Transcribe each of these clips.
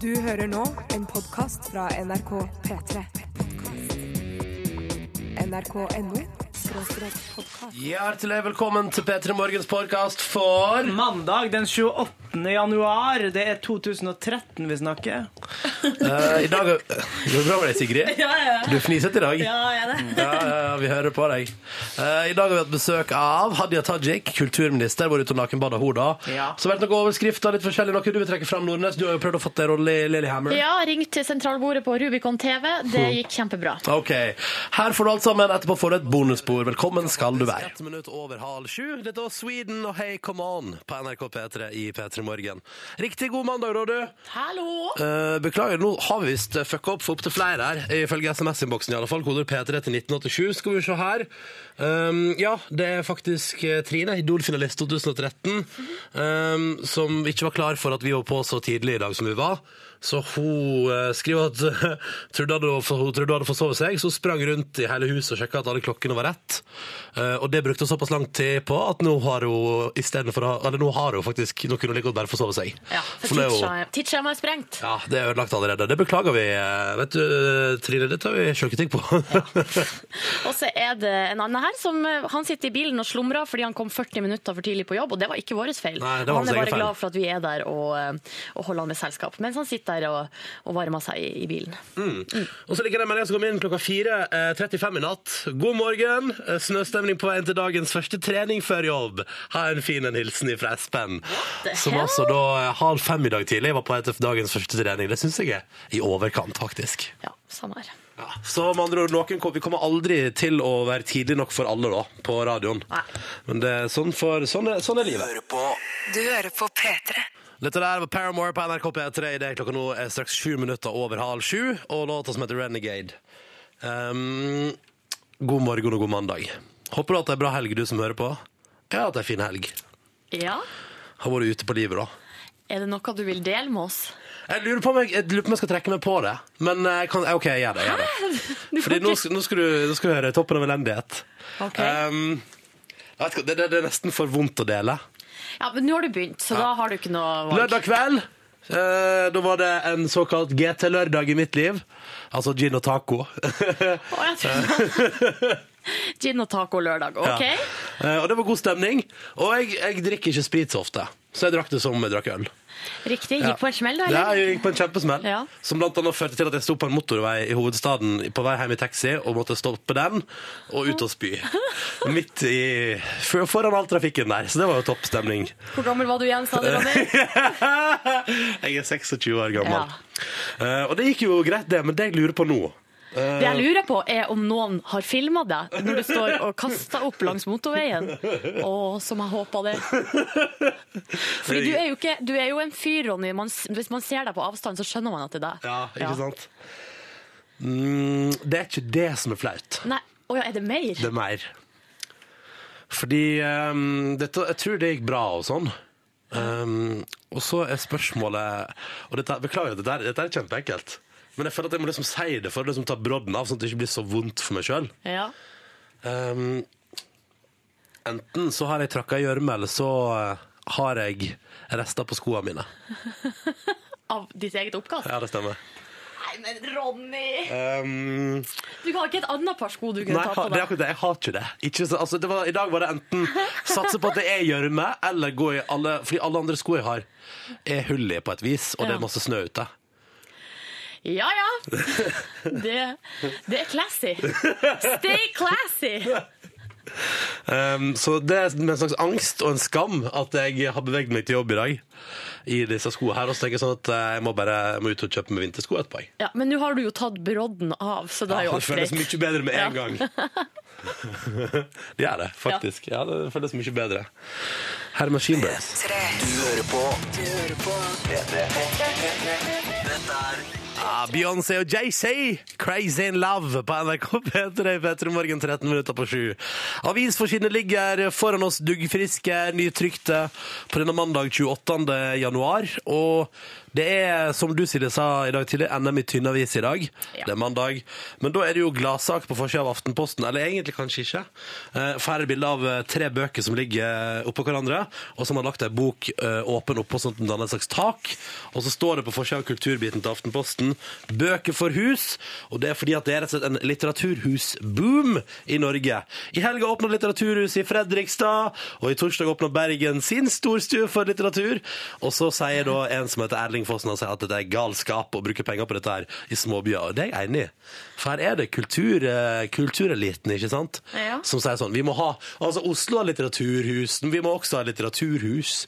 Du hører nå en podkast fra NRK P3. NRK.no. Hjertelig velkommen til P3 Morgens podkast for Mandag den 28. januar. Det er 2013 vi snakker. Eh, I dag Går det bra med deg, Sigrid? Ja, ja. Du er fnisete i dag. Ja, jeg er det. Ja, ja, vi hører på deg. Eh, I dag har vi hatt besøk av Hadia Tajik, kulturminister. vært ute og nakenbada hun da. Ja. Så har det vært noen overskrifter, litt forskjellig. Noe du vil trekke fram, Nordnes? Du har jo prøvd å få deg rolle i Lillehammer. Ja, ringt til sentralbordet på Rubicon TV. Det gikk kjempebra. Ok, Her får du alt sammen. Etterpå får du et bonusbord. Velkommen skal du være. Minutt over halv sju. Dette var Sweden og Hey Come On på NRK P3 i P3 Morgen. Riktig god mandag, Rådu. Hallo! Eh, beklager, nå har vi visst fucka opp for opptil flere her. Ifølge SMS-innboksen, i alle fall. Koder P3 til 1987. Skal vi se her. Um, ja, det er faktisk eh, Trine, Idol-finalist 2013, um, som ikke var klar for at vi var på så tidlig i dag som vi var. Så hun eh, skriver at trodde hun trodde hun hadde forsovet seg, så hun sprang rundt i hele huset og sjekka at alle klokkene var rett. Eh, og det brukte hun såpass lang tid på at nå har hun istedenfor Eller nå har hun faktisk Nå kunne hun like godt bare forsove seg. Ja, for for tidsskjema- tidsskjemaet er sprengt. ja, det er ødelagt allerede. Det beklager vi. eh, Vet du, Trine, det tar vi sjølkritikk på. Og så er det en annen her som han sitter i bilen og slumrer fordi han kom 40 minutter for tidlig på jobb, og det var ikke vår feil. Nei, han er bare feil. glad for at vi er der og, og holder han med selskap, mens han sitter der og, og varma seg i, i bilen. Og så ligger det en melding som kom inn klokka 4.35 i natt. God morgen. Eh, Snøstemning på veien til dagens første trening før jobb. Ha en fin en hilsen fra Espen. Som altså da eh, halv fem i dag tidlig var på vei til dagens første trening. Det syns jeg er i overkant, faktisk. Ja, samme her. Ja. Så med andre ord, noen, vi kommer aldri til å være tidlig nok for alle da, på radioen. Nei. Men det er sånn, for, sånn, er, sånn er livet. Du hører på P3. Dette der var Paramore på NRK P3 i det klokka nå er straks sju minutter over halv sju, og låta som heter Renegade. Um, god morgen og god mandag. Håper du at det er bra helg, du som hører på. Ja, har det er fin helg. Ja, Har vært ute på livet, da. er det noe du vil dele med oss? Jeg lurer på om jeg, jeg, lurer på om jeg skal trekke meg på det, men eh, jeg kan, OK, jeg gjør det. Jeg gjør det. Fordi nå, nå, skal du, nå skal du høre toppen av elendighet. Ok. Um, jeg det, det, det er nesten for vondt å dele. Ja, men nå har du begynt, så da har du ikke noe valg. Lørdag kveld eh, Da var det en såkalt GT-lørdag i mitt liv. Altså gin og taco. Å, jeg tror- Gin og taco lørdag, ok? ja. Eh, Og det var god stemning Og jeg, jeg drikker ikke sprit så ofte Så jeg drakk det som jeg drakk øl Riktig, gikk på en smell da, Ja, jeg gikk på en kjempesmell Ja. Som blant annet førte til at jeg sto på en motorvei i hovedstaden På vei hjem i taxi Og måtte stoppe den Og ut og spy Midt i Foran all trafikken der Så det var jo topp stemning Hvor gammel var du igjen, sa du, Ronny? Jeg er 26 år gammel Ja. Uh, Og det gikk jo greit det Men det jeg lurer på nå Det jeg lurer på er om noen har filma deg når du står og kaster opp langs motorveien. Å, som jeg håpa det. Fordi du er jo, ikke, du er jo en fyr, Ronny. Man, hvis man ser deg på avstand, så skjønner man at det er deg. Ja, ikke sant? Mm, det er ikke det som er flaut. Nei, å ja, er det mer? Det er mer. Fordi um, dette, jeg tror det gikk bra og sånn. Um, og så er spørsmålet Og dette, Beklager, dette, dette er kjempeenkelt. Men jeg føler at jeg må liksom si det for å liksom ta brodden av, sånn at det ikke blir så vondt for meg sjøl. Ja. Um, enten så har jeg tråkka i gjørme, eller så uh, har jeg rester på skoene mine. Av ditt eget oppkast? Ja, det stemmer. Nei, men Ronny! Um, Du har ikke et annet par sko du kunne Nei, ta på deg? det. Jeg har ikke det. Ikke altså, det var, I dag var det enten satse på at det er gjørme, eller gå i alle Fordi alle andre sko jeg har, er hull i på et vis, og det er masse snø ute. Ja ja. Det, det er classy. Stay classy! Um, så det er med en slags angst og en skam at jeg har beveget meg til jobb i dag i disse skoene her. Og så tenker jeg sånn at eh, jeg må bare jeg må ut og kjøpe meg vintersko etterpå. Ja, men nå har du jo tatt brodden av, så det er jo ja, det føles mye bedre med en Ja. gang. det gjør det, faktisk. Ja, det føles mye bedre. Her er Machine Birds. Du hører på. Du hører på. P3. Dette er Ja, Beyoncé og JC, 'Crazy in Love' på NRK P3 P3 Morgen 13 minutter på sju. Avisforsidene ligger foran oss duggfriske, nytrykte på denne mandag 28. januar. Og det er, som du Silje sa i dag tidlig, NM i tynn avis i dag. Ja. Det er mandag. Men da er det jo gladsak på forsida av Aftenposten. Eller egentlig kanskje ikke. Færre For her er bilde av eh, tre bøker som ligger oppå hverandre, og som har lagt ei bok eh, åpen oppå sånn at den danner et slags tak. Og så står det på forsida av kulturbiten til Aftenposten 'Bøker for hus'. Og det er fordi at det er rett og slett en litteraturhusboom i Norge. I helga åpna Litteraturhuset i Fredrikstad, og i torsdag åpna Bergen sin storstue for litteratur. Og så sier da en som heter Erling Fossen, han sier at det er galskap å bruke penger på dette her i småbyer. Og det er jeg enig i. For her er det kultur, eh, kultureliten, ikke sant? Ja. Som sier sånn Vi må ha Altså, Oslo har litteraturhus, men vi må også ha litteraturhus.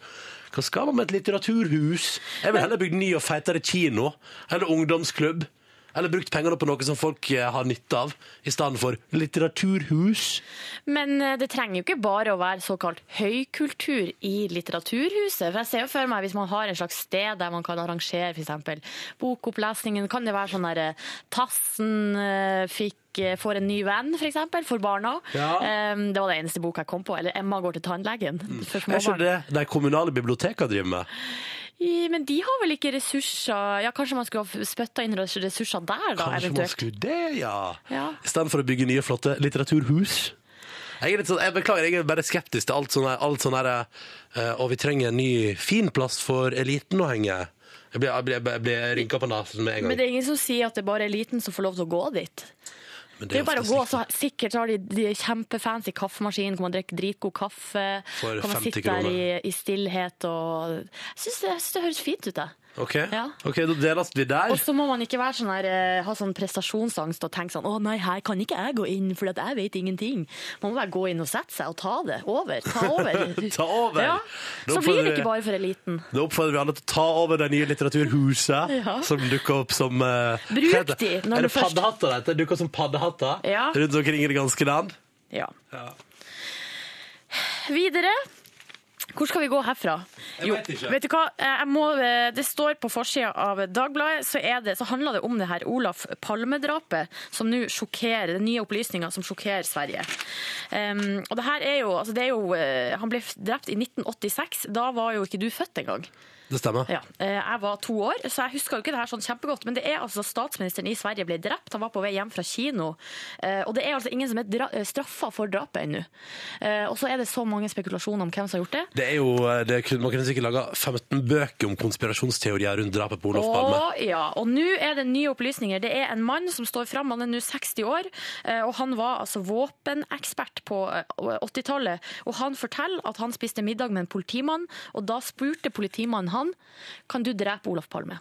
Hva skal man med et litteraturhus? Jeg vil heller bygge ny og feitere kino. Eller ungdomsklubb. Eller brukt pengene på noe som folk eh, har nytte av, i stedet for litteraturhus. Men eh, det trenger jo ikke bare å være såkalt høykultur i Litteraturhuset. For jeg ser jo for meg Hvis man har en slags sted der man kan arrangere f.eks. bokopplesningen, kan det være sånn der eh, Tassen fikk får en ny venn, f.eks., for, eksempel, for barna. Ja. Um, Det var det eneste boka jeg kom på. Eller Emma går til tannlegen. Mm. Er ikke det de kommunale bibliotekene driver med? I- Men de har vel ikke ressurser Ja, Kanskje man skulle ha spytta inn ressurser der, da, Kanskje man skulle det, ja. Ja. I stedet for å bygge nye, flotte litteraturhus. Jeg, er litt sånn, jeg beklager, jeg er bare skeptisk til alt sånn her, alt sånn her uh, Og vi trenger en ny fin plass for eliten å henge. Jeg blir, jeg blir, jeg blir rynka på nesen med en gang. Men det er ingen som sier at det er bare eliten som får lov til å gå dit. Men Det er jo bare å gå, så sikkert har de, de kjempefancy kaffemaskin, kan man drikke dritgod kaffe, For kan man 50 sitte der i, i stillhet og Jeg syns det, det høres fint ut, jeg. Ok, Ja. ok, da deles vi der. Og så må man ikke være sånn her, eh, ha sånn prestasjonsangst og tenke sånn 'Å nei, her kan ikke jeg gå inn, for jeg vet ingenting'. Man må bare gå inn og sette seg og ta det over. Ta over. Ta over. Ja. Da Så blir det ikke bare for eliten. Da oppfordrer vi alle til å ta over det nye litteraturhuset Ja. som dukker opp som uh, Bruk de når Er du det først- paddehatter? heter? Dukker opp som paddehatter Ja. rundt omkring i det ganske land? Ja. Ja. Videre. Hvor skal vi gå herfra? Jeg vet ikke. Vet du hva? Jeg må, eh, det står på forsida av Dagbladet, så, er det, så handler det om det her Olaf Palme-drapet, som nå sjokkerer, det nye opplysninger som sjokkerer Sverige. Um, og det her er jo, altså det er jo eh, Han ble drept i 1986. Da var jo ikke du født engang. Det stemmer. Ja, eh, jeg var to år, så jeg husker jo ikke det her sånn kjempegodt. Men det er altså statsministeren i Sverige ble drept. Han var på vei hjem fra kino. Eh, Og det er altså ingen som er dra straffa for drapet ennå. Eh, Og så er det så mange spekulasjoner om hvem som har gjort det. Det er jo, eh, det kunne, Man kunne sikkert laga 15 bøker om konspirasjonsteorier rundt drapet på Olof Palme. Og, ja, og nå er det nye opplysninger. Det er en mann som står fram, han er nå 60 år, eh, og han var altså våpenekspert på eh, 80-tallet. Og han forteller at han spiste middag med en politimann, og da spurte politimannen han kan du drepe Olof Palme.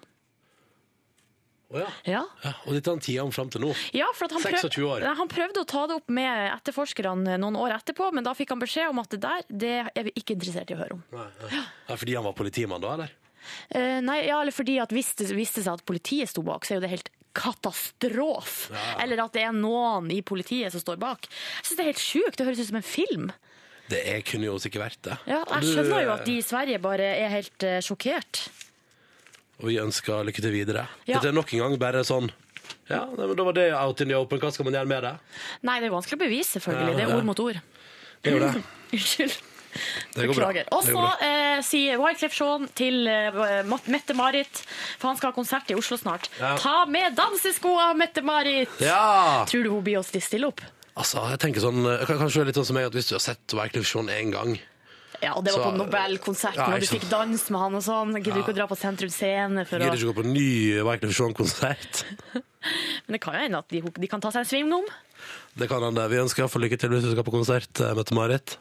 Oh ja. Ja. Ja, og dette er den tida om fram til nå. Ja, for at han, 26 år. Nei, han prøvde å ta det opp med etterforskerne noen år etterpå, men da fikk han beskjed om at det der det er vi ikke interessert i å høre om. Nei, nei. Fordi han var politimann da, eller? Uh, nei, ja, eller fordi at hvis det viste seg at politiet sto bak, så er jo det helt katastrof. Eller at det er noen i politiet som står bak. Jeg synes det er helt sjukt. Det høres ut som en film. Det er, kunne jo sikkert vært det. Ja, jeg skjønner jo eh, at de i Sverige bare er helt eh, sjokkert. Og vi ønsker lykke til videre. Ja. Dette er nok en gang bare sånn Ja, nei, men da var det out in the open. Hva skal man gjøre med det? Nei, det er vanskelig å bevise, selvfølgelig. Ja, Det er ord mot ord. Det er jo det. Unnskyld. Det går bra. Beklager. Og så eh, sier Wyclef Jean til eh, Mette-Marit, for han skal ha konsert i Oslo snart. Ja. Ta med danseskoa, Mette-Marit! Ja! Tror du hun blir å stille opp? Altså, jeg tenker sånn Kanskje det Kanskje litt sånn som meg at hvis du har sett Wyclef Jean én gang Ja, og det var på Nobelkonserten, Ja, og du fikk danse med han og sånn. Gidder du ikke å dra på Sentrum Scene for å Gidder ikke å gå på ny Wyclef Jean-konsert. Men det kan jo hende at de, de kan ta seg en svingom. Det kan hende. Vi ønsker iallfall lykke til hvis du skal på konsert, eh, Mette-Marit.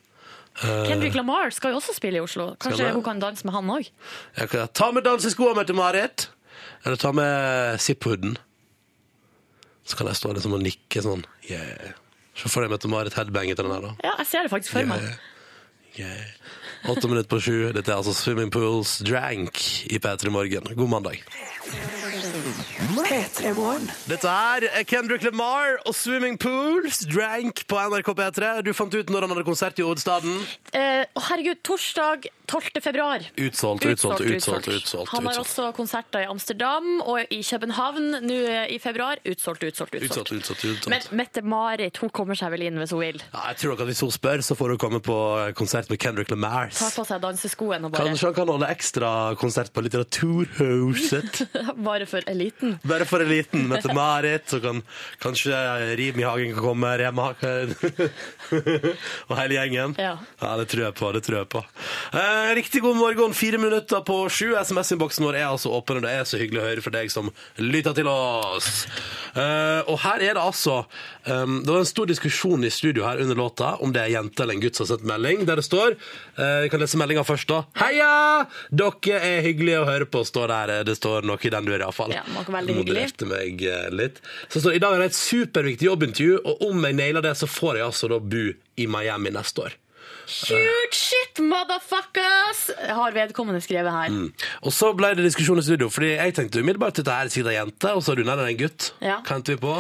Eh, Kendrick Lamar skal jo også spille i Oslo. Kanskje hun kan danse med han òg? ta med danseskoene, Mette-Marit! Eller ta med zip-hooden. Så kan jeg stå liksom og nikke sånn. Yeah. Så får jeg Mette-Marit headbang etter den her, da. Ja, jeg ser det faktisk for meg. Yeah. Åtte minutter på sju. Dette er altså Swimming Pools Drank i P3 Morgen. God mandag. P3 Morgen. Dette er Kendrick Lamar og Swimming Pools, Drank på NRK P3. Du fant ut når han hadde konsert i hovedstaden. Eh, å, herregud, torsdag 12. februar. Utsolgt, utsolgt, utsolgt. utsolgt, Han har også konserter i Amsterdam og i København nå i februar. Utsolgt, utsolgt, utsolgt. Utsolgt, utsolgt, utsolgt. Men Mette-Marit hun kommer seg vel inn hvis hun vil. Ja, jeg tror nok at Hvis hun spør, så får hun komme på konsert med Kendrick Lamar. Ta på seg danseskoene og bare, Kanskje han kan holde ekstra konsert på Litteraturhuset. bare for eliten. Bare for en liten Mette-Marit, så kan kanskje Rim i hagen kan komme. Rema og hele gjengen. Ja. det tror jeg på. det tror jeg på. Eh, riktig god morgen, fire minutter på sju. SMS-innboksen vår er altså åpen, og det er så hyggelig å høre for deg som lytter til oss. Eh, og her er det altså um, Det var en stor diskusjon i studio her under låta om det er jente eller en gutt som har sendt melding, der det står Vi Jeg kan lese meldinga først, da. Heia! Dere er hyggelige å høre på, står der. Det står noe i den duren, iallfall. Ja, var veldig. Modererte meg eh, litt. Så står I dag er det et superviktig jobbintervju, og om jeg nailer det, så får jeg altså da bo i Miami neste år. Shoot shit, motherfuckers! Har vedkommende skrevet her. Og så ble det diskusjon i studio, fordi jeg tenkte umiddelbart at dette er sikkert ei jente, og så er du nærmere en gutt. Ja. Hva endte vi på?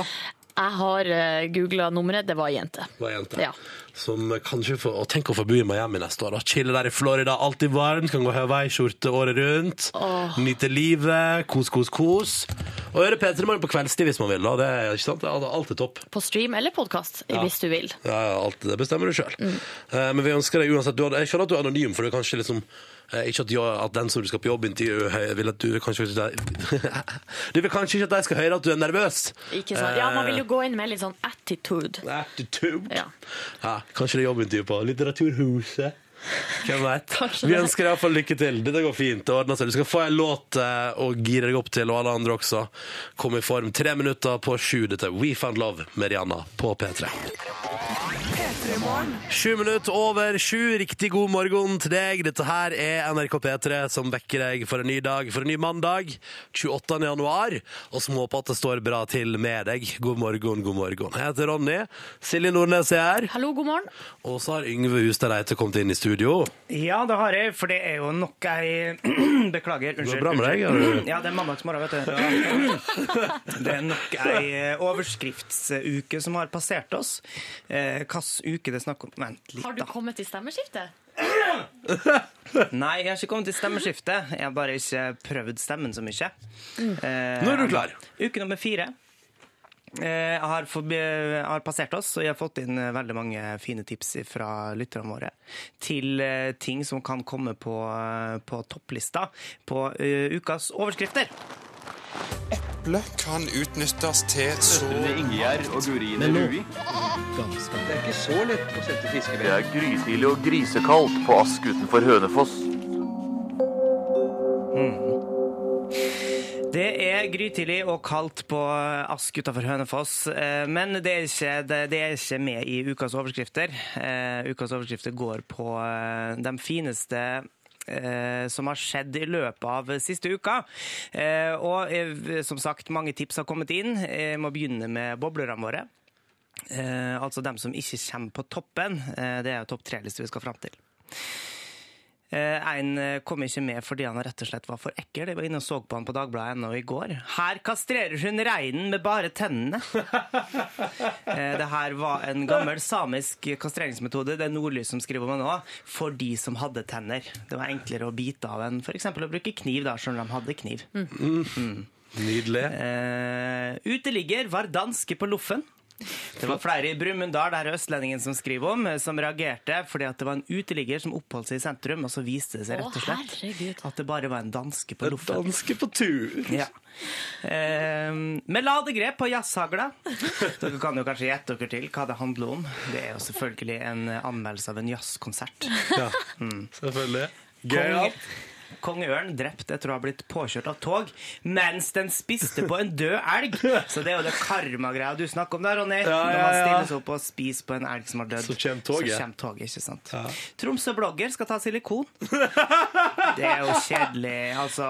Jeg har uh, googla nummeret, det var ei jente. Var jente. Ja. Som kanskje får Og tenk å få bo i Miami neste år. Chille der i Florida, alltid varmt, kan gå Hawaii-skjorte året rundt. Nyte livet, kos, kos, kos. Og høre P3 Morgen på kveldstid hvis man vil. da. Det er ikke sant? Det er topp. På stream eller podkast, hvis du vil. Ja, ja, alt det bestemmer du sjøl. Mm. men vi ønsker deg uansett du Jeg skjønner at du er anonym, for du er kanskje liksom eh, ikke at, at den som du skal på jobbintervju, vil at du kanskje Du vil kanskje ikke at de skal høre at du er nervøs. Ikke sant? Ja, man vil jo gå inn med litt sånn attitude. Attitude. Ja. Ja, kanskje det er jobbintervju på Litteraturhuset. Hvem veit. Vi ønsker deg iallfall lykke til. Dette går fint. Du skal få en låt eh, å gire deg opp til, og alle andre også. Kom i form. Tre minutter på sju. Dette er We Found Love med Rihanna på P3. P3 Morgen. Sju minutter over sju. Riktig god morgen til deg. Dette her er NRK P3 som vekker deg for en ny dag, for en ny mandag. 28. januar. Og som håper at det står bra til med deg. God morgen, god morgen. Jeg heter Ronny. Silje Nordnes er her. Hallo, god morgen. Og så har Yngve Hustad Reite kommet inn i studio. Ja, det har jeg, for det er jo nok ei Beklager. Unnskyld. Går det bra med deg? unnskyld. Er Ja, det er mandagsmorgen, vet du. Det er nok ei eh, overskriftsuke som har passert oss. Eh, Hvilken uke det er snakk om Vent litt, Har du kommet til stemmeskiftet? Nei, jeg har ikke kommet til stemmeskiftet. Jeg har bare ikke prøvd stemmen så mye. Eh, Nå er du klar. Uke nummer fire. Eh, Jeg har, forbi, har passert oss, og jeg har fått inn eh, veldig mange fine tips fra lytterne våre til eh, ting som kan komme på, eh, på topplista på ukas overskrifter. Eple kan utnyttes til så Ingjerd og Gurine Rui. Det er ikke så lett å sette fiskevær. Det er grytidlig og grisekaldt på Ask utenfor Hønefoss. Det er grytidlig og kaldt på Ask utenfor Hønefoss, eh, men det er, ikke, det, det er ikke med i ukas overskrifter. Eh, Ukas overskrifter går på eh, de fineste som har skjedd i løpet av siste uka. Eh, Og eh, som sagt, mange tips har kommet inn. Jeg må begynne med boblerne våre. Eh, altså dem som ikke kommer på toppen. Eh, det er jo topp tre-liste vi skal fram til. Eh, En eh, kom ikke med fordi han rett og slett var for ekkel. Jeg var inne og så på han på Dagbladet ennå i går. Her kastrerer hun reinen med bare tennene. Eh, Det her var en gammel samisk kastreringsmetode. Det er Nordlys som skriver om det nå. For de som hadde tenner. Det var enklere å bite av enn f.eks. å bruke kniv, da, selv om de hadde kniv. Nydelig. Uh, uteligger var danske på loffen. Det var flere i Brumunddal, der er østlendingen som skriver om, eh, som reagerte fordi at det var en uteligger som oppholdt seg i sentrum, og så viste det seg rett og slett at det bare var en danske på loffen. Danske på tur. Ja. Eh, med ladegrep på jazzhagla. Dere kan jo kanskje gjette dere til hva det handler om. Det er jo selvfølgelig en anmeldelse av en jazzkonsert. Ja, selvfølgelig. Gøy. Ja. Kong Ørn drept etter å ha blitt påkjørt av tog mens den spiste på en død elg. Så det er jo det karmagreia du snakker om der, Ronny. ja, Når man ja. stiller seg opp og spiser på en elg som har dødd. Så kommer toget. Så kommer toget, ikke sant? Tromsø-blogger skal ta silikon. Det er jo kjedelig, altså.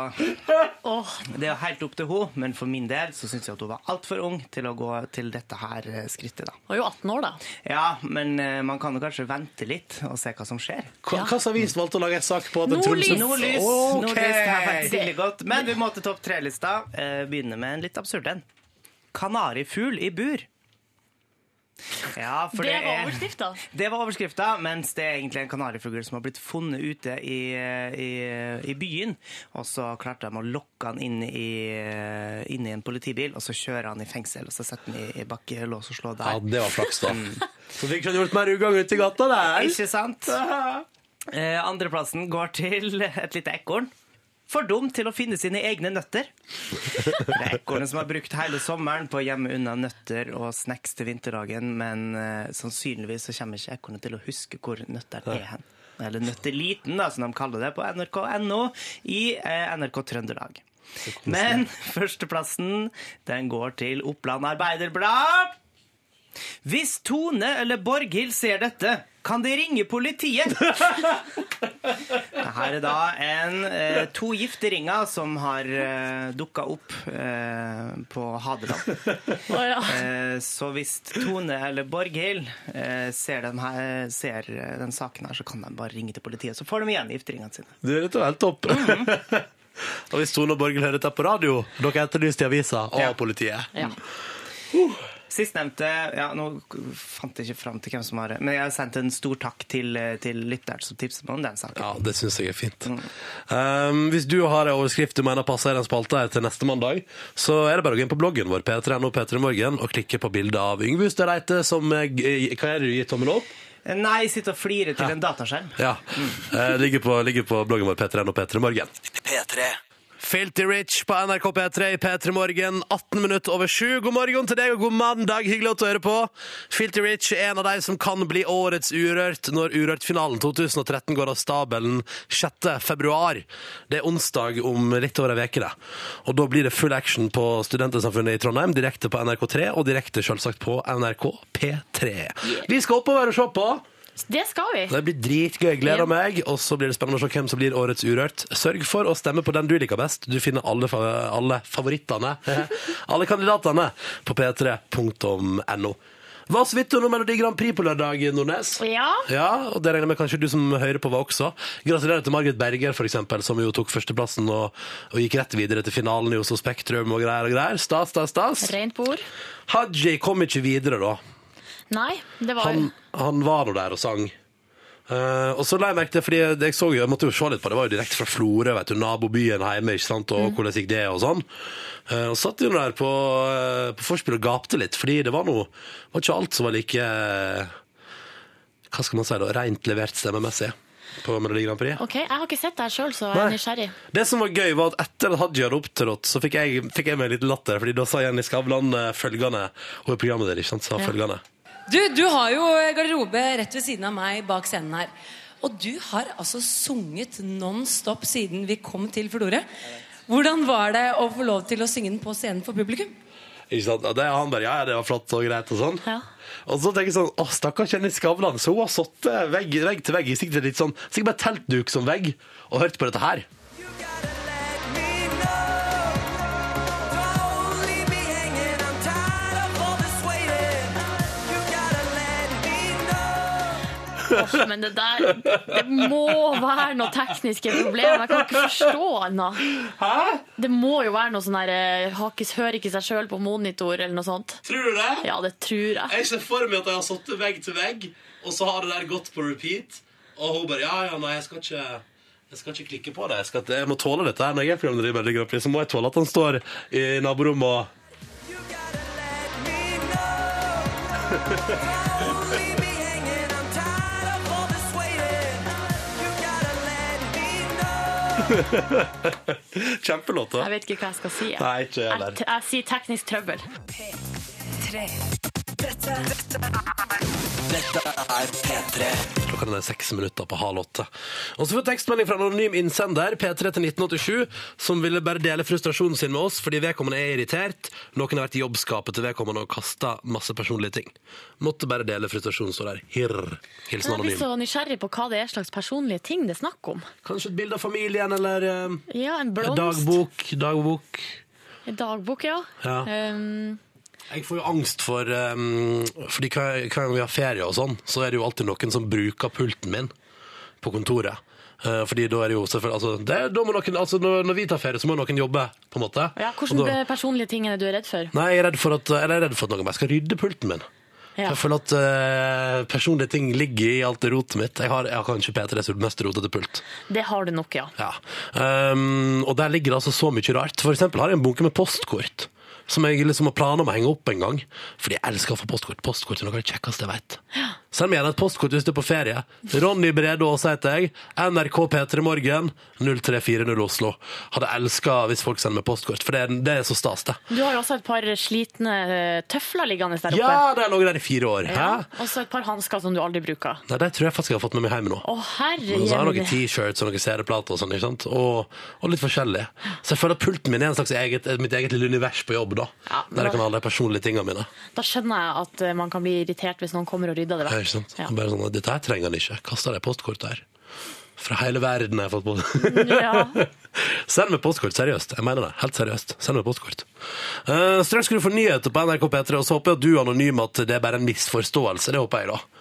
Åh, Det er jo helt opp til henne, men for min del så syns jeg at hun var altfor ung til å gå til dette her eh, skrittet, da. hun er jo 18 år, da. Ja, men eh, man kan jo kanskje vente litt og se hva som skjer. Hva slags avis valgte å lage en sak på? at en Nordlys. Tromsø- Nordlys. Ok. Godt. Men vi må til topp tre-lista. Begynner Begynne med en litt absurd en. Kanarifugl i bur. Ja, for Det det, var er overskrifta. Det var overskrifta, mens det er egentlig en kanarifugl som har blitt funnet ute i, i, i byen. Og så klarte de å lokke han inn i, inn i en politibil, og så kjøre han i fengsel. Og så sette han i, i bakkelås og slå Ja, det var flaks, da. Så fikk han gjort mer ugagn ute i gata der. Ikke sant? Eh, andreplassen går til et lite ekorn. For dum til å finne sine egne nøtter. Det er ekornet som har brukt hele sommeren på å gjemme unna nøtter og snacks til vinterdagen, men eh, sannsynligvis så kommer ikke ekornet til å huske hvor nøtteren er hen. Eller Nøtteliten, da, som de kaller det på nrk.no i eh, NRK Trøndelag. Men førsteplassen den går til Oppland Arbeiderblad. Hvis Tone eller Borghild ser dette, kan de ringe politiet. Her er da en, eh, to gifteringer som har eh, dukka opp eh, på Hadeland. Oh, ja. Eh, så hvis Tone eller Borghild eh, ser, den her, ser eh, den saken her, så kan de bare ringe til politiet. Så får de igjen gifteringene sine. Det er var helt topp. og hvis Tone og Borghild hører dette på radio, dere er etterlyst i avisa og Ja. politiet. Ja. Sistnevnte ja, Nå fant jeg ikke fram til hvem som har det, men jeg har sendt en stor takk til, til lytteren som tipset meg om den saken. Ja, det syns jeg er fint. Um, hvis du har en overskrift du mener passer i den spalta her til neste mandag, så er det bare å gå inn på bloggen vår P3NO P3morgen og klikke på bildet av Yngve Hustad Reite som eh, Hva er det du gir tommel opp? Nei, sitte og flire til en dataskjerm. Ja. Eh, ligger, på, ligger på bloggen vår P3NO P3morgen. P3. Filty Rich på NRK P3 i P3 Morgen, 18 minutter over sju. God morgen til deg og god mandag, hyggelig å høre på. Filty Rich er en av de som kan bli årets Urørt når Urørt-finalen 2013 går av stabelen 6. februar. Det er onsdag om litt over ei uke, det. Og da blir det full action på Studentersamfunnet i Trondheim, direkte på NRK3, og direkte selvsagt på NRK P3. Vi skal oppover og se på. Det skal vi. Det blir dritgøy. Gleder meg. Og så blir det spennende å se hvem som blir årets Urørt. Sørg for å stemme på den du liker best. Du finner alle, fa- alle favorittene, alle kandidatene, på p3.no. Var så vidt under Melodi Grand Prix på lørdag, Nordnes. Ja. Ja, og det regner jeg med kanskje du som hører på var også. Gratulerer til Margaret Berger, for eksempel, som jo tok førsteplassen og, og gikk rett videre til finalen i Oslo Spektrum og greier og greier. Stas, stas, stas. Rent bord. Haji kom ikke videre, da. Nei, det var Han, han var nå der og sang. Eh, og så la jeg merke til, fordi jeg, så jo, jeg måtte jo se litt på det, det var jo direkte fra Florø, vet du, nabobyen hjemme, ikke sant, og hvordan gikk det og sånn. Eh, og satt jo der på, uh, på forspill og gapte litt, fordi det var noe, var ikke alt som var like, eh, hva skal man si da, rent levert stemmemessig på Melodi Grand Prix. OK, jeg har ikke sett det her sjøl, så jeg er Nei. nysgjerrig. Det som var gøy, var at etter at Hadia hadde opptrådt, så fikk jeg, fikk jeg meg litt latter, fordi da sa Jenny Skavlan eh, følgende, hun er programmet der, ikke sant, sa følgende. Du, du har jo garderobe rett ved siden av meg bak scenen her. Og du har altså sunget non stop siden vi kom til Florø. Hvordan var det å få lov til å synge den på scenen for publikum? Ikke sant? Det, han bare, ja, ja, det var flott og greit og sånn. Ja. Og så tenker jeg sånn, å stakkars Jenny Skavlan, så hun har sittet vegg, vegg til vegg, i sikkert litt sånn, sikkert bare teltduk som vegg, og hørt på dette her. Åh, men det der Det må være noe tekniske problemer. Jeg kan ikke forstå annet. Det må jo være noe sånn her eh, Hører ikke seg sjøl på monitor eller noe sånt. Tror du det? Ja, det tror jeg. Jeg ser for meg at jeg har sittet vegg til vegg, og så har det der gått på repeat, og hun bare, ja, ja, nei, jeg skal ikke... Jeg skal ikke klikke på det. Jeg, skal, jeg må tåle dette her. Når jeg er programleder i Melodi Grand Prix, så må jeg tåle at han står i naborommet og Kjempelåt. Jeg vet ikke hva jeg skal si. jeg. Nei, ikke jeg Jeg, jeg sier teknisk trøbbel. P3. Klokka den er seks minutter på halv åtte. Og så får vi tekstmelding fra en anonym innsender, P3 til 1987, som ville bare dele frustrasjonen sin med oss fordi vedkommende er irritert. Noen har vært i jobbskapet til vedkommende og kasta masse personlige ting. Måtte bare dele frustrasjonen, står der. Hirr. Hilsen anonym. Jeg blir så nysgjerrig på hva det er slags personlige ting det er snakk om. Kanskje et bilde av familien, eller um, Ja, en en blomst. dagbok. Dagbok. En dagbok, ja. Ja. Um, Jeg får jo angst for um, Fordi hver, hver gang vi har ferie og sånn, så er det jo alltid noen som bruker pulten min på kontoret. Eh, fordi da er det jo selvfølgelig altså, det, da må noen, altså, når, når vi tar ferie, så må noen jobbe, på en måte. ja, Og Hvilke da- personlige ting er det du er redd for? Nei, jeg er redd for at, eller jeg er redd for at noen bare skal rydde pulten min. Ja. Jeg føler at eh, personlige ting ligger i alt det rotet mitt. Jeg har, jeg har kanskje P3s mest rotete pult. Det har du nok, ja. Ja. Um, og der ligger det altså så mye rart. For eksempel har jeg en bunke med postkort. Som jeg liksom har planer om å henge opp en gang. Fordi jeg elsker å få postkort. Postkort er noe av det kjekkeste jeg vet. Send meg gjerne et postkort hvis du er på ferie. Ronny Brede Aas heter jeg. NRK P3 Morgen 0340 Oslo. Hadde elska hvis folk sender meg postkort, for det er, det er så stas, det. Du har jo også et par slitne eh, tøfler liggende der oppe. Ja, har ligget der i fire år. Ja, Og så et par hansker som du aldri bruker. Nei, det tror jeg faktisk jeg har fått med meg hjem nå. Å, herre Men så har jeg noen T-shirts og noen CD-plater og sånn, ikke sant? Og, og litt forskjellig. Så jeg føler at pulten min er en slags eget, mitt eget lille univers på jobb, da. Ja, der jeg kan ha de personlige tingene mine. Da skjønner jeg at eh, man kan bli irritert hvis noen kommer og rydder det vekk. Ikke sant? Ja. Bare sånn, Dette her trenger han ikke. Kaster det postkortet her. Fra hele verden har jeg fått på. Ja. Send meg postkort, seriøst. Jeg mener det. Helt seriøst. Send meg postkort. Uh, straks skal du få nyheter på NRK P3, og så håper jeg at du er anonym, at det er bare en misforståelse. Det håper jeg, da.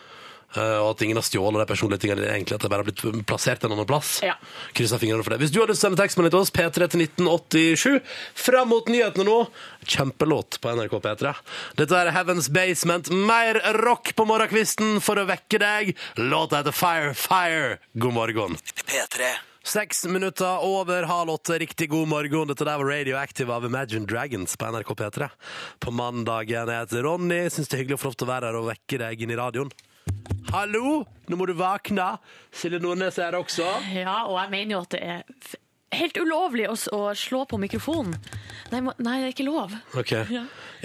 Eh, og at ingen har stjålet de personlige tingene dine, egentlig at det bare har blitt plassert en annen plass. Ja. Krysser fingrene for det. Hvis du har lyst til å sende tekstmelding til oss, P3 til 1987, fram mot nyhetene nå, kjempelåt på NRK P3. Dette er Heaven's Basement. Mer rock på morgenkvisten for å vekke deg. Låta heter Fire Fire. God morgen. P3. Seks minutter over halv åtte. Riktig god morgen. Dette der var Radioactive av Imagine Dragons på NRK P3. På mandagen. Jeg heter Ronny. Syns det er hyggelig å få lov til å være her og vekke deg inn i radioen. Hallo, nå må du våkne. Silje Nordnes er her også. ja, og jeg mener jo at det er helt ulovlig å, å slå på mikrofonen. Nei, må, nei, det er ikke lov. Ok.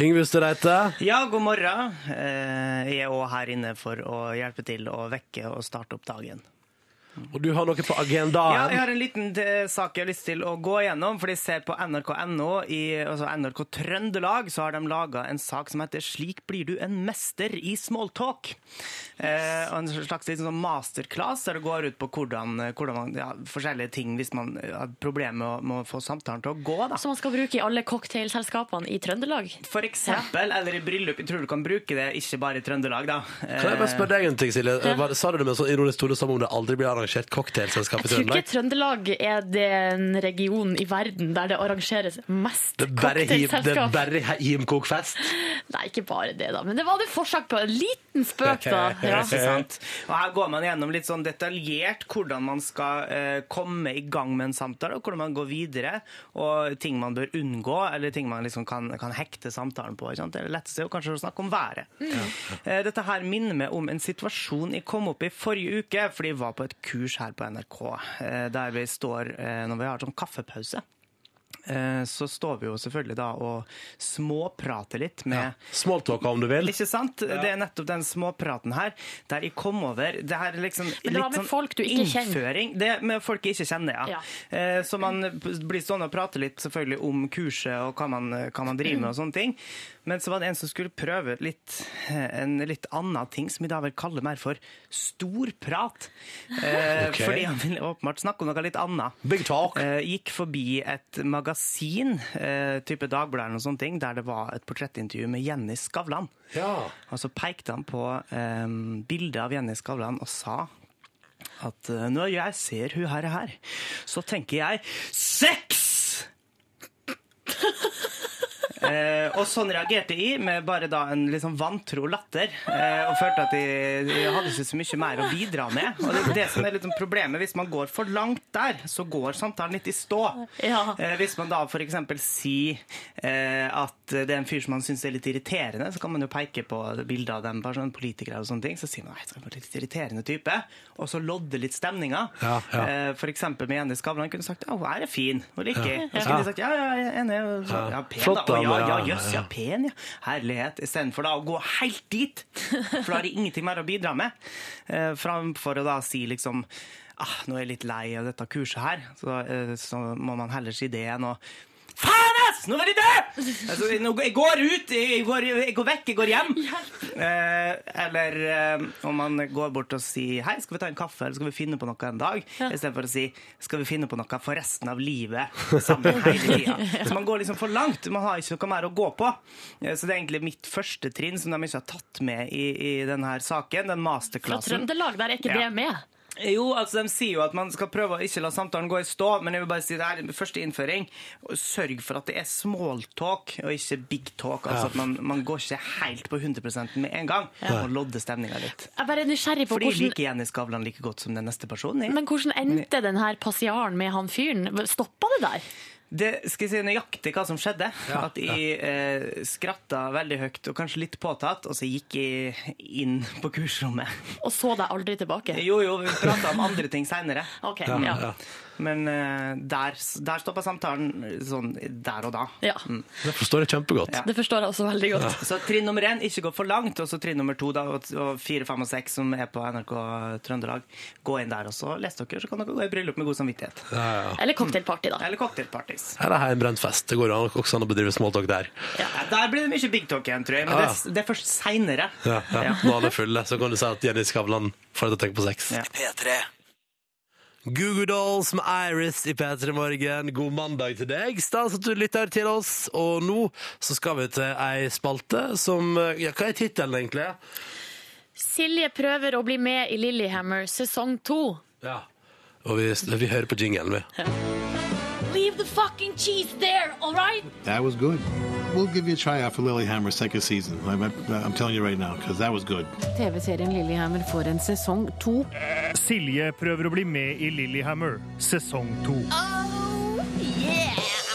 Yngve Stereite. Ja, god morgen. Eh, Jeg er òg her inne for å hjelpe til å vekke og starte opp dagen. Og du har noe på agendaen? Ja, jeg har en liten eh, sak jeg har lyst til å gå gjennom. For jeg ser på nrk.no, altså NRK Trøndelag, så har de laga en sak som heter 'Slik blir du en mester i smalltalk'. Eh, og en slags sånn masterclass der det går ut på hvordan, hvordan man, ja, forskjellige ting hvis man har problemer med, å- med å få samtalen til å gå. da. Som man skal bruke i alle cocktailselskapene i Trøndelag. For eksempel, eller i bryllup. Jeg tror du kan bruke det ikke bare i Trøndelag, da. Kan jeg bare spørre deg en ting, Silje? Hva- Sa du det med en sånn ironisk tone som om det aldri blir arrangert cocktailselskap i Trøndelag? Jeg tror ikke Trøndelag? Er den regionen i verden der det arrangeres mest Det him- det er cocktailselskap. bare himkokfest? Nei, ikke bare det, da. Men det var det forsøk på en liten spøk, da. Ja. Ikke sant? Og her går man gjennom litt sånn detaljert hvordan man skal eh, komme i gang med en samtale, og hvordan man går videre, og ting man bør unngå, eller ting man liksom kan, kan hekte samtalen på. Ikke sant? Det er lettest er kanskje å snakke om været. Eh, dette her minner meg om en situasjon jeg kom opp i forrige uke, fordi jeg var på et kurs her på NRK, eh, der vi står eh, når vi har sånn kaffepause. Eh, Så står vi jo selvfølgelig da og småprater litt med Smalltalk om du vil. ikke sant? Det er nettopp den småpraten her, der jeg kom over Det her er liksom Men det var litt med sånn folk du ikke kjenner. innføring. Det er med folk jeg ikke kjenner, ja. Ja. Eh, Så man blir stående og prate litt selvfølgelig om kurset og hva man, hva man driver med og sånne ting. Men så var det en som skulle prøve litt, eh, en litt annen ting, som vi da vil kalle mer for storprat. Eh, Ok. Fordi han ville åpenbart snakke om noe litt annet. Big talk. Eh, gikk forbi et magasin, eh, type Dagbladet eller noe sånt, der det var et portrettintervju med Jenny Skavlan. Ja. Og så pekte han på eh, bildet av Jenny Skavlan og sa at når jeg ser hun her, her så tenker jeg sex! Eh, og sånn reagerte jeg, med bare da en liksom vantro latter. Eh, og følte at jeg, jeg hadde ikke så mye mer å bidra med. Og det er det som er sånn problemet. Hvis man går for langt der, så går samtalen litt i stå. Ja. Eh, hvis man da f.eks. sier eh, at det er en fyr som man syns er litt irriterende, så kan man jo peke på bilder av dem, bare sånn politikere og sånne ting. Så sier man nei, det er en litt irriterende type, og så lodde litt stemninga. Ja, ja. Eh, For eksempel med Jenny Skavlan kunne sagt ja, hun er fin, hun liker jeg. Og så kunne de sagt ja, ja, jeg er enig. Så, ja, pen, da. Og ja, ja, jøss, ja, pen, ja. Herlighet. Istedenfor da å gå helt dit, for da har de ingenting mer å bidra med. Eh, Framfor å da si liksom ah, nå er jeg litt lei av dette kurset her, så, eh, så må man heller si det enn å Faen, ass! Nå er de døde! Altså, jeg går ut, jeg går, jeg går vekk, jeg går hjem. Eh, eller eh, om man går bort og sier hei, skal vi ta en kaffe, eller skal vi finne på noe en dag? Istedenfor å si skal vi finne på noe for resten av livet sammen hele tida. Så man går liksom for langt. Man har ikke noe mer å gå på. Eh, så det er egentlig mitt første trinn som de ikke har tatt med i, i denne saken, den Fra masterklassen. Trøndelag, der er ikke Ja. det med. Jo, altså De sier jo at man skal prøve å ikke la samtalen gå i stå, men jeg vil bare si det er første innføring. Sørg for at det er smalltalk og ikke big talk. Altså at man, man går ikke helt på 100 med en gang og lodder stemninga litt. Jeg er bare nysgjerrig på Fordi hvordan liker Jenny Skavlan like godt som den neste personen. jeg. Men hvordan endte den her passiaren med han fyren? Stoppa det der? Det skal jeg si nøyaktig hva som skjedde. At jeg eh, skratta veldig høyt og kanskje litt påtatt, og så gikk jeg inn på kursrommet. Og så deg aldri tilbake? Jo, jo, vi prata om andre ting seinere. Ok, ja. Men eh, der, der stoppa samtalen sånn der og da. Ja. Det forstår jeg kjempegodt. Ja. Det forstår jeg også veldig godt. Så trinn nummer én, ikke gå for langt. Og så trinn nummer to da, og, fire, fem og seks, som er på NRK Trøndelag. Gå inn der, og så les dere, så kan dere gå i bryllup med god samvittighet. Eller cocktailparty, da. Eller cocktailparties. Eller hjemmebrent fest. Det går an også an å bedrive smalltalk der. Ja, der blir det mye big talk igjen, tror jeg. Men det, det er først seinere. Ja, ja. Når alle er fulle, så kan du si at Jenny Skavlan får deg til å tenke på sex. Ja. P3. Goo Goo Dolls med Iris i P3 Morgen. God mandag til deg. Stas at du lytter til oss. Og nå så skal vi til ei spalte som ja, Hva er tittelen, egentlig? Silje prøver å bli med i Lillehammer sesong to. Ja. Og vi, vi hører på jingelen, vi. Leave the fucking cheese there, all right? That was good. We'll give you a tryout for Lilyhammer's second season. I'm, I'm telling you right now, because that was good. TV-serien Lillehammer får en sesong to. Silje prøver å bli med i Lillehammer, sesong to.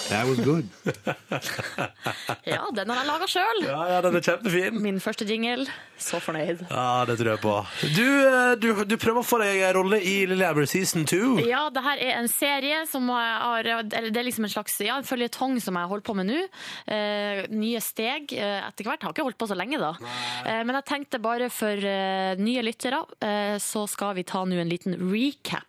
That was good. Ja, den har jeg laga sjøl. Ja, ja, den er kjempefin. Min første jingle. Så fornøyd. Ja, det tror jeg på. Du, eh, du, du prøver å få deg en rolle i Lillehammer season 2. Ja, det her er en serie som har Eller det er liksom en slags ja, en føljetong som jeg holder på med nå. Eh, nye steg eh, etter hvert. Har ikke holdt på så lenge, da. Eh, men jeg tenkte bare for eh, nye lyttere, eh, så skal vi ta nå en liten recap.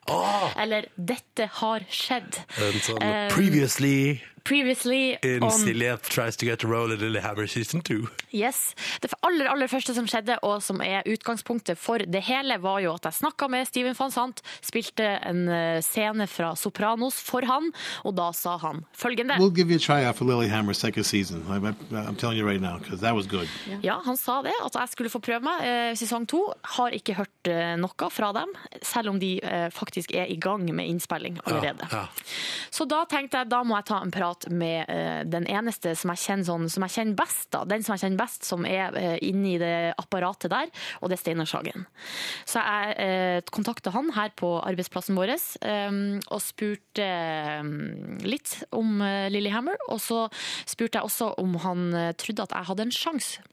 Eller 'Dette har skjedd'. En sånn Eh, previously Previously in on Silje tries to get a role in Lillehammer season two. Yes. Det aller, aller første som skjedde, og som er utgangspunktet for det hele, var jo at jeg snakka med Steven van Sant, spilte en eh, scene fra Sopranos for han, og da sa han følgende. We'll give you a tryout for Lillehammer second season. I'm, I'm telling you right now, because that was good. Ja, han sa det, at jeg skulle få prøve meg. Eh, Sesong to har ikke hørt eh, noe fra dem, selv om de faktisk er i gang med innspilling allerede. Ja, ja. Så da tenkte jeg, da må jeg ta en prat med eh, den eneste som jeg kjenner, sånn, som jeg kjenner best, da. Den som jeg kjenner best, som er uh, inne i det apparatet der, og det er Steinar Sagen. Så jeg uh, kontakta han her på arbeidsplassen vår eh, og spurte eh, litt om uh, Lillehammer. Og så spurte jeg også om han eh, trodde at jeg hadde en sjanse.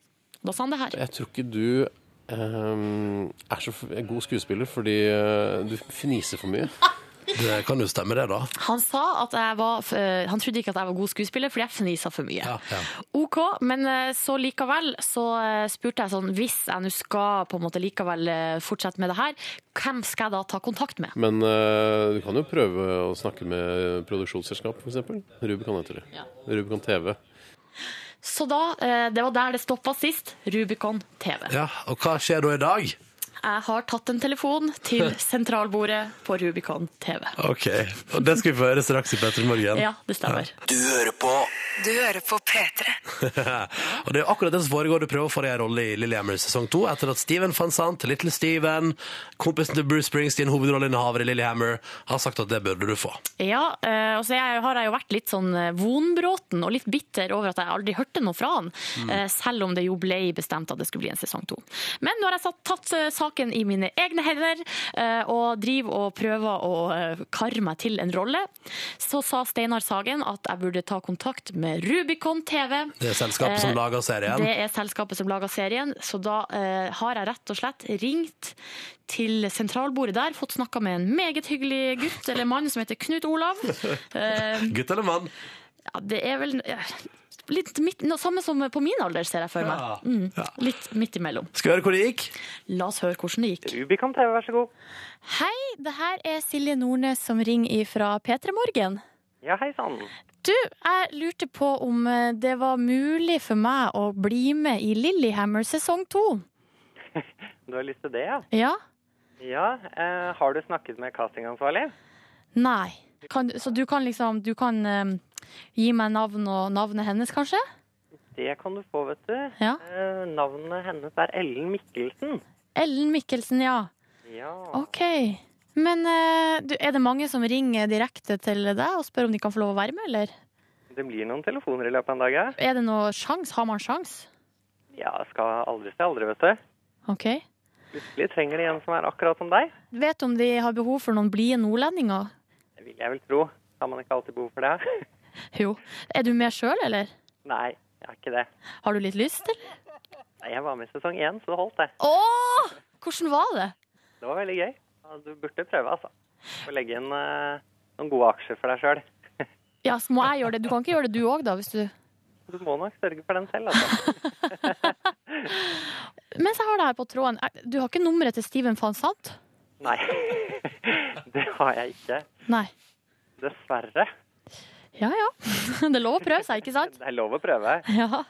Da sa han det her. Jeg tror ikke du er så god skuespiller fordi eh, du fniser for mye. Det kan jo stemme, det, da. Han sa at jeg var eh, Han trodde ikke at jeg var god skuespiller fordi jeg fnisa for mye. Ja, ja. OK, men eh, så likevel så eh, spurte jeg sånn Hvis jeg nå skal på en måte likevel eh, fortsette med det her, hvem skal jeg da ta kontakt med? Men uh, du kan jo prøve å snakke med produksjonsselskap, f.eks. Rubicon heter det. Rubicon TV. Så da, eh, det var der det stoppa sist. Rubicon TV. Ja, Og hva skjer da i dag? Jeg har tatt en telefon til sentralbordet på Rubicon TV. Ok, og Det skal vi få høre straks i Petter Morgen. Ja, det stemmer. Du hører på Du hører på P3. og det er akkurat det som foregår. Du prøver å få deg en rolle i Lillehammer sesong to etter at Steven van Sant, Little Steven, kompisen til Bruce Springsteen, hovedrolleinnehaver i Lillehammer, har sagt at det burde du få. Ja, eh, og så jeg, har jeg jo vært litt sånn eh, vonbråten og litt bitter over at jeg aldri hørte noe fra han, Mm. eh, selv om det jo ble bestemt at det skulle bli en sesong to. Men nå har jeg tatt eh, saken i mine egne hender eh, og driver og prøver å eh, karre meg til en rolle. Så sa Steinar Sagen at jeg burde ta kontakt med Rubicon TV. Det er selskapet som Eh, lager serien. Det er selskapet som lager serien, så da har jeg rett og slett ringt til sentralbordet der, fått snakka med en meget hyggelig gutt eller mann som heter Knut Olav. Gutt eller mann? ja, det er vel litt midt, noe samme som på min alder, ser jeg for meg. Ja. Mm, litt midt imellom. Skal vi høre hvor det gikk? La oss høre hvordan det gikk. Rubicon TV, vær så god. Hei, det her er Silje Nordnes som ringer fra P3 Morgen. Ja, hei sann. Du, jeg lurte på om eh, det var mulig for meg å bli med i Lillehammer sesong to. Du har lyst til det, ja? Ja? Ja, eh, har du snakket med castingansvarlig? Nei. Kan, så du kan liksom Du kan eh, gi meg navn og navnet hennes, kanskje? Det kan du få, vet du. Ja. Eh, navnet hennes er Ellen Mikkelsen. Ellen Mikkelsen, ja. Ja. OK. Men eh, du, er det mange som ringer direkte til deg og spør om de kan få lov å være med, eller? Det blir noen telefoner i løpet av en dag, ja. Er det noe sjans? Har man sjans? Ja, skal aldri si aldri, vet du. OK. Plutselig trenger de en som er akkurat som deg. Vet du om de har behov for noen blide nordlendinger? Det vil jeg vel tro. Har man ikke alltid behov for det? Jo. Er du med sjøl, eller? Nei, jeg har ikke det. Har du litt lyst, eller? Nei, jeg var med i sesong én, så det holdt, det. Åh! Hvordan var det? Det var veldig gøy. Du burde prøve, altså. Få legge inn uh, noen gode aksjer for deg sjøl. Ja, så må jeg gjøre det. Du kan ikke gjøre det du òg, da, hvis du Du må nok sørge for den selv, altså. Mens jeg har deg her på tråden, er- du har ikke nummeret til Steven van Sant? Nei, det har jeg ikke. Nei. Dessverre. Ja ja. Det er lov å prøve seg, ikke sant? Det er lov å prøve. Ja.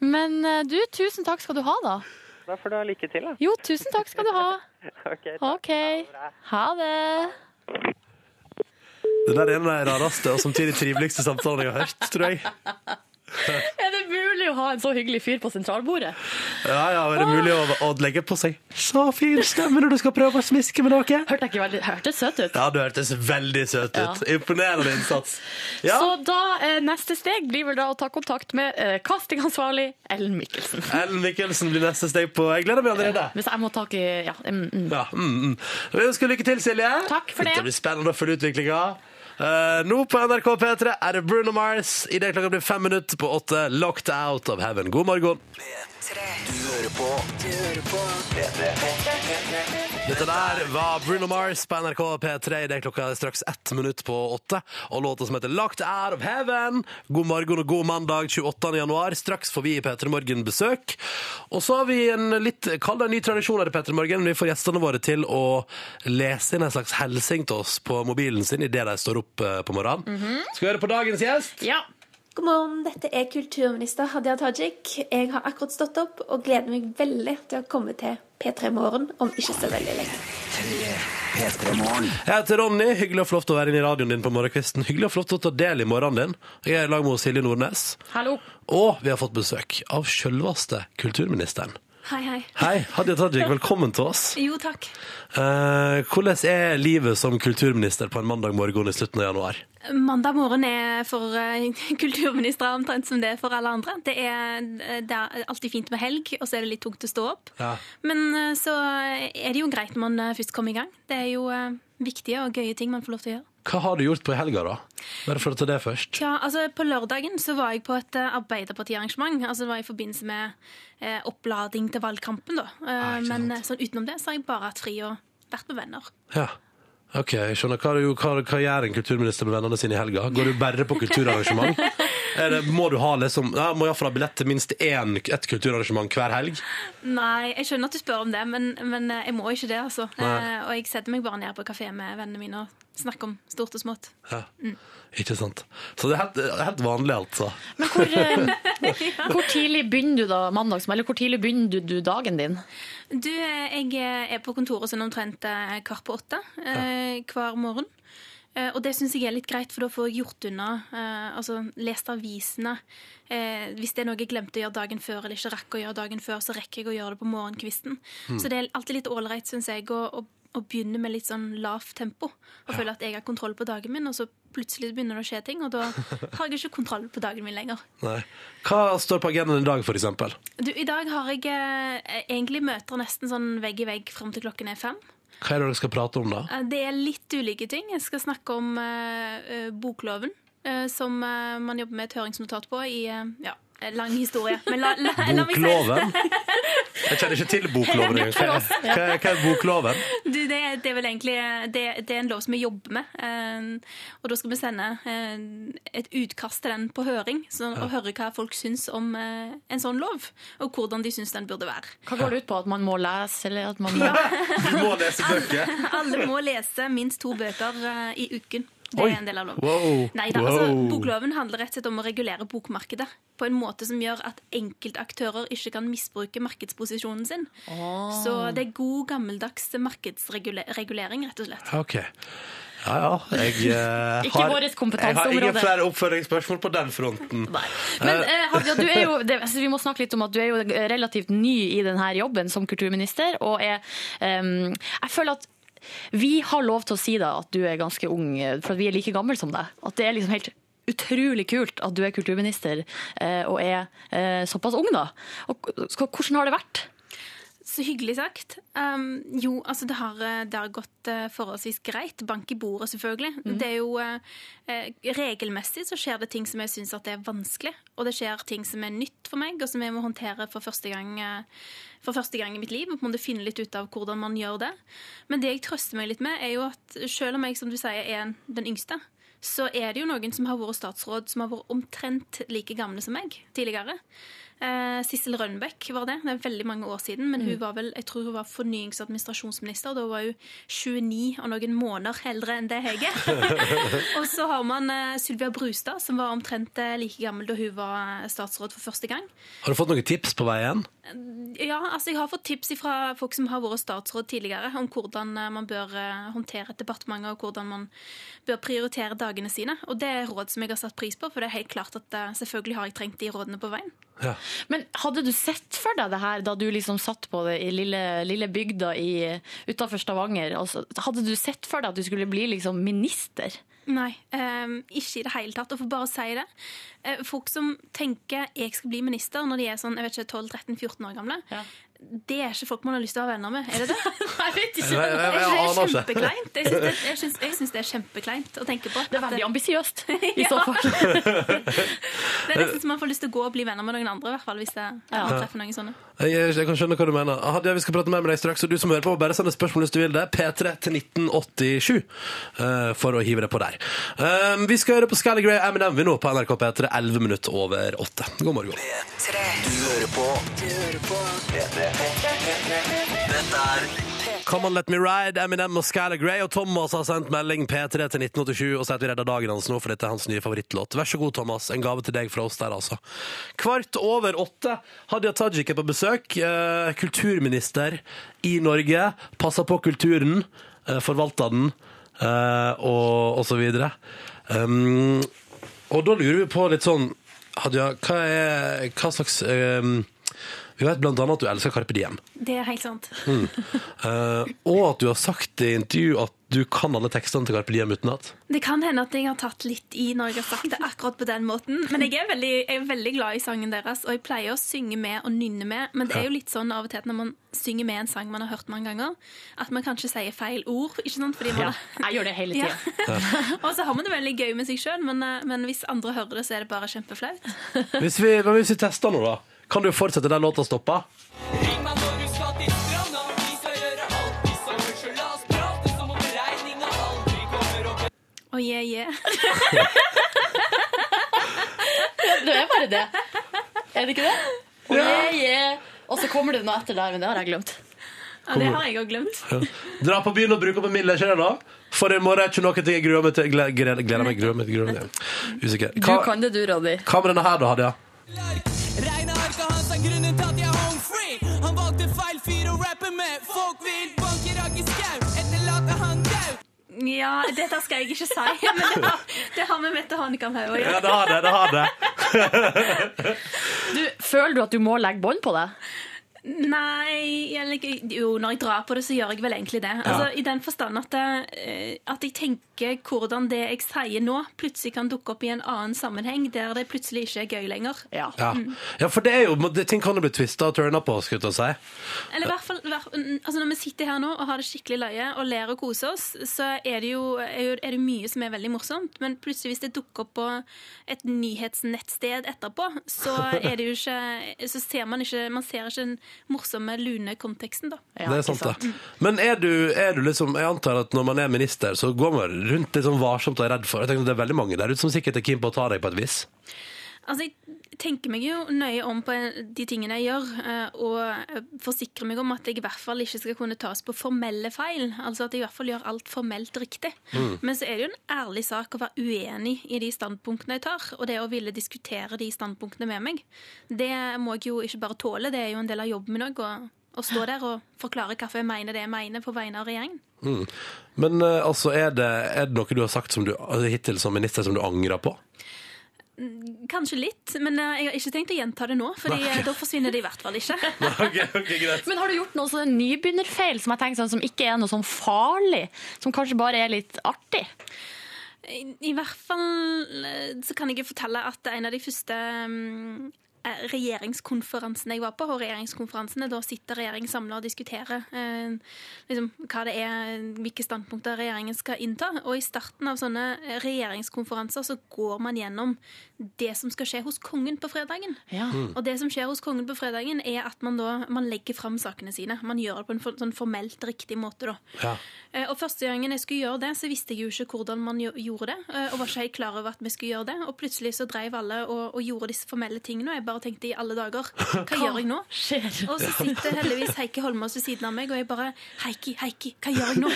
Men eh, du, tusen takk skal du ha, da. Da får du ha lykke til, da. Jo, tusen takk skal du ha. Ok, takk. okay. Ha det. Det der er en av de rareste og samtidig triveligste samtalene jeg har hørt, tror jeg. Er det mulig å ha en så hyggelig fyr på sentralbordet? Ja, ja, er det mulig å, å legge på seg så fin stemme når du skal prøve å smiske med noe? Hørte jeg ikke veldig Hørtes søt ut. Ja, du hørtes veldig søt ut. Imponerende innsats. Ja. Så da, eh, neste steg blir vel da å ta kontakt med eh, castingansvarlig Ellen Mikkelsen. Ellen Mikkelsen blir neste steg på Jeg gleder meg allerede. Hvis jeg må ta i Ja. Mm, mm. Ja, mm, mm. Vi ønsker lykke til, Silje. Takk for det. Det blir spennende å følge utviklinga. Eh, nå på NRK P3 er det Bruno Mars. I det klokka blir fem minutter på åtte. Locked out of heaven. God morgen. Du hører på P3. Dette der var Bruno Mars på NRK P3. Det er klokka straks ett minutt på åtte. Og låta som heter Locked Out of Heaven. God morgen og god mandag 28. januar. Straks får vi i P3 Morgen besøk. Og så har vi en litt, kall det en ny tradisjon her i P3 Morgen. Vi får gjestene våre til å lese inn en slags hilsen til oss på mobilen sin idet de står opp eh, på morgenen. Skal vi høre på dagens gjest? Ja. God morgen, dette er kulturminister Hadia Tajik. Jeg har akkurat stått opp og gleder meg veldig til å komme til P3 Morgen om ikke så veldig lenge. Jeg heter Ronny. Hyggelig og flott å være inne i radioen din på morgenkvisten. Hyggelig og flott å ta del i morgenen din. Jeg er i lag med Silje Nordnes. Hallo. Og vi har fått besøk av selveste kulturministeren. Hei, hei. Hei, Hadia Tajik, velkommen til oss. Jo, takk. Eh, hvordan er livet som kulturminister på en mandag morgen i slutten av januar? Mandag morgen er for eh, kulturministre omtrent som det er for alle andre. Det er, det er alltid fint med helg, og så er det litt tungt å stå opp. Ja. Men eh, så er det jo greit når man eh, først kommer i gang. Det er jo eh, viktige og gøye ting man får lov til å gjøre. Hva har du gjort på helga, da? Bare for å ta det først. Ja, altså På lørdagen så var jeg på et eh, Arbeiderpartiarrangement. Altså Det var i forbindelse med eh, opplading til valgkampen. da. Eh, men eh, sånn utenom det så har jeg bare hatt fri og vært med venner. Ja. Ok, jeg skjønner. Hva, hva, hva gjør en kulturminister med vennene sine i helga? Går du bare på kulturarrangement? Er det, må du ha liksom, ja, må iallfall ha billett til minst én, ett kulturarrangement hver helg? Nei, jeg skjønner at du spør om det, men, men eh, jeg må ikke det. altså. Nei. Eh, og jeg setter meg bare ned på kafé med vennene mine og snakker om stort og smått. Ja. Mm. Ikke sant. Så det er helt, helt vanlig, altså. Men hvor, ja. hvor tidlig begynner du da mandags, eller hvor tidlig begynner du, du dagen din? Du, eh, jeg er på kontoret sånn omtrent eh, kvart på åtte eh, hver morgen. Eh, Og det syns jeg er litt greit, for da får jeg gjort unna eh, Altså lest avisene. Eh, hvis det er noe jeg glemte å gjøre dagen før, eller ikke rakk å gjøre dagen før, så rekker jeg å gjøre det på morgenkvisten. Mm. Så det er alltid litt ålreit, syns jeg, å, å og begynner med litt sånn lavt tempo. Og føle at jeg har kontroll på dagen min, og så plutselig begynner det å skje ting, og da har jeg ikke kontroll på dagen min lenger. Nei. Hva står på agendaen i dag, for? Du, I dag har jeg eh, egentlig møter nesten sånn vegg i vegg fram til klokken er fem. Hva er det dere skal prate om, da? Eh, Det er litt ulike ting. Jeg skal snakke om eh, eh, bokloven, som man jobber med et høringsnotat på i ja, lang historie. Men la, la, la meg si- Bokloven? Jeg kjenner ikke til bokloven. Hva, er- hva, er- hva er bokloven? Du, det, det er vel egentlig det, det er en lov som vi jobber med. eh, og da skal vi sende eh, et utkast til den på høring, så, og høre hva folk syns om eh, en sånn lov. Og hvordan de syns den burde være. Hva går det ut på? At man må lese, eller at man Du må lese bøker. Alle må lese minst to bøker eh, i uken. Det Oi. er en del av loven. Wow. Neida, wow. altså, Bokloven handler rett og slett om å regulere bokmarkedet på en måte som gjør at enkeltaktører ikke kan misbruke markedsposisjonen sin. Så det er god, gammeldags markedsregulering, rett og slett. OK. Ja ja. Jeg, eh, Ikke har, vårt jeg har kompetanseområde. ingen flere oppfølgingsspørsmål på den fronten. Men Eh, eh, Hadia, du er jo, det, altså, vi må snakke litt om at du er jo relativt ny i denne jobben som kulturminister. Og er, um, jeg føler at vi har lov til å si da at du er ganske ung, for vi er like gamle som deg. At det er liksom helt utrolig kult at du er kulturminister eh, og er eh, såpass ung, da. Og, hvordan har det vært? Så hyggelig sagt. Um, jo, altså det har, eh, det har gått eh, forholdsvis greit. Bank i bordet, selvfølgelig. Mm. Det er jo eh, Regelmessig så skjer det ting som jeg syns er vanskelig. Og det skjer ting som er nytt for meg, og som jeg må håndtere for første gang, for første gang i mitt liv. Og på finne litt ut av hvordan man gjør det. Men det jeg trøster meg litt med, er jo at selv om jeg som du sier, er den yngste, så er det jo noen som har vært statsråd som har vært omtrent like gamle som meg tidligere. Eh, Sissel Rønbeck var det. Det er veldig mange år siden. Men hun var vel, jeg tror hun var fornyings- og administrasjonsminister. Da var hun 29 og noen måneder eldre enn det jeg er. og så har man eh, Sylvia Brustad, som var omtrent eh, like gammel da hun var statsråd for første gang. Har du fått noen tips på veien? Ja, altså jeg har fått tips fra folk som har vært statsråd tidligere, om hvordan man bør håndtere et departement, og hvordan man bør prioritere dagene sine. Og det er råd som jeg har satt pris på, for det er helt klart at selvfølgelig har jeg trengt de rådene på veien. Men hadde du sett for deg det her da du liksom satt på det i lille, lille bygda utafor Stavanger? Altså, hadde du sett for deg at du skulle bli liksom minister? Nei, um, ikke i det hele tatt. Og for bare å si det. eh, folk som tenker jeg skal bli minister når de er sånn, jeg vet ikke, 12-13-14 år gamle, det er ikke folk man har lyst til å være venner med. Er det det? jeg vet ikke. Jeg- jeg- jeg det er aner ikke. kjempekleint. Jeg syns det, jeg jeg det er kjempekleint å tenke på. Det er veldig ambisiøst, i så Ja. fall. Det er nesten så man får lyst til å gå og bli venner med noen andre, i hvert fall, hvis det, ja. treffer noen sånne. Jeg, jeg kan skjønne hva du mener. Hadia, vi skal prate mer med deg straks. Og du som hører på, bare send et spørsmål hvis du vil det. P3 til 1987 uh, for å hive det på der. Um, vi skal høre på Skyler Grey Eminem vi nå på NRK P3 11 minutter over 8. God morgen. Du hører på Du hører på Dette er Come on, let me ride, Eminem og Scala Grey. Og Thomas har sendt melding P3 til 1987 og sier at vi redder dagen hans nå, for dette er hans nye favorittlåt. Vær så god, Thomas. En gave til deg fra oss der, altså. Kvart over åtte. Hadia Tajik er på besøk. Eh, kulturminister i Norge. Passer på kulturen. Eh, forvalter den, eh, og, og så videre. Um, og da lurer vi på litt sånn Hadia, hva, er, hva slags um, Vi vet annet at du elsker Carpe Diem. Det er helt sant. Mm. Eh, og at du har sagt i intervju at du kan alle tekstene til Carpe Diem utenat. Det kan hende at jeg har tatt litt i når jeg har sagt det akkurat på den måten. Men jeg er veldig, jeg er veldig glad i sangen deres, og jeg pleier å synge med og nynne med. Men det er jo litt sånn av og til når man synger med en sang man har hørt mange ganger, at man kanskje sier feil ord. ikke sant? Fordi man, Ja, jeg gjør det hele tida. og så har man det veldig gøy med seg sjøl, men, eh, men hvis andre hører det, så er det bare kjempeflaut. Hvis vi, hvis vi tester nå, da. Kan du fortsette der låta stoppa? Og yeah, yeah. Det er bare det. Er det ikke det? Oh, yeah, yeah. Og så kommer det noe etter der, men det har jeg glemt. Ja, det har jeg òg glemt. Dra på byen og bruke opp en middel, ikke det da? For i morgen er ikke noe jeg gruer meg til. Gleder, meg, gruer meg. Gruer meg Usikker. Usikker. Du kan det, du, Ronny. hva med denne her, da, Hadia? Regnearket hans er grunnen til at jeg er home free. Han valgte feil fyr å rappe med. Folk vil banke Ragge Skau, etterlate han dau. Ja, dette skal jeg ikke si, men det har, det har med Mette Hanekamhaug å Ja, det har det. det har det. Du, føler du at du må legge bånd på deg? Nei eller, Jo, når jeg drar på det, så gjør jeg vel egentlig det. Altså, I den forstand at, eh, at jeg tenker hvordan det jeg sier nå, plutselig kan dukke opp i en annen sammenheng der det plutselig ikke er gøy lenger. Ja. Mm. ja, for det er jo det, Ting kan jo bli twista og turna på, skulle jeg til å si. Eller i hvert fall, altså Når vi sitter her nå og har det skikkelig løye og ler og koser oss, så er det jo, er er det mye som er veldig morsomt. Men plutselig hvis det dukker opp på et nyhetsnettsted etterpå, så er det jo ikke Så ser man ikke Man ser ikke den morsomme, lune konteksten, da. det er sant, det. Men er du, er du liksom Jeg antar at når man er minister, så går man rundt litt sånn varsomt og er redd for Jeg tenker at Det er veldig mange der ute som sikkert er keen på å ta deg på et vis. Altså, Jeg tenker meg jo nøye om på de tingene jeg gjør, eh, og forsikrer meg om at jeg i hvert fall ikke skal kunne tas på formelle feil. Altså at jeg i hvert fall gjør alt formelt riktig. Mm. Men så er det jo en ærlig sak å være uenig i de standpunktene jeg tar, og det å ville diskutere de standpunktene med meg. Det må jeg jo ikke bare tåle, det er jo en del av jobben min òg. Å stå der og forklare hvorfor jeg mener det jeg mener på vegne av regjeringen. Mm. Men eh, altså, er det, er det noe du har sagt som du, hittil som minister som du angrer på? Mm, Kanskje litt, men eh, jeg har ikke tenkt å gjenta det nå, for Nei. da forsvinner det i hvert fall ikke. Men har du gjort noe sånn nybegynnerfeil som jeg tenker sånn, som ikke er noe sånn farlig? Som kanskje bare er litt artig? I, I hvert fall eh, så kan jeg fortelle at en av de første mm, eh, regjeringskonferansene jeg var på, og regjeringskonferansene, da sitter regjeringen samla og diskuterer eh, liksom, hva det er, hvilke standpunkter regjeringen skal innta. Og i starten av sånne regjeringskonferanser så går man gjennom det som skal skje hos kongen på fredagen. Ja. Mm. Og det som skjer hos kongen på fredagen, er at man da man legger fram sakene sine. Man gjør det på en for, sånn formelt riktig måte, da. Ja. Eh, Og første gangen jeg skulle gjøre det, så visste jeg jo ikke hvordan man gjo- gjorde det. eh, Og var ikke helt klar over at vi skulle gjøre det. Og plutselig så dreiv alle og, og gjorde disse formelle tingene, og jeg bare tenkte i alle dager Hva, gjør jeg nå? Og så sitter heldigvis Heikki Holmås ved siden av meg, og jeg bare Heikki, Heikki, hva gjør jeg nå?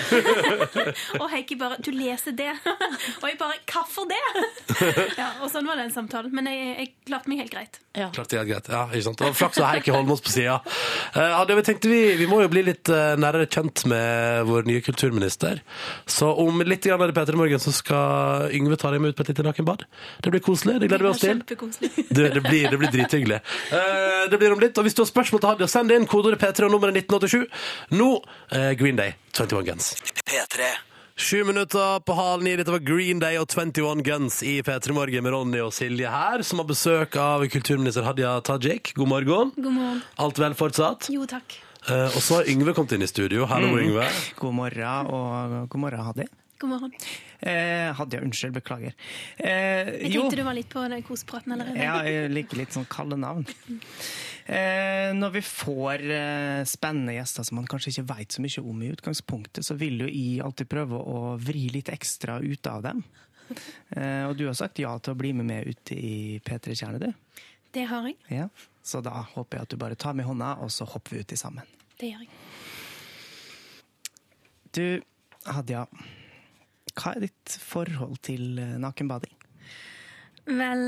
og Heikki bare Du leser det. og jeg bare Hvorfor det? ja, og sånn var den samtalen. Men jeg, jeg klarte meg helt greit. Ja. Klarte helt greit. Ja, ikke sant? Og flaks å ha Heikki Holmås på sida. Ja, det vi tenkte vi, vi må jo bli litt eh, nærmere kjent med vår nye kulturminister. Så om litt grann er det Peter i morgen, så skal Yngve ta deg med ut på et lite nakenbad. Det blir koselig. Det gleder vi oss til. Det, det, blir, det blir drithyggelig. Eh, det blir om litt. Og hvis du har spørsmål til Hadia, send inn. Kodeordet P3 og nummeret 1987. Nå eh, Green Day, 21 Guns. P3. Sju minutter på halv ni. Dette var Green Day og 21 Guns i P3 Morgen med Ronny og Silje her, som har besøk av kulturminister Hadia Tajik. God morgen. God morgen. Alt vel fortsatt? Jo, takk. Eh, og så har Yngve kommet inn i studio. Hallo, Mm. Yngve. God morgen, og god morgen, Hadia. God morgen. Eh, Hadia, unnskyld, beklager. Eh, Jeg jo, tenkte du var litt på den kosepraten allerede. ja, jeg liker litt sånn kalde navn. Eh, når vi får eh, spennende gjester som man kanskje ikke veit så mye om i utgangspunktet, så vil jo jeg alltid prøve å vri litt ekstra ut av dem. Eh, og du har sagt ja til å bli med meg ut i P3 Kjerne, du. Det har jeg. Ja. Så da håper jeg at du bare tar meg i hånda, og så hopper vi uti sammen. Det gjør jeg. Du, Hadia. Hva er ditt forhold til eh, nakenbading? Vel,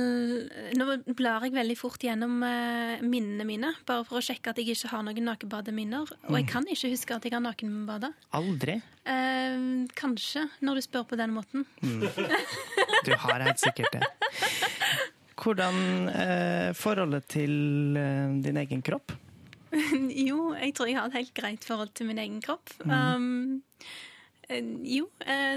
nå blar jeg veldig fort gjennom eh, minnene mine, bare for å sjekke at jeg ikke har noen nakenbademinner. Og jeg Mm. kan ikke huske at jeg har nakenbada. Aldri. Eh, kanskje, når du spør på den måten. Mm. Du har helt sikkert det. Hvordan eh, forholdet til eh, din egen kropp? jo, jeg tror jeg har et helt greit forhold til min egen kropp. Mm. Um, jo, eh,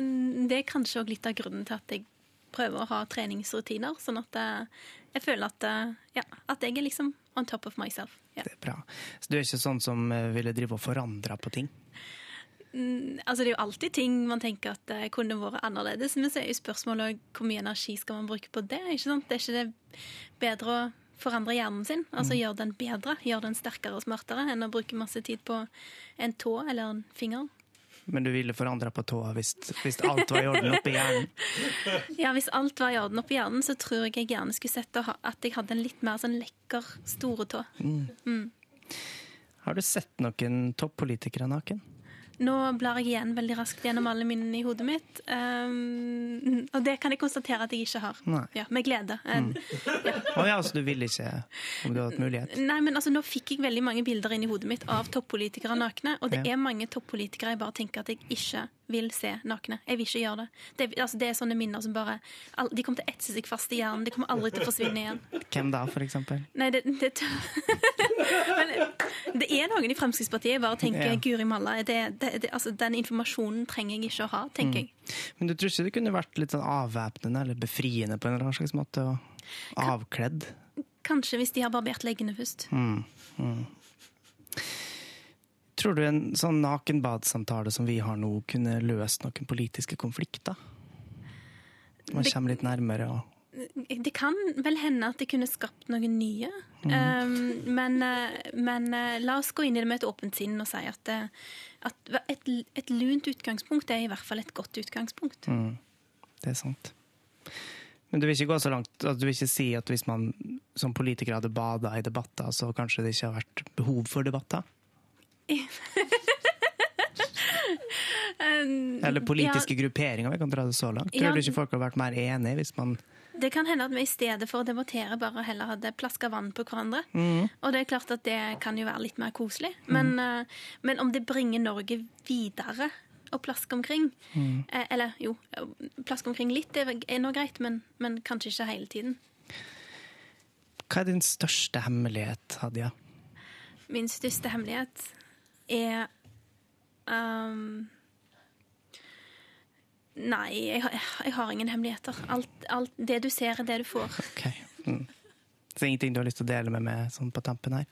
det er kanskje òg litt av grunnen til at jeg prøver å ha treningsrutiner, sånn at eh, jeg føler at, eh, ja, at jeg er liksom on top of myself. Ja. Det er bra. Så du er ikke sånn som eh, ville drive og forandre på ting? Mm, altså Det er jo alltid ting man tenker at det kunne vært annerledes, men så er jo spørsmålet hvor mye energi skal man bruke på det? ikke sant? Det er ikke det bedre å forandre hjernen sin? Altså Mm. Gjøre den bedre, gjøre den sterkere og smartere, enn å bruke masse tid på en tå eller en finger? Men du ville forandre på tåa hvis, hvis alt var i orden oppi hjernen? Ja, Hvis alt var i orden oppi hjernen, så tror jeg jeg gjerne skulle sett at jeg hadde en litt mer sånn lekker store tå. Mm. Mm. Har du sett noen toppolitikere naken? Nå blar jeg igjen veldig raskt gjennom alle minnene i hodet mitt. Um, og det kan jeg konstatere at jeg ikke har. Nei. Ja, Med glede. Mm. Ja. Å ja, så du ville ikke om du hadde hatt mulighet? Nei, men altså, Nå fikk jeg veldig mange bilder inn i hodet mitt av toppolitikere nakne. Og det er mange toppolitikere jeg bare tenker at jeg ikke vil se nakne. Jeg vil ikke gjøre det. Det, altså, det er sånne minner som bare De kommer til å etse seg fast i hjernen. De kommer aldri til å forsvinne igjen. Hvem da, for eksempel? Nei, det, det, Men det er noen i Fremskrittspartiet bare tenker Ja. Guri malla, det, det, det, altså, den informasjonen trenger jeg ikke å ha, tenker jeg. Men du tror ikke det kunne vært litt sånn avvæpnende eller befriende på en eller annen slags måte? Og avkledd? Kanskje hvis de har barbert leggene først. Mm. Mm. Tror du en sånn nakenbadsamtale som vi har nå, kunne løst noen politiske konflikter? Man kommer litt nærmere og Det kan vel hende at det kunne skapt noen nye. Mm. Um, men eh, men eh, la oss gå inn i det med et åpent sinn og si at, eh, at et, et lunt utgangspunkt er i hvert fall et godt utgangspunkt. mm. Det er sant. Men du vil ikke gå så langt at du vil ikke si at hvis man som politiker hadde bada i debatter, så kanskje det ikke har vært behov for debatter? Um, Eller politiske ja, grupperinger, vi kan dra det så langt. Ja. Tror du ikke folk hadde vært mer enige hvis man Det kan hende at vi i stedet for å debattere bare heller hadde plaska vann på hverandre. Mm. Og det er klart at det kan jo være litt mer koselig. Men, eh, men om det bringer Norge videre å plaske omkring Mm. Uh, Eller jo, plaske omkring litt er, er nå greit, men, men kanskje ikke hele tiden. Hva er din største hemmelighet, Hadia? Min største hemmelighet er um, Nei, jeg, har- jeg har ingen hemmeligheter. Alt, alt, det du ser, er det du får. Mm. Så ingenting du har lyst til å dele med meg sånn på tampen her?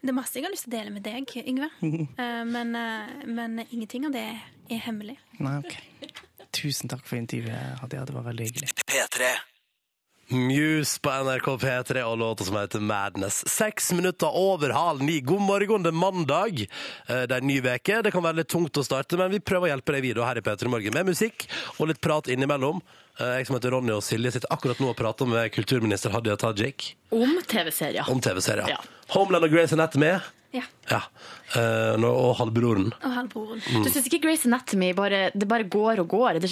Det er masse jeg har lyst til å dele med deg, Yngve. Eh, men, eh, men ingenting av det er hemmelig. Nei, ok. Tusen takk for intervjuet, Hadia. Det var veldig hyggelig. P3. Muse på NRK P3 og låta som heter Madness. Seks minutter over halv ni. God morgen, det er mandag. Eh, Det er en ny veke. Det kan være litt tungt å starte, men vi prøver å hjelpe deg videre her i P3 Morgen med musikk og litt prat innimellom. Eh, Jeg som heter Ronny og Silje sitter akkurat nå og prater med kulturminister Hadia Tajik Om TV-serier. om TV-serier. Ja. Homeland og Grace Anatomy. Ja. Ja. Eh, nå- Og halvbroren. Og halvbroren. Mm. Du syns ikke Grace Anatomy bare, det bare går og går? Det,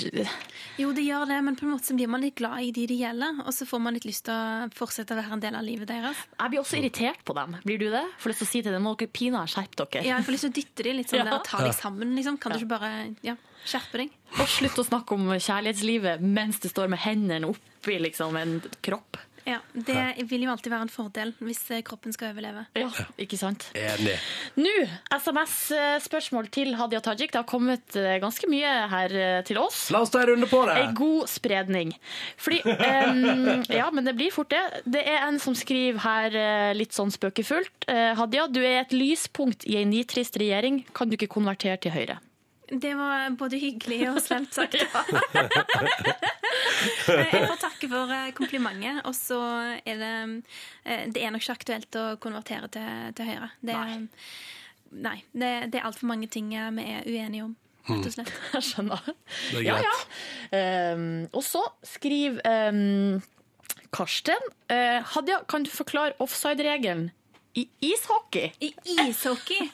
Jo, det gjør det, men på en måte så blir man litt glad i de det gjelder, og så får man litt lyst til å fortsette å være en del av livet deres. jeg blir også irritert på dem. Blir du det? Får lyst til å si til dem må dere pinadø skjerpe dere. Ja, jeg får lyst til å dytte de litt sånn Ja. der, og ta de sammen, liksom. Kan du ikke bare ja, skjerpe deg? Og slutt å snakke om kjærlighetslivet mens du står med hendene oppi liksom, en kropp. Ja, Det vil jo alltid være en fordel hvis eh, kroppen skal overleve. Ja, ikke sant? Enig. Nå, SMS-spørsmål til Hadia Tajik. Det har kommet eh, ganske mye her eh, til oss. La oss ta en runde på det. En god spredning. Fordi um, Ja, men det blir fort det. Det er en som skriver her eh, litt sånn spøkefullt. Eh, Hadia, du er et lyspunkt i en nitrist regjering. Kan du ikke konvertere til Høyre? Det var både hyggelig og slemt sagt. Eh, jeg får takke for eh, komplimentet, og så er det eh, Det er nok ikke aktuelt å konvertere til, til Høyre. Det, nei. nei det, det er altfor mange ting vi er uenige om, rett og slett. Jeg skjønner. Det er Ja, greit. ja. Um, og så skriver um, Karsten uh, Hadia, kan du forklare offside-regelen i ishockey? I ishockey?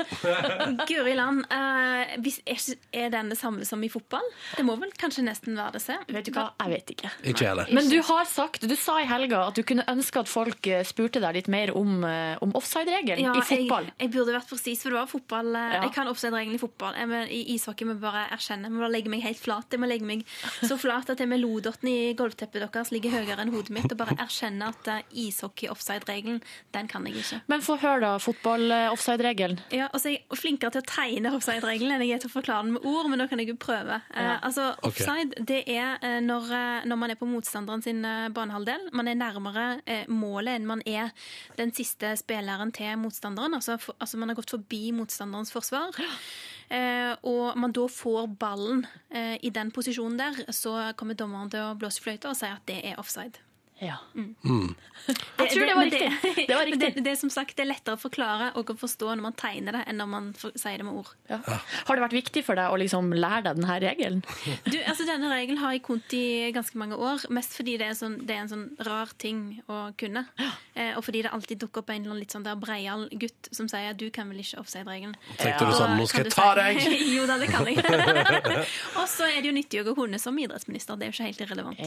Guri land. eh, er- er den det samme som i fotball? Det må vel kanskje nesten være det. Se. Vet du hva, jeg vet ikke. Ikke heller. Men du har sagt, du sa i helga at du kunne ønske at folk eh, spurte deg litt mer om, eh, om offside-regelen Ja, i fotball. Jeg, jeg burde vært presis, for det var fotball. Ja. Jeg kan offside-regelen i fotball. Jeg, men, I ishockey må jeg bare erkjenne. Jeg må bare legge meg helt flat. Jeg må legge meg så flat at jeg med lodotten i gulvteppet deres ligger høyere enn hodet mitt, og bare erkjenne at ishockey-offside-regelen, den kan jeg ikke. Men få høre, da. Fotball-offside-regelen. Ja, altså Jeg er flinkere til å tegne offside-regelen enn jeg er til å forklare den med ord, men nå kan jeg jo prøve. Ja. Uh, altså. Offside det er eh, når, eh, når man er på motstanderen sin eh, banehalvdel. Man er nærmere eh, målet enn man er den siste spilleren til motstanderen. Altså, for, altså Man har gått forbi motstanderens forsvar. Eh, og man da får ballen eh, i den posisjonen der, så kommer dommeren til å blåse fløyta og si at det er offside. Ja. Mm. Jeg tror det var riktig. Det var riktig. Det, det som sagt det er lettere å forklare og å forstå når man tegner det, enn når man for, sier det med ord. Har det vært viktig for deg å liksom lære deg denne regelen? Du, altså Denne regelen har jeg kunnet i ganske mange år, mest fordi det er, sånn, det er en sånn rar ting å kunne. Eh, og fordi det alltid dukker opp en eller annen litt sånn der breial gutt som sier du kan vel ikke offside-regelen. Tenkte du sånn, nå skal jeg ta deg? jo da, det kan jeg. og så er det jo nyttig å gå hunde som idrettsminister. Det er jo ikke helt irrelevant.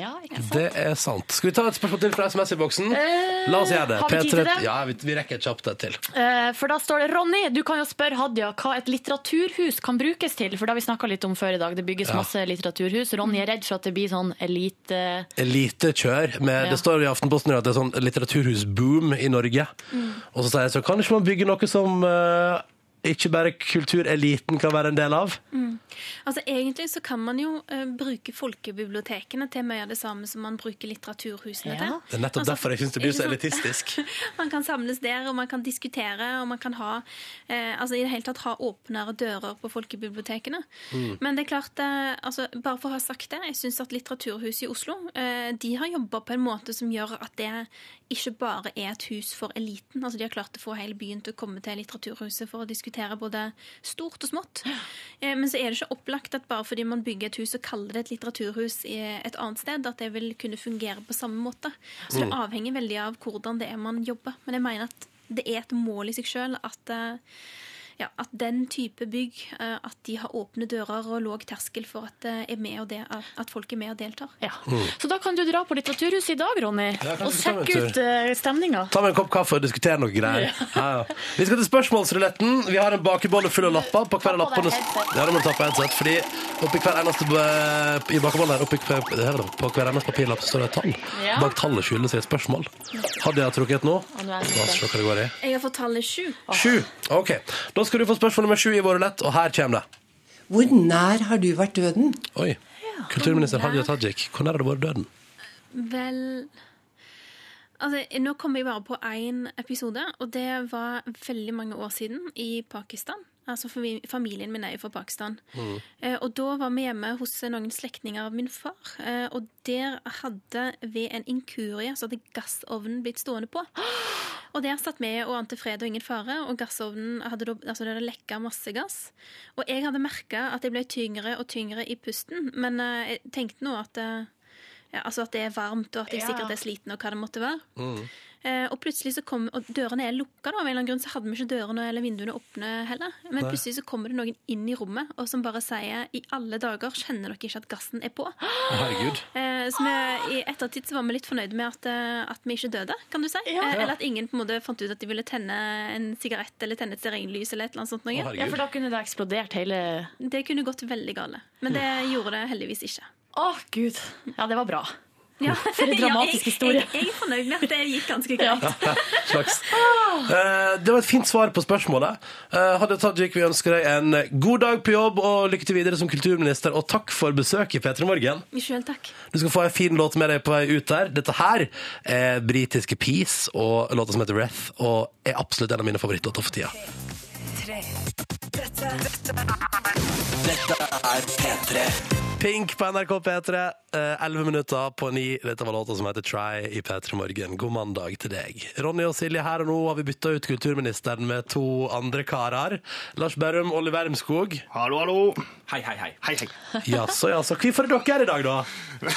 Det er sant. Skal vi ta et spørsmål til fra SMS-boksen. Eh, La oss gjøre det. har vi tid til det? Ja, vi, vi rekker et kjapt et til. Eh, For da står det Ronny, du kan jo spørre Hadia hva et litteraturhus kan brukes til. For det har vi snakka litt om før i dag. Det bygges Ja. masse litteraturhus. Ronny er redd for at det blir sånn elite... Elitekjør. Med, Ja. Det står i Aftenposten at det er sånn litteraturhusboom i Norge. Mm. Og så sier jeg så kan ikke man bygge noe som eh, ikke bare kultureliten kan være en del av? Mm. Altså Egentlig så kan man jo uh, bruke folkebibliotekene til mye av det samme som man bruker litteraturhusene til. Det er nettopp Altså, derfor jeg syns det blir så elitistisk. Man kan samles der, og man kan diskutere, og man kan ha uh, altså i det hele tatt ha åpnere dører på folkebibliotekene. Mm. Men det er klart, uh, altså, bare for å ha sagt det, jeg syns at Litteraturhuset i Oslo de har jobba på en måte som gjør at det ikke bare er et hus for eliten. Altså De har klart å få hele byen til å komme til Litteraturhuset for å diskutere både stort og smått. Eh, men så er det ikke opplagt at bare fordi man bygger et hus og kaller det et litteraturhus i et annet sted, at det vil kunne fungere på samme måte. Så det Mm. avhenger veldig av hvordan det er man jobber. Men jeg mener at det er et mål i seg sjøl at, eh, ja, at den type bygg eh, at de har åpne dører og låg terskel for at, er med og det, at folk er med og deltar. Så da kan du dra på Litteraturhuset i dag, Ronny, Ja, og sjekke ut uh, stemninga. Ta med en kopp kaffe og diskutere noe greier. Ja, ja. Vi skal til spørsmålsruletten. Vi har en bakebolle full av lapper. På hver av lappene Ja, må du ta på headset, fordi oppi hver eneste i bakebollen her, oppi hver, her, på hver eneste papirlapp så står det et tall. Ja. Bak tallet skjuler seg et spørsmål. Hadde jeg trukket nå? Ja, nå La er oss se hva det går i. Jeg har fått tallet sju. Sju. OK. Da skal du få spørsmål nummer sju i vår lett, og her kommer det. Hvor nær har du vært døden? Oi. Kulturminister Hadia? Tajik, hvor nær har du vært døden? Vel Altså, nå kommer jeg bare på én episode, og det var veldig mange år siden i Pakistan. Altså, Familien min er jo fra Pakistan. Eh, og da var vi hjemme hos noen slektninger av min far. Eh, og der hadde ved en inkurie så hadde gassovnen blitt stående på. Og der satt vi og ante fred og ingen fare, og gassovnen hadde, altså det hadde lekka masse gass. Og jeg hadde merka at jeg ble tyngre og tyngre i pusten, men eh, jeg tenkte nå at eh, ja, altså at det er varmt, og at jeg Ja. sikkert er sliten, og hva det måtte være. Eh, og plutselig så kom, og dørene er lukka, da, av en eller annen grunn så hadde vi ikke dørene eller vinduene åpne heller. Men Nei. plutselig så kommer det noen inn i rommet og som bare sier i alle dager kjenner dere ikke at gassen er på. Herregud. Eh, så vi, I ettertid så var vi litt fornøyd med at, eh, at vi ikke døde, kan du si. Ja. eller at ingen på en måte fant ut at de ville tenne en sigarett eller tenne et stearinlys eller et eller annet sånt. Noe. Ja, for da kunne det eksplodert hele Det kunne gått veldig gale. Men det gjorde det heldigvis ikke. Å, gud. Ja, det var bra. Ja. For en dramatisk Ja, jeg, historie. Jeg, jeg er fornøyd med at det gikk ganske greit. Slags. Eh, det var et fint svar på spørsmålet. Uh, Hadia Tajik, vi ønsker deg en god dag på jobb og lykke til videre som kulturminister. Og takk for besøket, P3 Morgen. Selv takk. Du skal få en fin låt med deg på vei ut der. Dette her er britiske Peace og låta som heter Reth, og er absolutt en av mine favorittlåter for tida. Dette er P3. Pink på NRK P3. Elleve 11 minutter på 9. Dette var låta som heter Try i P3 Morgen. God mandag til deg. Ronny og Silje, her og nå har vi bytta ut kulturministeren med to andre karer. Lars Berrum og Oliver Wermskog. Hallo, hallo. Hei, hei, hei. hei, hei. Jaså, jaså. Hvorfor er dere her i dag, da?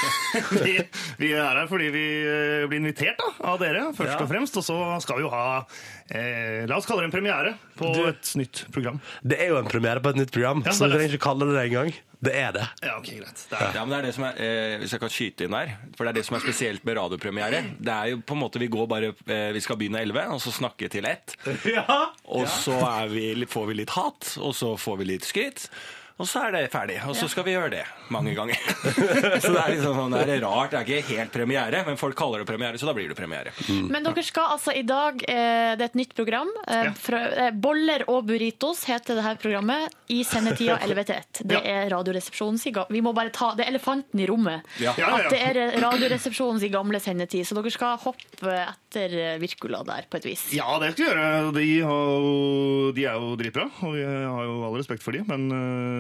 vi, vi er her fordi vi eh, blir invitert da, av dere, først Ja. og fremst. Og så skal vi jo ha eh, La oss kalle det en premiere på Du- et nytt program. Det er jo en premiere på et nytt program, Ja, så det du er trenger ikke kalle det det engang. Det er det. Ja, ok, greit. Ja, men det er det som er, eh, Hvis jeg kan skyte inn der, for det er det som er spesielt med radiopremiere. Det er jo på en måte Vi går bare eh, Vi skal begynne 11, og så snakke til ett. Og så er vi, får vi litt hat, og så får vi litt skryt. Og så er det ferdig. Og så skal vi gjøre det mange ganger. så det er liksom sånn, det er rart. Det er ikke helt premiere, men folk kaller det premiere, så da blir det premiere. Men dere skal altså i dag eh, Det er et nytt program. Eh, fra, eh, Boller og burritos heter det her programmet i sendetida 11 til 1. Det er Radioresepsjonens i ga- Vi må bare ta Det er elefanten i rommet. Ja. Ja, ja, ja. At det er Radioresepsjonens i gamle sendetid. Så dere skal hoppe etter Virkula der, på et vis. Ja, det skal vi gjøre. De, har jo, de er jo dritbra, og vi har jo all respekt for dem. Men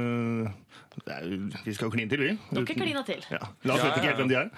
eh, vi skal kline til, vi. Dere klina til. Ja. La oss Ja, vite ikke ja, helt hvem de er.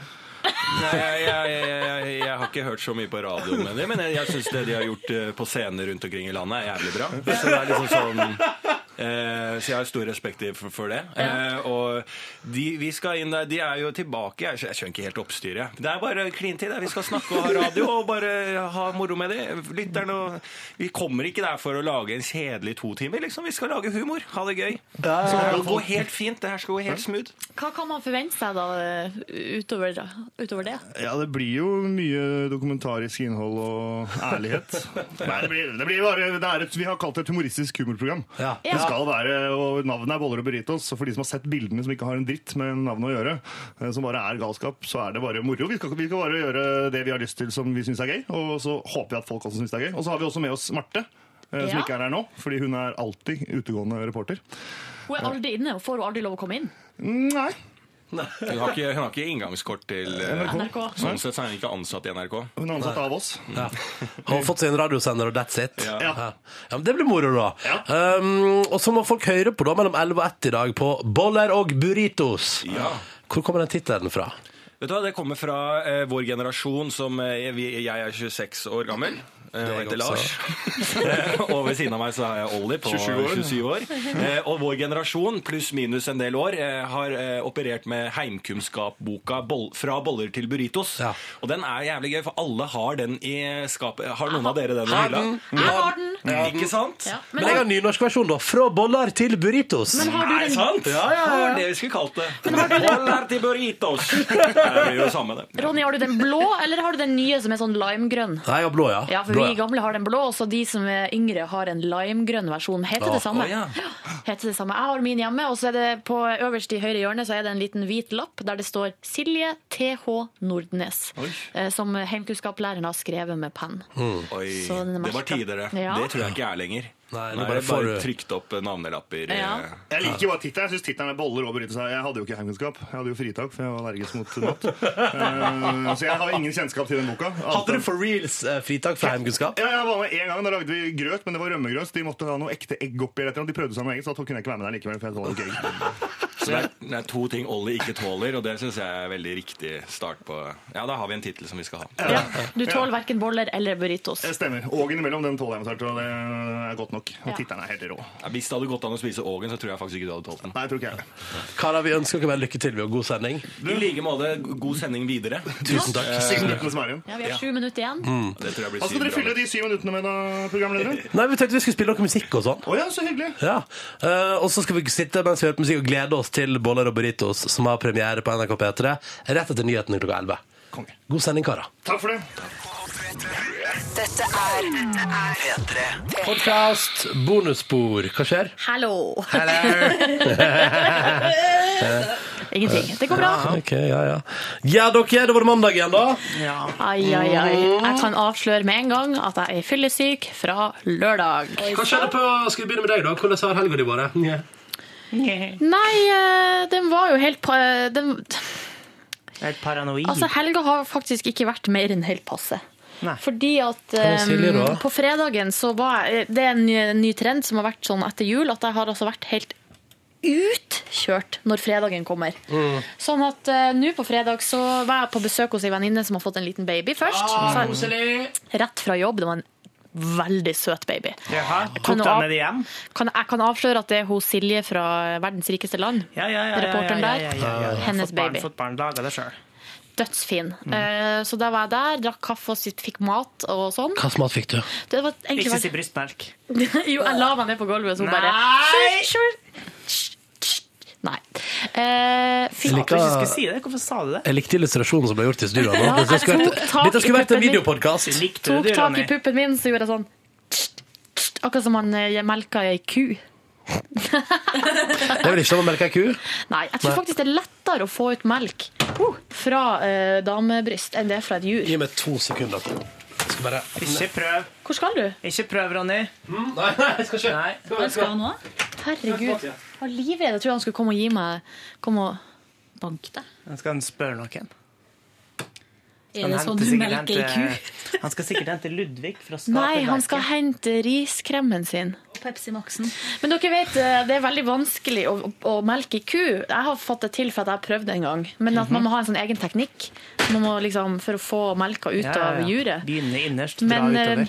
Nei, jeg, jeg, jeg, jeg, jeg har ikke hørt så mye på radio med dem, men jeg, jeg syns det de har gjort eh, på scener rundt omkring i landet, er jævlig bra. Så det er liksom sånn Eh, så jeg har stor respekt for, for det. Eh, og de vi skal inn der, de er jo tilbake. Jeg, skjønner ikke helt oppstyret. Det er bare klintid. Vi skal snakke og ha radio og bare ha moro med det. Lytterne og Vi kommer ikke der for å lage en kjedelig to timer, liksom. Vi skal lage humor. Ha det gøy. Så det her gå helt fint. Det her skal gå helt smooth. Hva kan man forvente seg da utover, utover det? Ja, det blir jo mye dokumentarisk innhold og ærlighet. Nei, det blir, det blir bare, det er et, vi har kalt det et humoristisk humorprogram. Det skal være, og Navnet er Boller og Burritos. Og for de som har sett bildene som ikke har en dritt med navnet å gjøre, eh, som bare er galskap, så er det bare moro. Vi skal, vi skal bare gjøre det vi har lyst til som vi syns er gøy, og så håper vi at folk også syns det er gøy. Og så har vi også med oss Marte. eh, Som Ja. ikke er her nå, fordi hun er alltid utegående reporter. Hun er aldri inne og får hun aldri lov å komme inn. Nei. Hun har ikke, hun har ikke inngangskort til NRK. NRK. Sånn sett så er hun ikke ansatt i NRK. Hun er ansatt av oss. Ja. Har fått seg en radiosender, og that's it. Ja. Ja. Ja, men det blir moro, da. Um, og så må folk høre på da mellom 11 og 1 i dag på Boller og burritos. Ja. Hvor kommer den tittelen fra? Vet du hva, Det kommer fra eh, vår generasjon som eh, vi, Jeg er 26 år gammel. Eh, Det er og heter Lars. Eh, og ved siden av meg så har jeg Ollie på 27 år. 27 år. Eh, og vår generasjon, pluss minus en del år, eh, har eh, operert med heimkunnskap-boka 'Fra boller til burritos'. Og den er jævlig gøy, for alle har den i skapet. Har noen av dere den i hylla? Jeg har den. Ja. Ikke sant? Ja. Men, jeg har nynorskversjon, da. Fra boller til burritos. Men har du Nei, sant? Ja, ja, ja. Det var det vi skulle kalt det. Boller til burritos. Det blir jo samme, det. Ronny, har du den blå, eller har du den nye som er sånn limegrønn? Nei, jeg har blå, ja. Ja, for blå, vi gamle har den blå, og så de som er yngre har en limegrønn versjon. Heter oh, det samme? å, ja. Heter det samme. Jeg har min hjemme, og så er det på øverst i høyre hjørne så er det en liten hvit lapp der det står Silje TH Nordnes, Oi. som heimkunnskapslæreren har skrevet med penn. Oi, Så den er det var tidligere. Ja. Det tror jeg ikke er lenger. Nei, Nå bare bare trykt opp navnelapper. Ja. eh. Jeg liker bare tittelen. Jeg syns tittelen er boller og burritos. Jeg hadde jo ikke heimkunnskap. Jeg hadde jo fritak, for jeg var allergisk mot mat. uh, så jeg har ingen kjennskap til den boka. Hadde du for reals uh, fritak fra heimkunnskap? Ja, jeg var med en gang, Da lagde vi grøt, men det var rømmegrøt. De måtte ha noe ekte egg oppi. eller. De prøvde seg med egg, så da kunne jeg ikke være med der likevel. for jeg så det ikke egg. Så det er, det er to ting Ollie ikke tåler, og det syns jeg er veldig riktig start på Ja, da har vi en tittel som vi skal ha. Ja, du tåler verken boller eller burritos. Det stemmer. Og innimellom den tåler jeg og det er godt nok. Og Ja. tittelen er helt rå. Ja, hvis det hadde gått an å spise Ågen, så tror jeg faktisk ikke du hadde tålt den. Nei, jeg tror ikke jeg Kara, vi ønsker dere lykke til og god sending. I like måte, god sending videre. Tusen takk. Ja, vi har sju minutter igjen. Det tror jeg blir Hva skal dere fylle de syv minuttene med, da, programledere? Nei, Vi tenkte vi skulle spille noe musikk og sånn. Å ja, så hyggelig. Ja. Uh, og så skal vi sitte mens vi hører på musikk og glede oss til Boller og Burritos, som har premiere på NRK P3 rett etter nyhetene klokka 11. Konge. God sending, karer. Takk for det. Dette er P3. Podkast, bonusspor. Hva skjer? Hallo! Ingenting. Det går bra. Ok, ja, ja. ja, dere, det var det mandag igjen, da. Ai, ai, ai. Jeg kan avsløre med en gang at jeg er fyllesyk fra lørdag. Hva skjedde på Skal vi begynne med deg, da? Hvordan har helga di vært? Nei, eh, den var jo helt den, Helt paranoid. Altså, helga har faktisk ikke vært mer enn helt passe. Fordi at eh, på fredagen så var jeg Det er en ny, ny trend som har vært sånn etter jul, at jeg har altså vært helt utkjørt når fredagen kommer. Sånn at uh, nå på fredag så var jeg på besøk hos ei venninne som har fått en liten baby først. Ah, Så rett fra jobb. Det var en veldig søt baby. Jaha, Jeg tok kan av- med det hjem? Kan, jeg kan avsløre at det er hos Silje fra Verdens rikeste land. Ja, ja, ja, ja, Reporteren ja, der. ja, ja, ja. Hennes Fått barn, baby. Fått barn, laga det sjøl. Dødsfin. Eh, så da var jeg der, drakk kaffe og fikk mat og sånn. Hva slags mat fikk du? Det var egentlig Ikke si brystmelk. jo, jeg la meg ned på gulvet, så hun bare Nei! Sure, sure. Nei. Eh, Jeg liker- si det, hvorfor sa du det? Jeg likte illustrasjonen som ble gjort i studio. Ja, Dette skulle vært, en videopodkast. Tok tak i puppen min, så gjorde jeg sånn Akkurat som man eh, melka ei ku. Det er vel ikke som å melke ei ku? Nei, jeg tror Nei. faktisk det er lettere å få ut melk uh, fra eh, damebryst enn det er fra et jur. Gi meg to sekunder. Jeg skal bare Ikke prøv. Hvor skal du? Ikke prøv, Ronny. Nei, nei, jeg skal ikke. Nei. Skal han nå? Herregud. Jeg var livredd. Jeg trodde han skulle komme og gi meg Komme og banke deg. Skal han spørre noen. Er Han det sånn du melker ei ku? Han skal sikkert hente Ludvig fra skapet. Nei, han skal hente riskremmen sin. Pepsi Maxen. Men dere vet, eh, det er veldig vanskelig å, å melke ei ku. Jeg har fått det til for at jeg har prøvd det en gang. Men at man må ha en sånn egen teknikk man må liksom, for å få melka ut Ja, ja, av juret. Begynne innerst, dra Men eh, utover.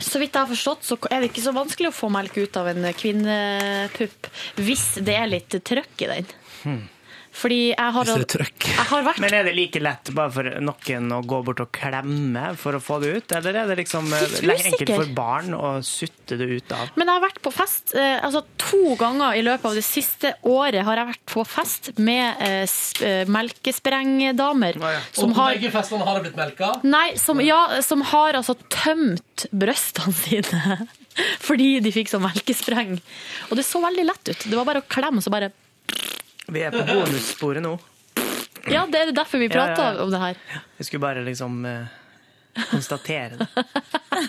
Så vidt jeg har forstått, så er det ikke så vanskelig å få melk ut av en kvinnepupp hvis det er litt trøkk i den. Fordi jeg har, Hvis det er trøkk. jeg har vært Men er det like lett bare for noen å gå bort og klemme for å få det ut, eller er det liksom enkelt for barn å sutte det ut av? Men jeg har vært på fest eh, altså to ganger i løpet av det siste året har jeg vært på fest med eh, eh, melkesprengdamer. Som Og på har, begge festene har det blitt melka? nei, som, ja, som har altså tømt brøstene sine fordi de fikk sånn melkespreng. Og det så veldig lett ut. Det var bare å klemme, så bare Vi er på bonussporet nå. Ja, det er derfor vi Ja, prater ja, ja. om det her. Jeg skulle bare liksom eh, konstatere det.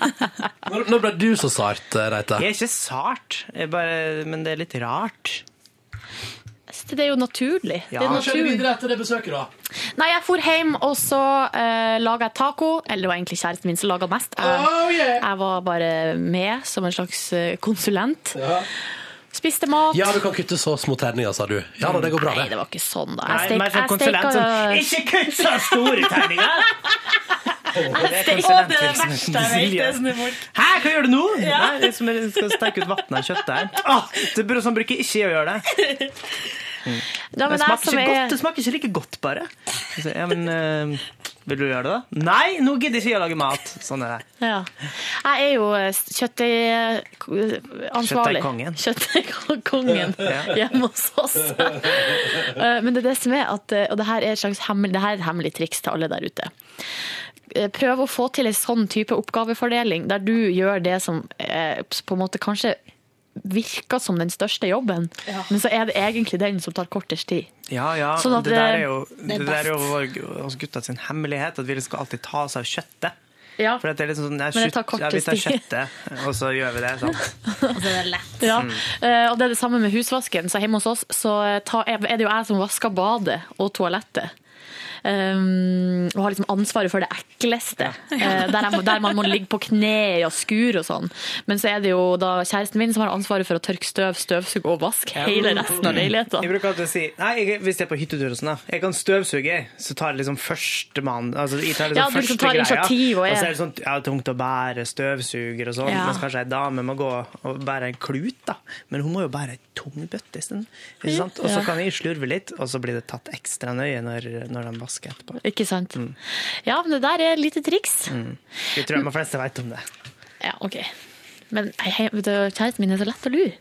nå, ble du så sart, eh, Reite? Jeg er ikke sart, jeg bare, men det er litt rart. Det er jo naturlig. Det er Hva skjedde naturlig. videre etter det besøket, da? Nei, jeg for hjem, og så uh, laga jeg taco. Eller det var egentlig kjæresten min som laga mest. Jeg, Oh, yeah. jeg var bare med som en slags konsulent. konsulent. Spiste mat. Ja, du kan kutte så små terninger, sa du. Ja da, det går bra, Nei, det. var ikke sånn, da. Jeg mer sånn konsulent som Ikke kutt så store terninger! Er det er er. Hæ, hva gjør du nå? Ja. Nei, jeg skal steke ut vannet av kjøttet her. Ah, det burde sånn bruker ikke å gjøre det. Ja, det, men jeg smaker som ikke er- godt, det smaker ikke like godt, bare. Så, Ja, men Uh... Vil du gjøre det, da? Nei, nå gidder ikke jeg å lage mat. Sånn er det. Ja. Jeg er jo eh, kjøttdeigansvarlig. Kjøttdeigkongen. Kjøttdeigkongen hjemme hos oss. Eh, Men det er det som er at Og det her er et slags hemmelig, det her er et hemmelig triks til alle der ute. Eh, Prøv å få til en sånn type oppgavefordeling, der du gjør det som på en måte kanskje virker som den største jobben, men så er det egentlig den som tar kortest tid. Ja, ja. Sånn at det der er jo, det det er er jo hos gutta sin hemmelighet, at vi skal alltid ta oss av kjøttet. Ja. For det er liksom sånn, nei, Men det tar kjøtt- ja, vi tar kjøttet, og så gjør vi det. Sant? Ja, Mm. eh, og det er det samme med husvasken. Så hjemme hos oss så er det jo jeg som vasker badet og toalettet. Um, og har liksom ansvaret for det ekleste. eh, der, jeg, der man må ligge på kne og skure og sånn. Men så er det jo da kjæresten min som har ansvaret for å tørke støv, støvsuge og vaske hele resten av leiligheten. Jeg bruker alltid å si Nei, jeg, hvis jeg er på hyttetur og sånn, da. Jeg kan støvsuge, så tar jeg liksom førstemann altså, Jeg tar liksom Ja, du liksom tar greia. initiativ og er- Og så er det sånn ja, tungt å bære støvsuger og sånn. Ja. Mens kanskje ei dame må gå og bære en klut, da. Men hun må jo bære ei tung bøtte i stedet. Og så kan jeg slurve litt, og så blir det tatt ekstra nøye når, når de vasker etterpå. Ikke sant? Ja, men det der er et lite triks. Mm. Jeg tror de fleste vet om det. Ja, OK. Men kjæresten min er så lett å lure.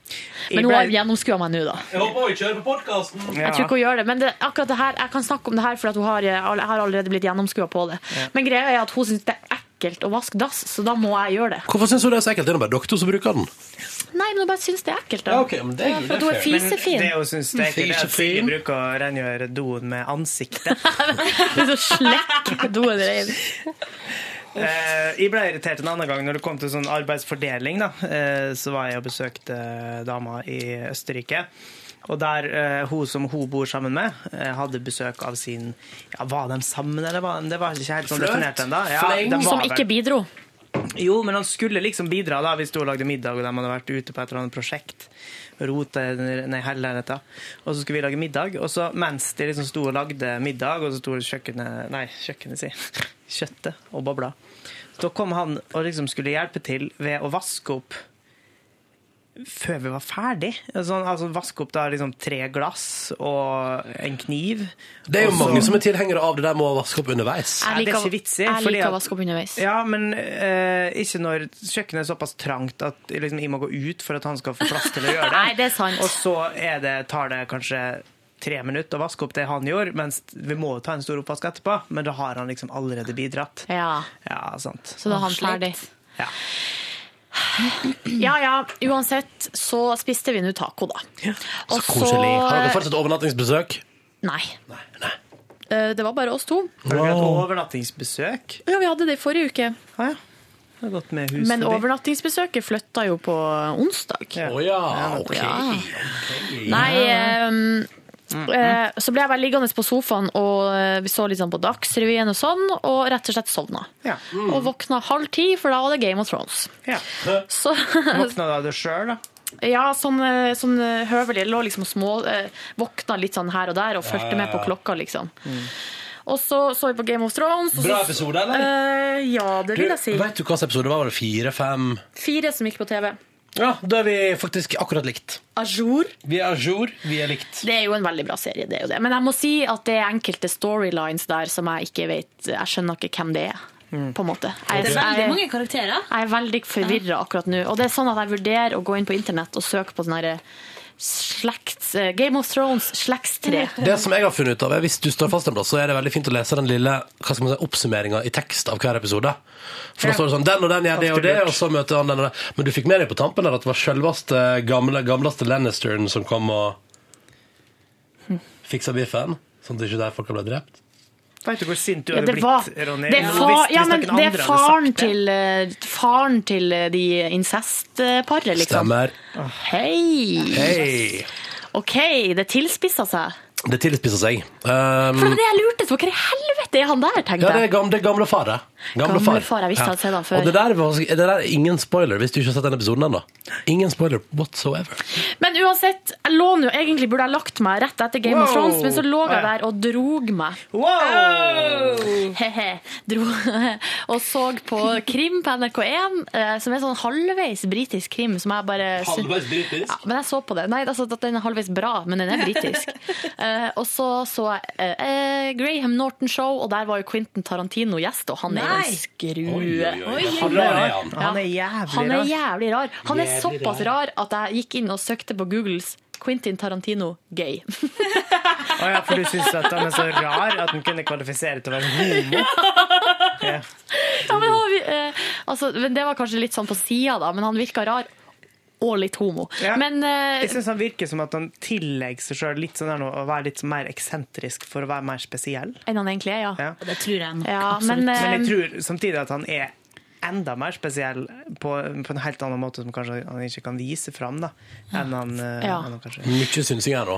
Men hun har gjennomskua meg nå, da. Jeg håper hun kjører på podkasten. Jeg tror ikke hun gjør det, men det, akkurat det her, jeg kan snakke om det her, for at hun har, jeg har allerede blitt gjennomskua på det. Ja. Men greia er at hun syns det er ekkelt å vaske dass, så da må jeg gjøre det. Hvorfor syns hun det er så ekkelt? Det er nå bare doktor som bruker den. Nei, men hun bare syns det er ekkelt. Da. Ja, okay, men det er- Ja, for at det hun er fisefin. Men det hun syns det er ekkelt, er at. Silje bruker å rengjøre doen med ansiktet. Det er så slekk doen rein. Eh, jeg ble irritert en annen gang når det kom til sånn arbeidsfordeling. Da. Eh, så var jeg og besøkte dama i Østerrike. Og der eh, hun som hun bor sammen med, eh, hadde besøk av sin ja, Var de sammen, eller var Det var ikke helt sånn definert ennå. Fleng? Som ikke bidro? Jo, men han skulle liksom bidra da hvis du lagde middag og de hadde vært ute på et eller annet prosjekt. Rote ned leiligheten. Og så skulle vi lage middag. Og så mens de liksom sto og lagde middag, og så sto kjøkkenet Nei, kjøkkenet, si. Kjøttet og bobla. Så da kom han og liksom skulle hjelpe til ved å vaske opp før vi var ferdig. Sånn, altså Vaske opp da liksom tre glass og en kniv. Det er jo Og så- mange som er tilhengere av det der med å vaske opp underveis. Ja, det er ikke vits jeg liker liker å vaske opp underveis. Ja, men uh, ikke når kjøkkenet er såpass trangt at liksom, jeg må gå ut for at han skal få plass til å gjøre det. Nei, det er sant. Og så er det, tar det kanskje tre minutter å vaske opp det han gjorde, mens vi må ta en stor oppvask etterpå, men da har han liksom allerede bidratt. Ja. Ja, sant. Så da er han ferdig. Ja. Ja ja, uansett så spiste vi nå taco, da. Ja. Så koselig. Har dere fortsatt overnattingsbesøk? Nei. Eh, Det var bare oss to. Har dere hatt overnattingsbesøk? Ja, vi hadde det i forrige uke. Det har gått med huset Men overnattingsbesøket flytta jo på onsdag. Å ja, ok. Ja. Nei ehm, eh, Så ble jeg bare liggende på sofaen, og eh, vi så litt sånn på Dagsrevyen og sånn, og rett og slett sovna. Og våkna halv ti, for da var det Game of Thrones. Ja. Så Våkna du sjøl, da? Ja, sånn, sånn høvelig. Lå liksom små, våkna litt sånn her og der og fulgte Ja, ja, med på klokka, liksom. Og så så vi på Game of Thrones. Bra episode, eller? Uh, ja, det vil jeg si. Vet du hva slags episode det var? Var det fire, fem? Fire som gikk på TV. Ja, da er vi faktisk akkurat likt. A jour. Vi er a jour, vi er likt. Det er jo en veldig bra serie, det er jo det. Men jeg må si at det er enkelte storylines der som jeg ikke vet Jeg skjønner ikke hvem det er. På en måte. Jeg, Det er veldig mange karakterer. Jeg er veldig forvirra akkurat nå. Og det er sånn at jeg vurderer å gå inn på internett og søke på sånn herre slekts... eh, Game of Thrones slektstre. Det som jeg har funnet ut av er Hvis du står fast en plass, så er det veldig fint å lese den lille hva si, oppsummeringa i tekst av hver episode. For da Ja. står det sånn Den og den gjør det og det, og så møter han den og den. Men du fikk med deg på tampen der at det var selveste gamle, gamleste Lannisteren som kom og fiksa biffen? Sånn at det ikke er der folk blitt drept? Vet du hvor sint du Ja, hadde var, blitt, Ronny? det, er fa hvis ja, men det er faren det. til, eh, faren til eh, de incestparet, liksom. Stemmer. Hei! Hei! OK, det tilspissa seg. Det tilspisser seg. For det Um, var det jeg lurte på. Hva i helvete er han der, tenkte ja, det er jeg. gamle, det er gamle far. Gamle far, jeg visste ja. hadde sett han før. Og det der, var- det der er ingen spoiler hvis du ikke har sett den episoden ennå. Ingen spoiler whatsoever. Men uansett, jeg lå nå egentlig burde jeg lagt meg rett etter Game of Thrones, men så lå jeg der og drog meg. He-he. Dro, og så på krim på NRK1, eh, som er sånn halvveis britisk krim, som jeg bare Halvveis britisk? Ja, men jeg så på det. Nei, altså den er halvveis bra, men den er britisk. Eh, og så så jeg eh, eh, Graham Norton Show, og der var jo Quentin Tarantino gjest, og han er Nei. en skrue. Oi, oi, oi. Han er han. Han er jævlig Han er rar. jævlig rar. Han er såpass rar at jeg gikk inn og søkte på Googles Quentin Tarantino gay. Å ja, for du syns at han er så rar at han kunne kvalifisere til å være homo? Ja. Ja, men, vi, eh, altså, men det var kanskje litt sånn på sida, da, men han virka rar. Og litt homo. Ja. Men uh, Jeg syns han virker som at han tillegger seg sjøl litt sånn der nå, å være litt mer eksentrisk for å være mer spesiell. enn han egentlig er, ja. Det tror jeg nok. Ja, absolutt. men, uh, Men jeg tror samtidig at han er enda mer spesiell på, på en helt annen måte som kanskje han ikke kan vise fram, da, enn han, eh, Ja. enn han kanskje Mye synsing her nå.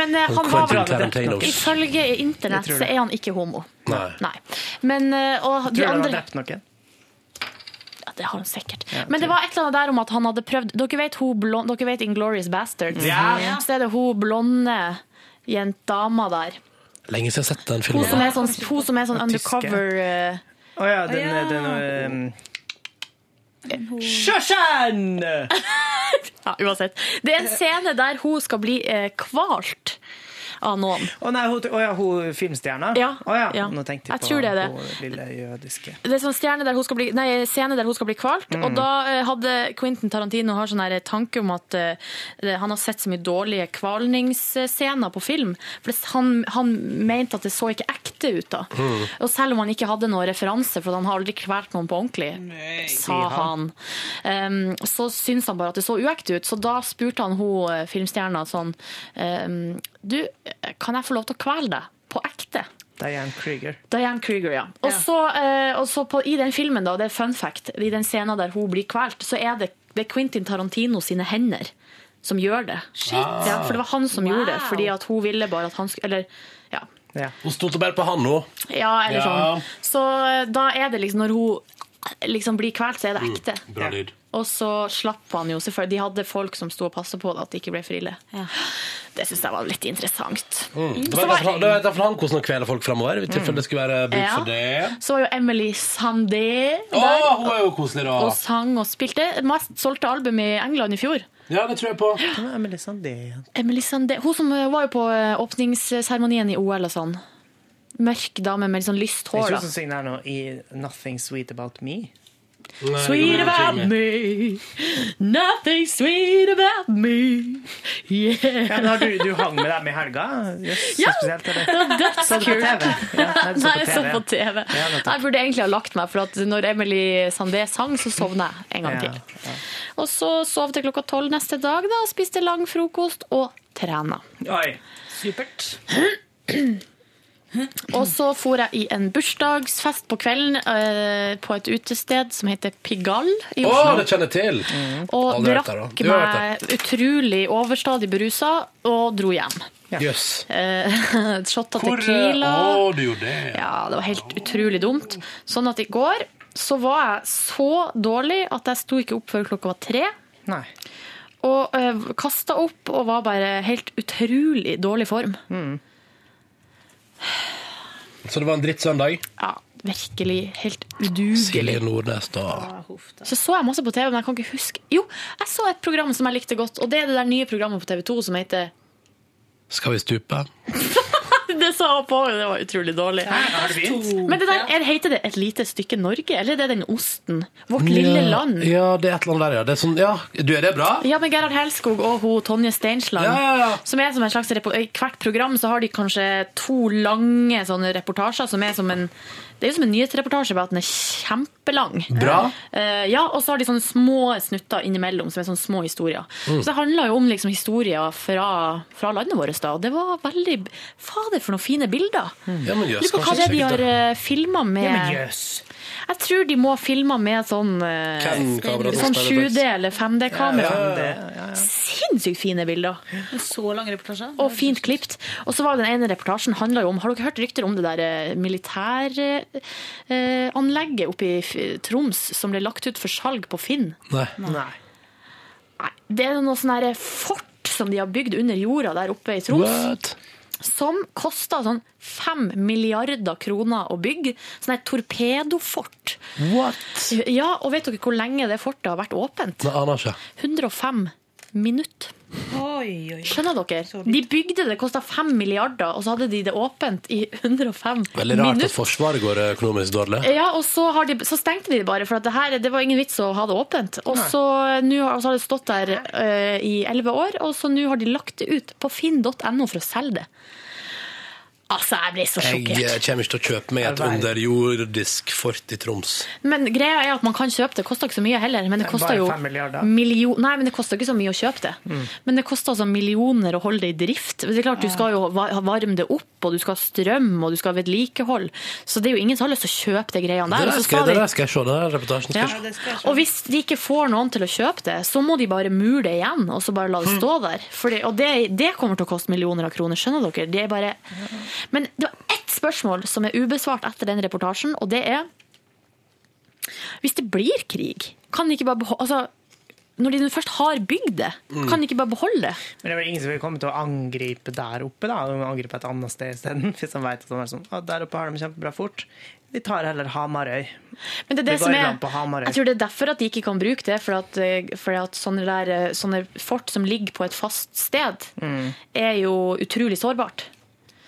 Men uh, han var Tarantino. Ifølge internett så er han ikke homo. Nei. Nei. Men uh, og Tror de du han har drept noen? Ja, Det har han sikkert. Ja, Men det var et eller annet der om at han hadde prøvd Dere vet, blond, dere vet Inglorious Bastards? Ja. Så er det hun blonde jentdama der. Lenge siden jeg har sett den Hun filmen. som er sånn, hun som er sånn Ja, tyske. undercover eh, Å ja, den, Ja. den um, Shoshan! Ja, uansett. Det er en scene der hun skal bli eh, kvalt av noen. Å nei, hun, å ja, hun filmstjerna? Ja, Å ja. ja. Nå tenkte Jeg jeg på tror det det. hun lille jødiske. Det er sånn stjerne der hun skal bli, nei, scene der hun skal bli kvalt. Mm. Og da eh, hadde Quentin Tarantino har sånn tanke om at uh, han har sett så mye dårlige kvalningsscener på film. For han, han mente at det så ikke ekte ut da. Mm. Og selv om han ikke hadde noen referanse, for han har aldri kvalt noen på ordentlig, sa han. han. Um, så syntes han bare at det så uekte ut. Så da spurte han hun eh, filmstjerna sånn um, Du, kan jeg få lov til å kvele deg? På ekte? Diane Krieger. Diane Krieger, ja. Og så, eh, og så på, i den filmen, da, det er fun fact, i den scenen der hun blir kvalt, så er det, det er Quentin Tarantino sine hender som gjør det. Shit. Ja, for det var han som Wow. gjorde det, fordi at hun ville bare at han skulle Eller, ja. Hun stolte bare på han nå. Ja, eller Ja. sånn. Så eh, da er det liksom, når hun liksom blir kvalt, så er det ekte. Bra lyd. Og så slapp han jo selvfølgelig. De hadde folk som sto og passet på det, at det ikke ble for ille. Det syns jeg var litt interessant. Mm. Det Så var derfor, det han hvordan han kveler folk fremover, i tilfelle det skulle være bruk Ja. for det. Så var jo Emily Sandé Å, der. hun er jo koselig, da. Og sang og spilte. Mest solgte album i England i fjor. Ja, det tror jeg på. Emily Sandé. Emily Sandé. Hun som var jo på eh, åpningsseremonien i OL og sånn. Mørk dame med litt sånn lyst Det er hår. ikke da. hun synger nå i 'Nothing Sweet About Me'? Sweet about me, nothing sweet about me. Yeah. Ja, du, du hang med dem i helga? Yes, Ja, spesielt. Det var dødskult. TV? Ja, nei, Nei, jeg så på TV. Ja. Jeg burde egentlig ha lagt meg, for at når Emily Sandé sang, så sovna jeg en gang Ja, til. Og så sov til klokka tolv neste dag, da, spiste lang frokost og trena. Oi. Supert. Og så for jeg i en bursdagsfest på kvelden eh, på et utested som heter Pigalle i Å, Oslo. det kjenner jeg til! Og Aldri der, da. drakk Du har meg utrolig overstadig berusa og dro hjem. Jøss. Eh, Shotta Hvor, eh, tequila. Å, du gjorde det, ja. Ja, det var helt utrolig dumt. Sånn at i går så var jeg så dårlig at jeg sto ikke opp før klokka var tre. Nei. Og uh, kasta opp og var bare helt utrolig dårlig form. Så det var en drittsøndag? Ja, virkelig helt udugelig. Silje Nordnes, da. Så så jeg masse på TV, men jeg kan ikke huske Jo, jeg så et program som jeg likte godt, og det er det der nye programmet på TV 2 som heter Skal vi stupe? Det sa jeg på, det var utrolig dårlig. Men det der, er, heter det Et lite stykke Norge, eller er det den osten? Vårt lille land? Ja, det er et eller annet der, ja. Det er sånn, ja. Du, er det bra? Ja, men Gerhard Helskog og hun, Tonje Steinsland. Ja, ja, ja. Som er som en slags I hvert program så har de kanskje to lange sånne reportasjer som er som en det er jo som en nyhetsreportasje, bare at den er kjempelang. Bra. Uh, ja, Og så har de sånne små snutter innimellom, som er sånne små historier. Mm. Så det handler jo om liksom historier fra, fra landet vårt. da, og Det var veldig Fader, for noen fine bilder! Ja, men jøss, Lurer på hva det er de har uh, filma med Ja, men jøss. Jeg tror de må ha filma med sånn, eh, sånn sånn 7D eller 5D-kamera. Ja, ja, Sinnssykt fine bilder. Så lang reportasje. Og fint klipt. Og så var den ene reportasjen handla jo om Har dere hørt rykter om det der eh, militæranlegget oppe i Troms som ble lagt ut for salg på Finn? Nei. Nei. Nei, Det er noe sånn fort som de har bygd under jorda der oppe i Troms. What? Som kosta sånn fem milliarder kroner å bygge. Sånn et torpedofort. What? Ja, og vet dere hvor lenge det fortet har vært åpent? Det aner ikke. 105 minutter. Skjønner dere? De bygde det, det kosta 5 milliarder, og så hadde de det åpent i 105 minutter. Veldig rart minutter. at Forsvaret går økonomisk dårlig. Ja, og så, har de, så stengte de det bare, for at det, her, det var ingen vits å ha det åpent. Og så, nå har, så har det stått der uh, i elleve år, og så nå har de lagt det ut på finn.no for å selge det. Altså, jeg blir så Jeg sjokkert. Jeg kommer ikke til å kjøpe meg et underjordisk fort i Troms. Men greia er at man kan kjøpe det. Det koster ikke så mye heller. Men det koster jo millioner. Nei, men det koster ikke så mye å kjøpe det. Mm. Men det koster altså millioner å holde det i drift. Det er klart, Du skal jo varme det opp, og du skal ha strøm, og du skal ha vedlikehold. Så det er jo ingen som har lyst til å kjøpe de greiene Det der. der skal, skal det de- der skal jeg se. Den der reportasjen skal ja. jeg se. Og hvis de ikke får noen til å kjøpe det, så må de bare mure det igjen, og så bare la det Hm. stå der. Fordi, og det, det kommer til å koste millioner av kroner, skjønner dere? Det er bare... Men det var ett spørsmål som er ubesvart etter den reportasjen, og det er Hvis det blir krig, kan de ikke bare beholde altså, Når de først har bygd det, Mm. kan de ikke bare beholde det? Men det er vel ingen som vil komme til å angripe der oppe, da. De angripe et annet sted isteden. Hvis de vet at de er sånn, å, der oppe har de kjempebra fort. De tar heller Hamarøy. Men det er det de som er, jeg tror det er derfor at de ikke kan bruke det, for at, eh, for at sånne, der, eh, sånne fort som ligger på et fast sted, Mm. er jo utrolig sårbart.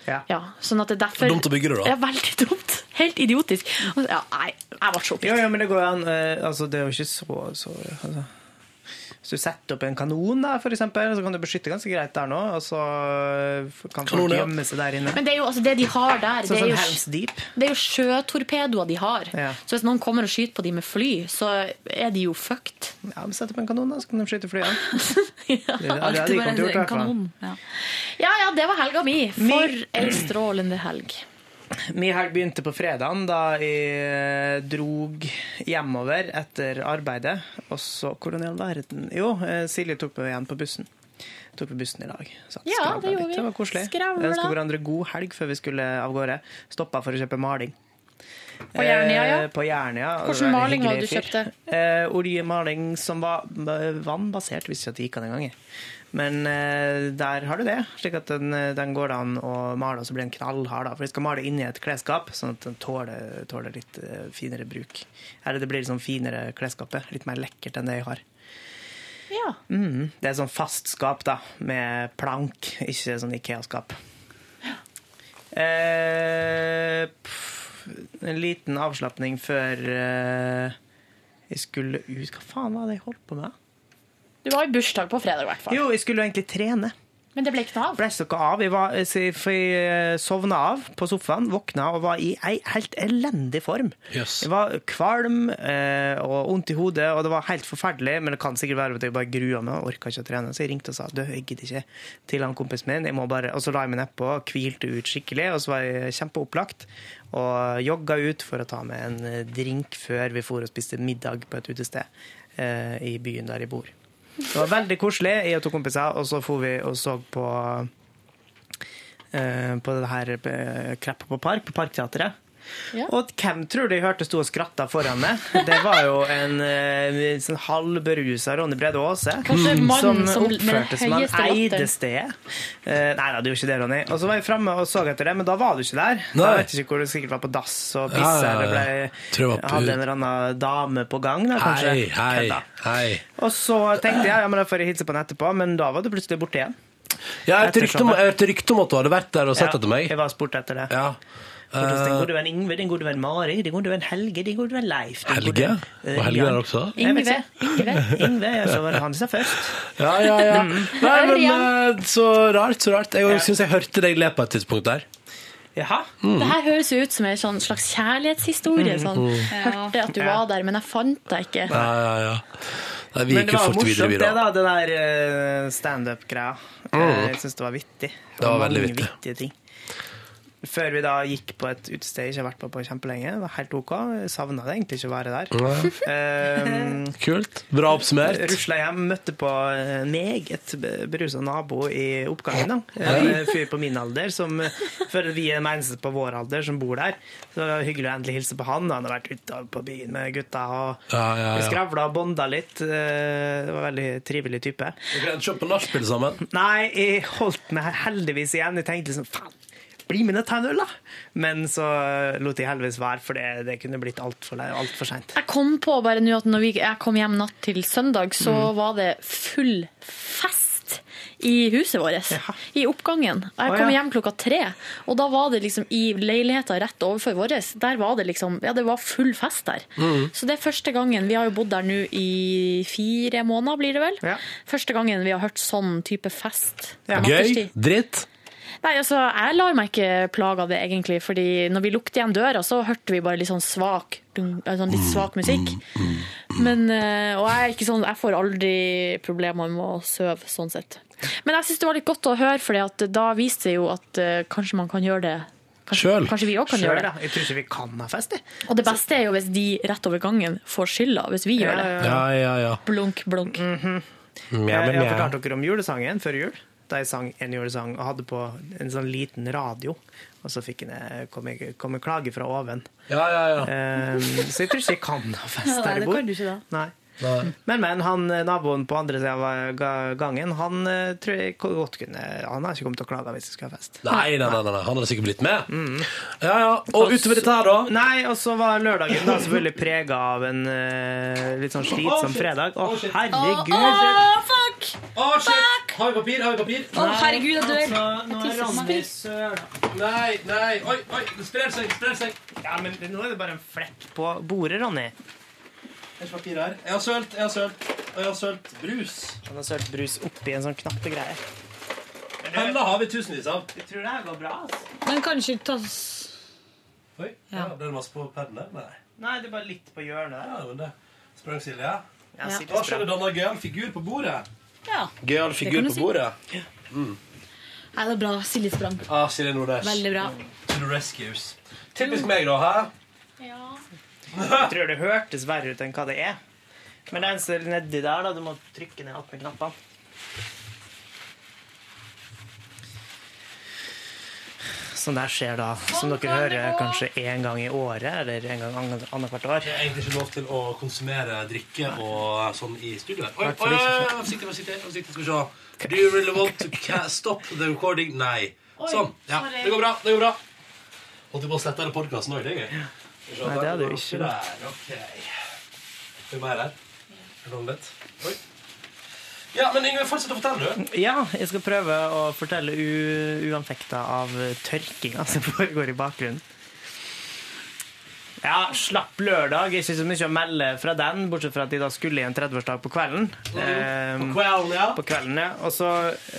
Ja. sånn at det er derfor... Dumt å bygge det, da. Ja, veldig dumt. Helt idiotisk. Ja, nei, jeg ble så oppgitt. Ja, ja, men det går an. eh, Altså, det er jo ikke så, så altså. Hvis du setter opp en kanon, da, for eksempel, så kan du beskytte ganske greit der nå. Og så kan folk Kanon, gjemme seg der inne. Men det er jo altså det de har der. Sånn det, er jo, det er jo sjøtorpedoer de har. Ja. Så hvis noen kommer og skyter på de med fly, så er de jo fucked. Ja, men Sett opp en kanon, da, så kan de skyte flyene. ja, det det, de kommet til å gjort, i hvert fall. Ja ja, det var helga mi. For ei strålende helg. Min helg begynte på fredagen, da jeg eh, drog hjemover etter arbeidet. Og så Hvordan i all verden Jo, eh, Silje tok meg igjen på bussen. Tok vi bussen i dag. Satt Ja, det gjorde litt. vi. Det var koselig. Skravla. Ønska hverandre god helg før vi skulle av gårde. Stoppa for å kjøpe maling. På Jernia, ja. Eh, På Jernia. var maling var det du kjøpte? Eh, oljemaling som var vannbasert, visste ikke at det gikk an engang. Men eh, der har du det. Slik at den, eh, den går det an å male, og så blir den knallhard. Da. For vi skal male inni et klesskap, sånn at den tåler, tåler litt eh, finere bruk. Eller det blir sånn finere klesskapet. Litt mer lekkert enn det jeg har. Ja. Mm, det er sånn fast skap, da, med plank, ikke sånn Ikea-skap. Eh, pff, en liten avslapning før eh, jeg skulle ut Hva faen var det jeg holdt på med? Du var i bursdag på fredag, i hvert fall. Jo, jeg skulle jo egentlig trene. Men det ble ikke noe av? Ble ikke av. Jeg, var, jeg, eh, sovna av på sofaen, våkna og var i ei helt elendig form. Yes. Jeg var kvalm eh, og vondt i hodet, og det var helt forferdelig. Men det kan sikkert være at jeg bare grua meg og orka ikke å trene. Så jeg ringte og sa du, jeg gidder ikke til han kompisen min. Jeg må bare, og så la jeg meg nedpå, hvilte ut skikkelig, og så var jeg kjempeopplagt. Og jogga ut for å ta med en drink før vi for og spiste middag på et utested eh, i byen der jeg bor. Det var veldig koselig, jeg og to kompiser, og så for vi og så på uh, på det her eh, Krepp på Park, på Parkteatret. Ja. Og hvem tror du jeg hørte sto og skratta foran meg? Det var jo en en sånn halvberusa Ronny Brede Aase. Som- oppførte som han eide stedet. Uh, nei da, det gjorde ikke det, Ronny. Og så var jeg framme og så etter det, men da var du ikke der. Nei. Jeg vet ikke hvor du sikkert var på dass og Ja, pissa ja, ja. eller ble, hadde en eller annen dame på gang, da, kanskje. Hei, hei, hei. Og så tenkte jeg ja, men da får jeg hilse på han etterpå, men da var du plutselig borte igjen. Jeg hørte rykte om, om at du hadde vært der og sett Ja, etter meg. Jeg var spurt etter det. Ja. Hos din Eh, gode venn Ingve, din gode venn Mari, din gode venn Helge, din gode venn Leif. din Helge? gode- uh, Var Helge der også? Ingve. vet Ingve. Ingve, ja, så var det han som sa først. Ja, ja, ja. Mm. Nei, men eh, så rart, så rart. Jeg syns jeg hørte deg le på et tidspunkt der. Jaha. Det her høres jo ut som en sånn slags kjærlighetshistorie. Sånn. Mm. Hørte at du var der, men jeg fant deg ikke. Ja, ja, ja. Nei, vi Men gikk det jo var fort videre, morsomt, det, da. den det der eh, standup-greia. Mm. Eh, Jeg syns det var vittig. Det var veldig mange vittig. Før vi da gikk på et utested jeg ikke har vært på på kjempelenge. Det var helt OK. Savna det egentlig ikke å være der. Eh, Kult. Bra oppsummert. Rusla hjem, møtte på en meget berusa nabo i oppgangen. da. En fyr på min alder, som, føler vi er den eneste på vår alder som bor der. Så det var hyggelig å endelig hilse på han. Han har vært ute på byen med gutta og Ja, ja, vi ja. skravla og bonda litt. Eh, Det var en veldig trivelig type. Dere endte ikke opp på nachspiel sammen? Nei, jeg holdt meg heldigvis igjen. Jeg tenkte liksom faen, bli med ned og ta en øl, da! Men så lot jeg heldigvis være, for det, det kunne blitt altfor alt for seint. Jeg kom på bare nå at når vi, jeg kom hjem natt til søndag, så Mm. var det full fest i huset vårt. I oppgangen. Jeg kom hjem klokka tre, og da var det liksom i leiligheta rett overfor vår. Der var det liksom Ja, det var full fest der. Mm. Så det er første gangen Vi har jo bodd der nå i fire måneder, blir det vel? Første gangen vi har hørt sånn type fest. Ja. Gøy? Dritt? Nei, altså, Jeg lar meg ikke plage av det, egentlig. fordi når vi lukket igjen døra, så hørte vi bare litt sånn svak eh, sånn litt svak musikk. Men, eh, og jeg er ikke sånn, jeg får aldri problemer med å sove, sånn sett. Men jeg syns det var litt godt å høre, for da viste det jo at eh, kanskje man kan gjøre det. Kanskje, kanskje vi òg kan Selv, gjøre det. da. Jeg tror ikke vi kan ha fest. Og det beste er jo hvis de rett over gangen får skylda, hvis vi gjør det. Ja, ja, ja. Blunk, blunk. Jeg, jeg har fortalt dere om julesangen før jul. Da jeg sang en julesang og hadde på en sånn liten radio. Og så fikk jeg, kom, jeg, kom jeg klage fra oven. Ja, ja, ja. Um, så jeg tror ikke jeg kan ha fest Nei, der det jeg bor. kan du ikke da. Nei. Men, men han eh, naboen på andre sida av gangen, han eh, tror jeg godt kunne Han har ikke kommet til å klage hvis det skal ha fest. Nei, nei, nei, nei, han hadde sikkert blitt med. Ja, ja. Og utover dette her, da? Nei, og så var lørdagen da selvfølgelig prega av en uh, litt sånn slitsom fredag. Å, herregud! fuck! Å, shit! Har vi papir? Har vi papir? Å, herregud, jeg dør. Altså, nå er søl. Nei, nei. Oi, oi, det sprer seg, det sprer seg. Ja, men nå er det bare en flekk på bordet, Ronny. Det er papir her. Jeg har sølt, jeg har sølt. Og jeg har sølt brus. Han har sølt brus oppi en sånn knappegreie. Hella har vi tusenvis av. Jeg tror det her går bra. altså. Den kan ikke tas Oi, ja. Ja, det masse på pennene? der? Nei. Nei, det er bare litt på hjørnet. Ja, men det sprang Silje. Ja, ja. Da ser du danna gøyal figur på bordet. Ja. Gøyal figur på si. bordet. Mm. Nei, det er bra. Silje sprang. Ah, Silje Nordnes. Veldig bra. To the rescues. Typisk meg, da. Hæ? Jeg tror det hørtes verre ut enn hva det er. Men det eneste nedi der, da, du må trykke ned attmed knappene. Sånn der skjer da, som dere hører kanskje én gang i året, eller en gang annet- annethvert år. Det er egentlig ikke lov til å konsumere drikke og sånn i studio. her. Oi, oi, oi, oi, oi, oi, forsiktig, forsiktig. forsiktig. Skal vi se. Do you really want to stop the recording? Nei. Sånn. Ja, det går bra. det går bra. Holdt på å slette hele podkasten òg? Det er gøy. Nei, det hadde jo ikke. Der, ok. Her? Er det noe? Oi. Ja, men Yngve, fortsett å fortelle, du. Ja, jeg skal prøve å fortelle u uanfekta av tørkinga som foregår i bakgrunnen. Ja, slapp lørdag. Ikke så mye å melde fra den, bortsett fra at de da skulle i en 30-årsdag på kvelden. Eh, På kvelden, ja. På kvelden, ja. Og så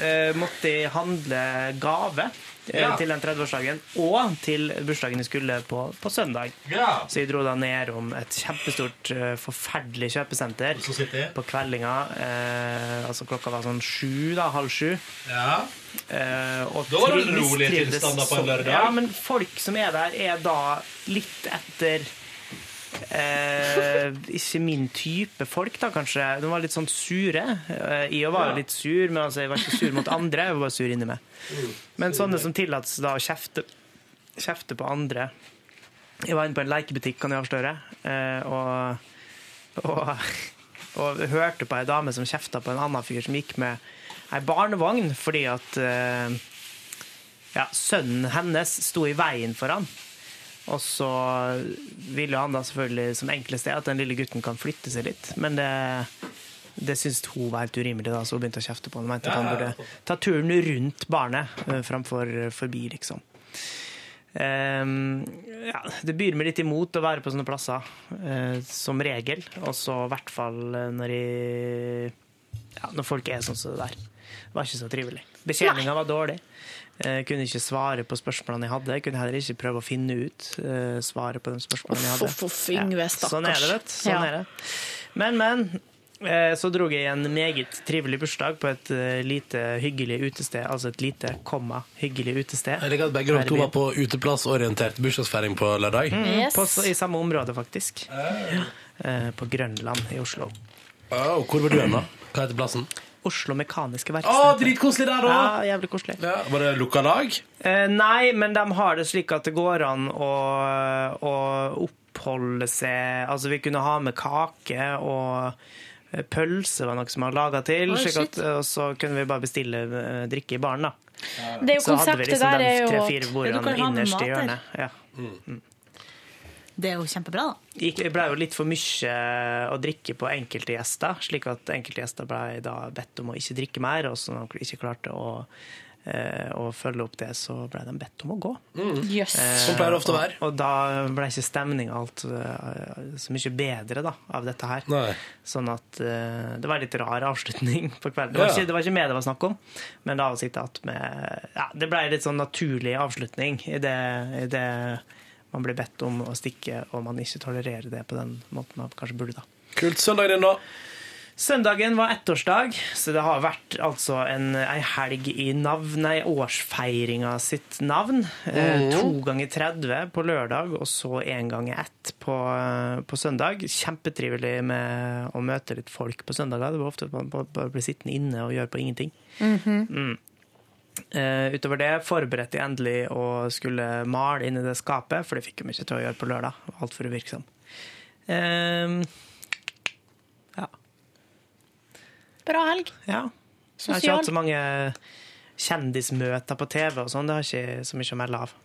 eh, måtte de handle gave Ja. til den 30-årsdagen og til bursdagen jeg skulle på, på søndag. Ja. Så jeg dro da ned om et kjempestort, eh, forferdelig kjøpesenter på kveldinga. Eh, altså klokka var sånn sju, da, halv sju. Ja. Eh, og Da var det rolige tilstander på en lørdag. Ja, men folk som er der, er da litt etter eh, ikke min type folk, da, kanskje. De var litt sånn sure. Eh, jeg var jo Ja. litt sur, men altså, jeg var ikke sur mot andre. Jeg var bare sur inni meg. Men sånne som tillates da å kjefte, kjefte på andre Jeg var inne på en lekebutikk, kan jeg avsløre, eh, og, og, og hørte på ei dame som kjefta på en annen fyr som gikk med ei barnevogn fordi at eh, ja, sønnen hennes sto i veien for han. Og så ville han da selvfølgelig som enkleste at den lille gutten kan flytte seg litt, men det, det syntes hun var helt urimelig, da, så hun begynte å kjefte på Hun Mente at han burde ta turen rundt barnet eh, framfor forbi, liksom. Um, ja, det byr meg litt imot å være på sånne plasser, uh, som regel. Og så i hvert fall eh, når, jeg, ja, når folk er sånn som det der. Det var ikke så trivelig. Betjeninga var dårlig. Jeg kunne ikke svare på spørsmålene jeg hadde. Jeg kunne heller ikke prøve å finne ut uh, svaret på de spørsmålene jeg hadde. Uff, uff, Yngve, Sånn er det, vet du. Sånn Ja. er det. Men, men. eh, Så dro jeg en meget trivelig bursdag på et eh, lite hyggelig utested. Altså et lite, komma, hyggelig utested. Jeg liker at begge dere to var på uteplassorientert bursdagsfeiring på lørdag. Mm, på, I samme område, faktisk. Eh, På Grønland i Oslo. Oh, hvor var du hen, da? Hva heter plassen? Oslo Mekaniske Å, Verksted. dritkoselig der, òg! Ja, jævlig koselig. Var det lukka lag? Eh, nei, men de har det slik at det går an å, å oppholde seg Altså, vi kunne ha med kake og eh, pølse var noe som var laga til. Oh, slik at, og så kunne vi bare bestille eh, drikke i baren, da. Det er jo så hadde vi konseptet liksom der de er jo at- Ja, du kan ha med mat i der. Ja. Ja. Det er jo kjempebra, da. Det ble jo litt for mye å drikke på enkelte gjester, slik at enkelte gjester ble da bedt om å ikke drikke mer, og så når de ikke klarte å, eh, å følge opp det, så ble de bedt om å gå. Jøss. Eh, Som pleier det ofte å være. Og, og da ble ikke stemninga alt eh, så mye bedre da, av dette her. Nei. Sånn at eh, det var en litt rar avslutning på kvelden. Det var, Ja. ikke, det var ikke meg det var snakk om, men da å sitte att med ja, Det ble en litt sånn naturlig avslutning i det, i det man blir bedt om å stikke, og man ikke tolererer det på den måten man kanskje burde. da. Kult. Søndagen din, da? Søndagen var ettårsdag, så det har vært altså en, en helg i navn, nei, årsfeiringa sitt navn. Eh, Mhm. to ganger 30 på lørdag, og så én gang ett på, på søndag. Kjempetrivelig med å møte litt folk på søndager. Det var ofte at man bare ble blir sittende inne og gjøre på ingenting. Mm. Eh, utover det forberedte jeg endelig å skulle male inni det skapet, for det fikk jo mye til å gjøre på lørdag. Altfor uvirksom. ja Bra helg. Ja. Jeg har ikke hatt så mange kjendismøter på TV og sånn. Det har ikke så mye å melde av.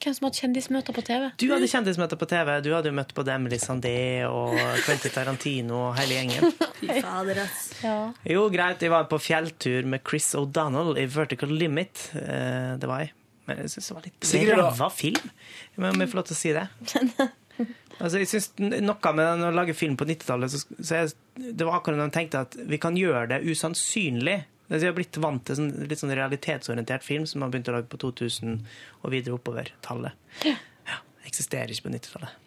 Hvem som hadde kjendismøter på TV? Du hadde kjendismøter på TV. Du hadde jo møtt både Emily Sandé og Quentin Tarantino og hele gjengen. Fy fader, ass. Jo, greit. Jeg var på fjelltur med Chris O'Donnell i Vertical Limit. Eh, Det var jeg. Men jeg syns det var litt da? ræva film. Om jeg får lov til å si det. Altså, jeg synes Noe med å lage film på 90-tallet så, så jeg, Det var akkurat da de tenkte at vi kan gjøre det usannsynlig. Jeg har blitt vant til sånn, litt sånn realitetsorientert film som man begynte å lage på 2000 og videre oppover-tallet. Ja, eksisterer ikke på 90-tallet.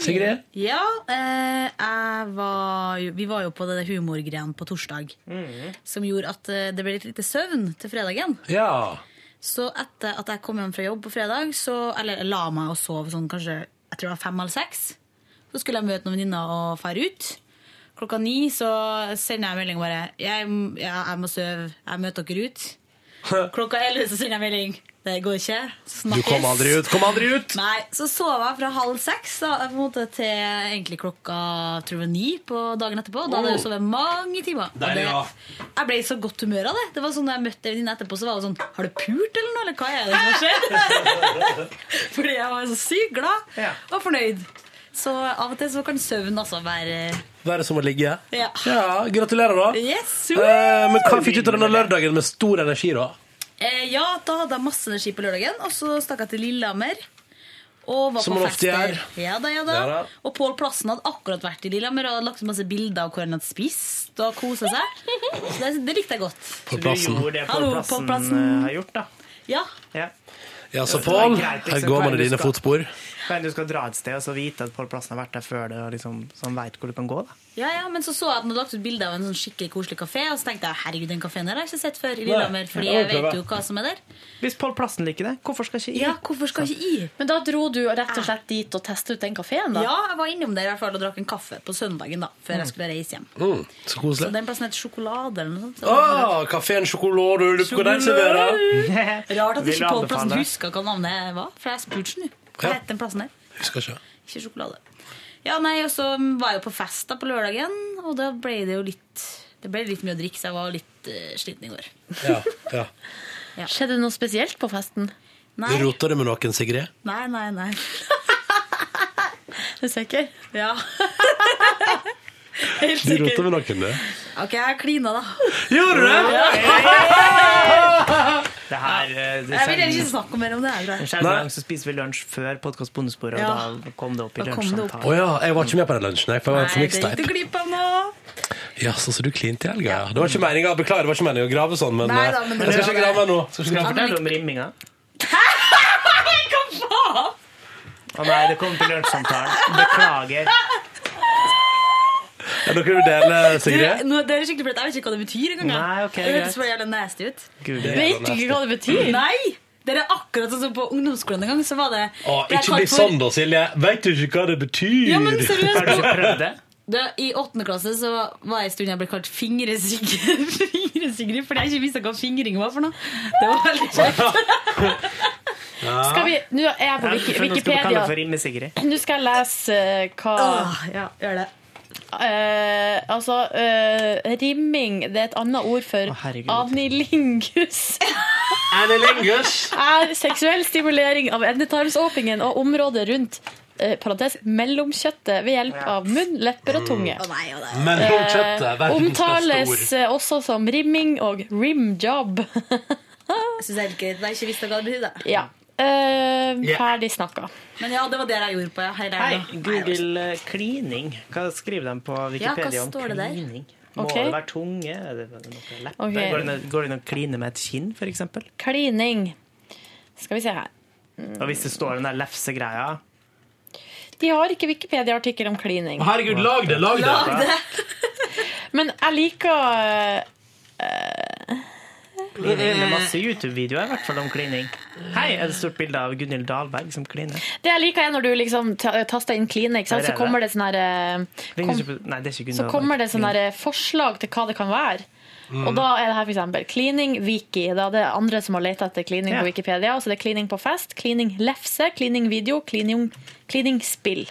Sigrid? Ja, eh, jeg var jo, vi var jo på det humorgreiene på torsdag. Som gjorde at eh, det ble litt lite søvn til fredagen. Ja. Så etter at jeg kom hjem fra jobb på fredag, så, eller la meg og sov sånn kanskje jeg tror det var fem eller seks, så skulle jeg møte noen venninner og fære ut. Klokka ni så sender jeg melding bare jeg, ja, 'Jeg må sove. Jeg møter dere ut.' Klokka elleve så sender jeg melding. Det går ikke. Du kom aldri ut. Kom aldri ut! Nei, Så sov jeg fra halv seks da, på en måte til egentlig klokka tror jeg, ni på dagen etterpå. Da hadde jeg sovet mange timer. Deilig, ja. jeg ble i så godt humør av det. Det var sånn Da jeg møtte en venninne etterpå, så var det sånn Har du pult eller noe? Eller hva er det som har skjedd? Fordi jeg var så sykt glad og fornøyd. Så av og til så kan søvn altså være Være som å ligge? Ja. gratulerer, da. Yes, Eh, men hva fikk du ut av denne lørdagen med stor energi, da? Eh, ja, da hadde jeg masse energi på lørdagen, og så stakk jeg til Lillehammer. Og var Som på man ofte gjør. Ja da, ja da. Ja da. Og Pål Plassen hadde akkurat vært i Lillehammer og hadde lagt ut masse bilder av hvor han hadde spist og kosa seg. Så det, det likte jeg godt. Pål Plassen. Du gjorde det Pål Plassen Plassen. har gjort, da. Ja. Ja. Ja, så Pål, liksom, her går man i dine fotspor. Men du skal dra et sted og så vite at Pål Plassen har vært der før det, og liksom, så han veit hvor du kan gå. da. Ja, ja, men så så jeg at han hadde lagt ut bilde av en sånn skikkelig koselig kafé, og så tenkte jeg herregud, den kafeen har jeg ikke sett før i Lillehammer, fordi jeg vet jo hva som er der. Hvis Pål Plassen liker det, hvorfor skal ikke jeg? Ja, hvorfor skal ikke jeg? Men da dro du rett og slett dit og testet ut den kafeen, da? Ja, jeg var innom der i hvert fall og drakk en kaffe på søndagen da, før jeg skulle reise hjem. Mm, så Så den plassen het Sjokolade eller noe sånt. Så Å, kafeen Sjokolade, lurer på hva den serverer? Rart at ikke Pål Plassen huska hva navnet var, for jeg spurte ham jo. Hva het den plassen der? Husker ikke. Ikke sjokolade. Ja, nei, og så var jeg jo på fest da på lørdagen, og da ble det jo litt Det ble litt mye å drikke, så jeg var litt uh, sliten i går. Ja, ja. Ja. Skjedde det noe spesielt på festen? Nei. Rota du med noen, Sigrid? Nei, nei, nei. Er du sikker? Ja. Helt Du rota med noen, du? Ok, jeg klina, da. Gjorde du det? Det her, eh, det Jeg vil heller ikke snakke mer om det. her, tror jeg. sjelden gang så spiser vi lunsj før podkast Bondesporet, Ja. og da kom det opp i Da kom det opp. Å lunsjsamtalen. ja, jeg var ikke med på den lunsjen, jeg, for jeg var på Nei, det gikk mixtape. du glipp av nå. Ja, så, så du klinte i helga, ja. Det var ikke meninga, beklager, det var ikke meninga å grave sånn, men, Nei eh, da, men det jeg skal var ikke grave nå. Skal ikke Kan grave. du fortelle om rimminga? Hva faen? Å nei, det kom til lunsjsamtalen. Beklager. Er dere vil dele, Du, Sigrid? nå, det er skikkelig flaut. Jeg vet ikke hva det betyr engang. Nei, ok, det greit. bare jævlig nasty ut. Gud, det Vet du ikke hva det betyr? Nei! Det er akkurat sånn som på ungdomsskolen en gang. Så var det Å, det er ikke bli for- sånn da, Silje. Veit du ikke hva det betyr? Ja, men seriøst. Har du ikke prøvd det? Da, I åttende klasse så var jeg en stund jeg ble kalt Fingre-Sigrid Fingre-Sigrid, fordi jeg ikke visste hva fingring var for noe. Det var veldig kjekt. Skal vi, nå er jeg på Ja, Wikipedia. Nå skal jeg lese eh, hva Åh, ja, gjør det. Eh, altså, eh, rimming det er et annet ord for anilingus. Anilingus? er seksuell stimulering av endetarmsåpningen og området rundt eh, parentes, mellomkjøttet ved hjelp av munn, lepper og tunge. Mellomkjøttet, Eh, verdens omtales beste ord. Omtales også som rimming og rimjob. Jeg synes det er helt greit. Jeg ikke visste hva det betydde. ja. Eh, ferdig snakka. Men ja, det var det jeg gjorde på. Ja. Hei, Hei. Google Hei, klining. Hva skriver de på Wikipedia ja, om klining? Må det være tunge? Er det noe lepper? Ok. Går, det, an- går å kline med et kinn, eksempel? Klining. Skal vi se her. Og hvis det står den der lefsegreia De har ikke Wikipedia-artikkel om klining. Herregud, lag det! Lag det! Lag det. Men jeg liker eh, Klining. Det er masse YouTube-videoer i hvert fall om klining. Hei, er det et stort bilde av Gunhild Dahlberg som kliner? Det jeg liker er når du liksom taster inn kline, ikke sant? Så kommer det. sånn her eh, kom, Så kommer det sånn her forslag til hva det kan være. Mm. Og da er det her for eksempel klining wiki. Da er det andre som har leta etter cleaning Ja. på Wikipedia. Så det er cleaning på fest, cleaning lefse, cleaning video, klining, klining spill.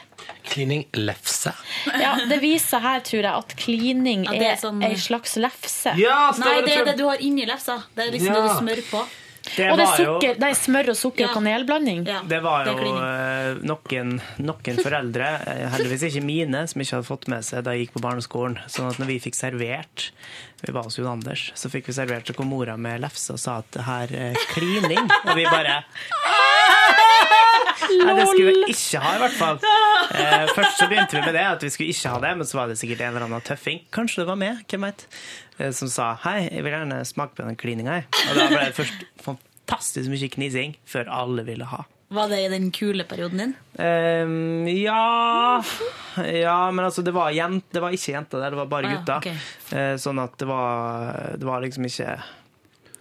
Klining lefse. Ja, det viser her, tror jeg, at klining Ja, er, er er, sånn- ei slags lefse. Nei, det er det du har inni lefsa. Det er liksom Ja. det du smører på. Det og det er, sukker, jo- det er smør og sukker og kanelblanding. Det var jo klining. eh, noen, noen foreldre, eh, heldigvis ikke mine, som ikke hadde fått med seg da jeg gikk på barneskolen. Sånn at når vi fikk servert Vi var hos Jon Anders, så fikk vi servert, så kom mora med lefse og sa at det her er klining. Og vi bare Nei, det skulle vi ikke ha, i hvert fall. Eh, først så begynte vi med det, at vi skulle ikke ha det, men så var det sikkert en eller annen tøffing, kanskje det var med, hvem veit. Som sa hei, jeg vil gjerne smake på den klininga. jeg». Og da ble det først fantastisk mye knising før alle ville ha. Var det i den kule perioden din? Um, ja Ja, men altså, det var, jent, det var ikke jenter der, det var bare Ah, ja, gutter. ok. Eh, sånn at det var, det var liksom ikke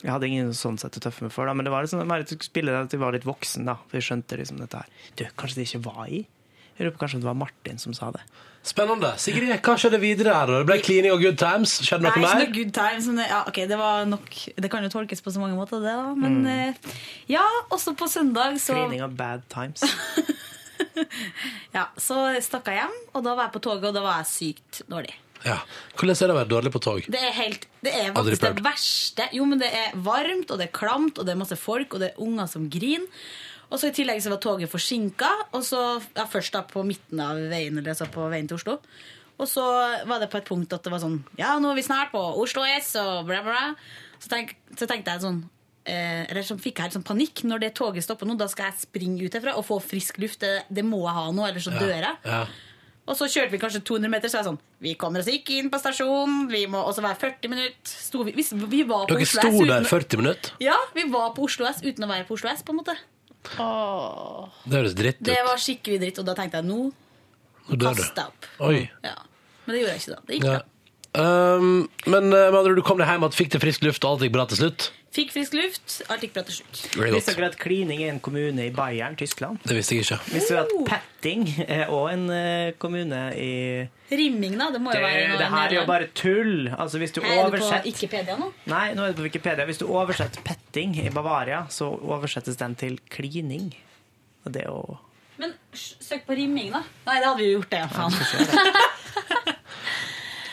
Jeg hadde ingen sånn sett å tøffe meg for, da, men det var liksom mer at jeg spille at jeg var litt voksen, da. For jeg skjønte liksom dette her. Du, kanskje det ikke var i? Jeg lurer på kanskje det var Martin som sa det. Spennende. Sigrid, hva skjedde videre her? Det ble klining og good times. Skjedde Nei, noe ikke mer? noe good times. Men ja, ok, det var nok Det kan jo tolkes på så mange måter, det, da. Men Mm. eh, ja, også på søndag så Klining av bad times. Ja, så stakk jeg hjem, og da var jeg på toget, og da var jeg sykt dårlig. Ja. Hvordan er det å være dårlig på tog? Det er helt Det er faktisk det verste. Jo, men det er varmt, og det er klamt, og det er masse folk, og det er unger som griner. Og så I tillegg så var toget forsinka, og så ja, først da på midten av veien, eller så på veien til Oslo. Og så var det på et punkt at det var sånn Ja, nå er vi snart på Oslo S, og bla, bla. Så, tenk, så tenkte jeg sånn eh, Eller så fikk jeg helt sånn panikk. Når det toget stopper nå, da skal jeg springe ut herfra og få frisk luft. Det, det må jeg ha nå, ellers så dør jeg. Ja. Og så kjørte vi kanskje 200 meter, så var jeg sånn Vi kommer oss ikke inn på stasjonen. Vi må også være 40 minutter. Vi, vi, vi var på Dere Oslo sto S der 40 minutter? Ja, vi var på Oslo S uten å være på Oslo S, på en måte. Åh. Det høres dritt ut. Det var skikkelig dritt, og da tenkte jeg nå Nå dør du. opp. Oi. Ja. Men det gjorde jeg ikke da. Det gikk Ja. bra. Um, men eh, med andre ord, du kom deg hjem og fikk til frisk luft, og alt gikk bra til slutt? Fikk frisk luft, alt gikk bra til slutt. Visste dere at Klining er en kommune i Bayern, Tyskland? Det visste jeg ikke. Visste dere at Petting er òg en eh, kommune i Rimming, da? Det må det, jo være noe det her er jo bare tull. Altså, hvis du Er du på Wikipedia nå? Nei, nå er det på Wikipedia. Hvis du oversetter petting i Bavaria, så oversettes den til klining. Og det er jo Men søk på rimming, da. Nei, det hadde vi jo gjort, det. Faen.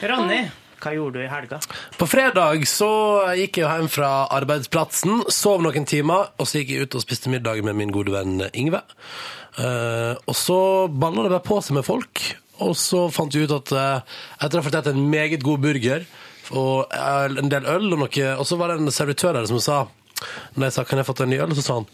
Ronny, hva gjorde du i helga? På fredag så gikk jeg jo hjem fra arbeidsplassen, sov noen timer, og så gikk jeg ut og spiste middag med min gode venn Ingve. Eh, og så balla det bare på seg med folk, og så fant vi ut at eh, etter å ha spist en meget god burger og eh, en del øl, og, noe, og så var det en servitør der som sa Når jeg sa kan jeg få en ny øl, så sa han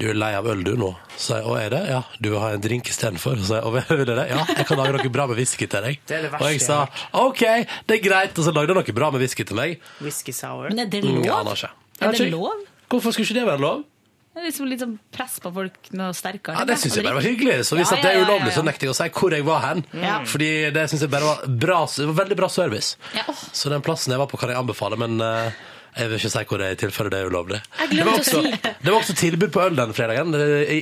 du er lei av øl du nå? Så jeg, å er det? Ja, du vil ha en drink istedenfor? Så jeg, å vil det? Ja, jeg kan lage noe bra med whisky til deg. Det er det verste og jeg sa OK, det er greit. Og så lagde han noe bra med whisky til meg. Whisky sour. Men er det Mm, lov? ja, har ikke. Jeg Er det lov? Hvorfor skulle ikke det være lov? Det er liksom litt sånn press på folk noe sterkere. Ja, Det syns jeg bare var hyggelig. Så hvis Ja, ja, det er ja, ja, ulovlig, så nekter jeg å si hvor jeg var hen. Ja. Fordi det syns jeg bare var bra, veldig bra service. Ja. Så den plassen jeg var på, kan jeg anbefale, men eh, jeg vil ikke si hvor det er i tilfelle det er ulovlig. Jeg Det var var, å også, si. det var også tilbud på øl den fredagen.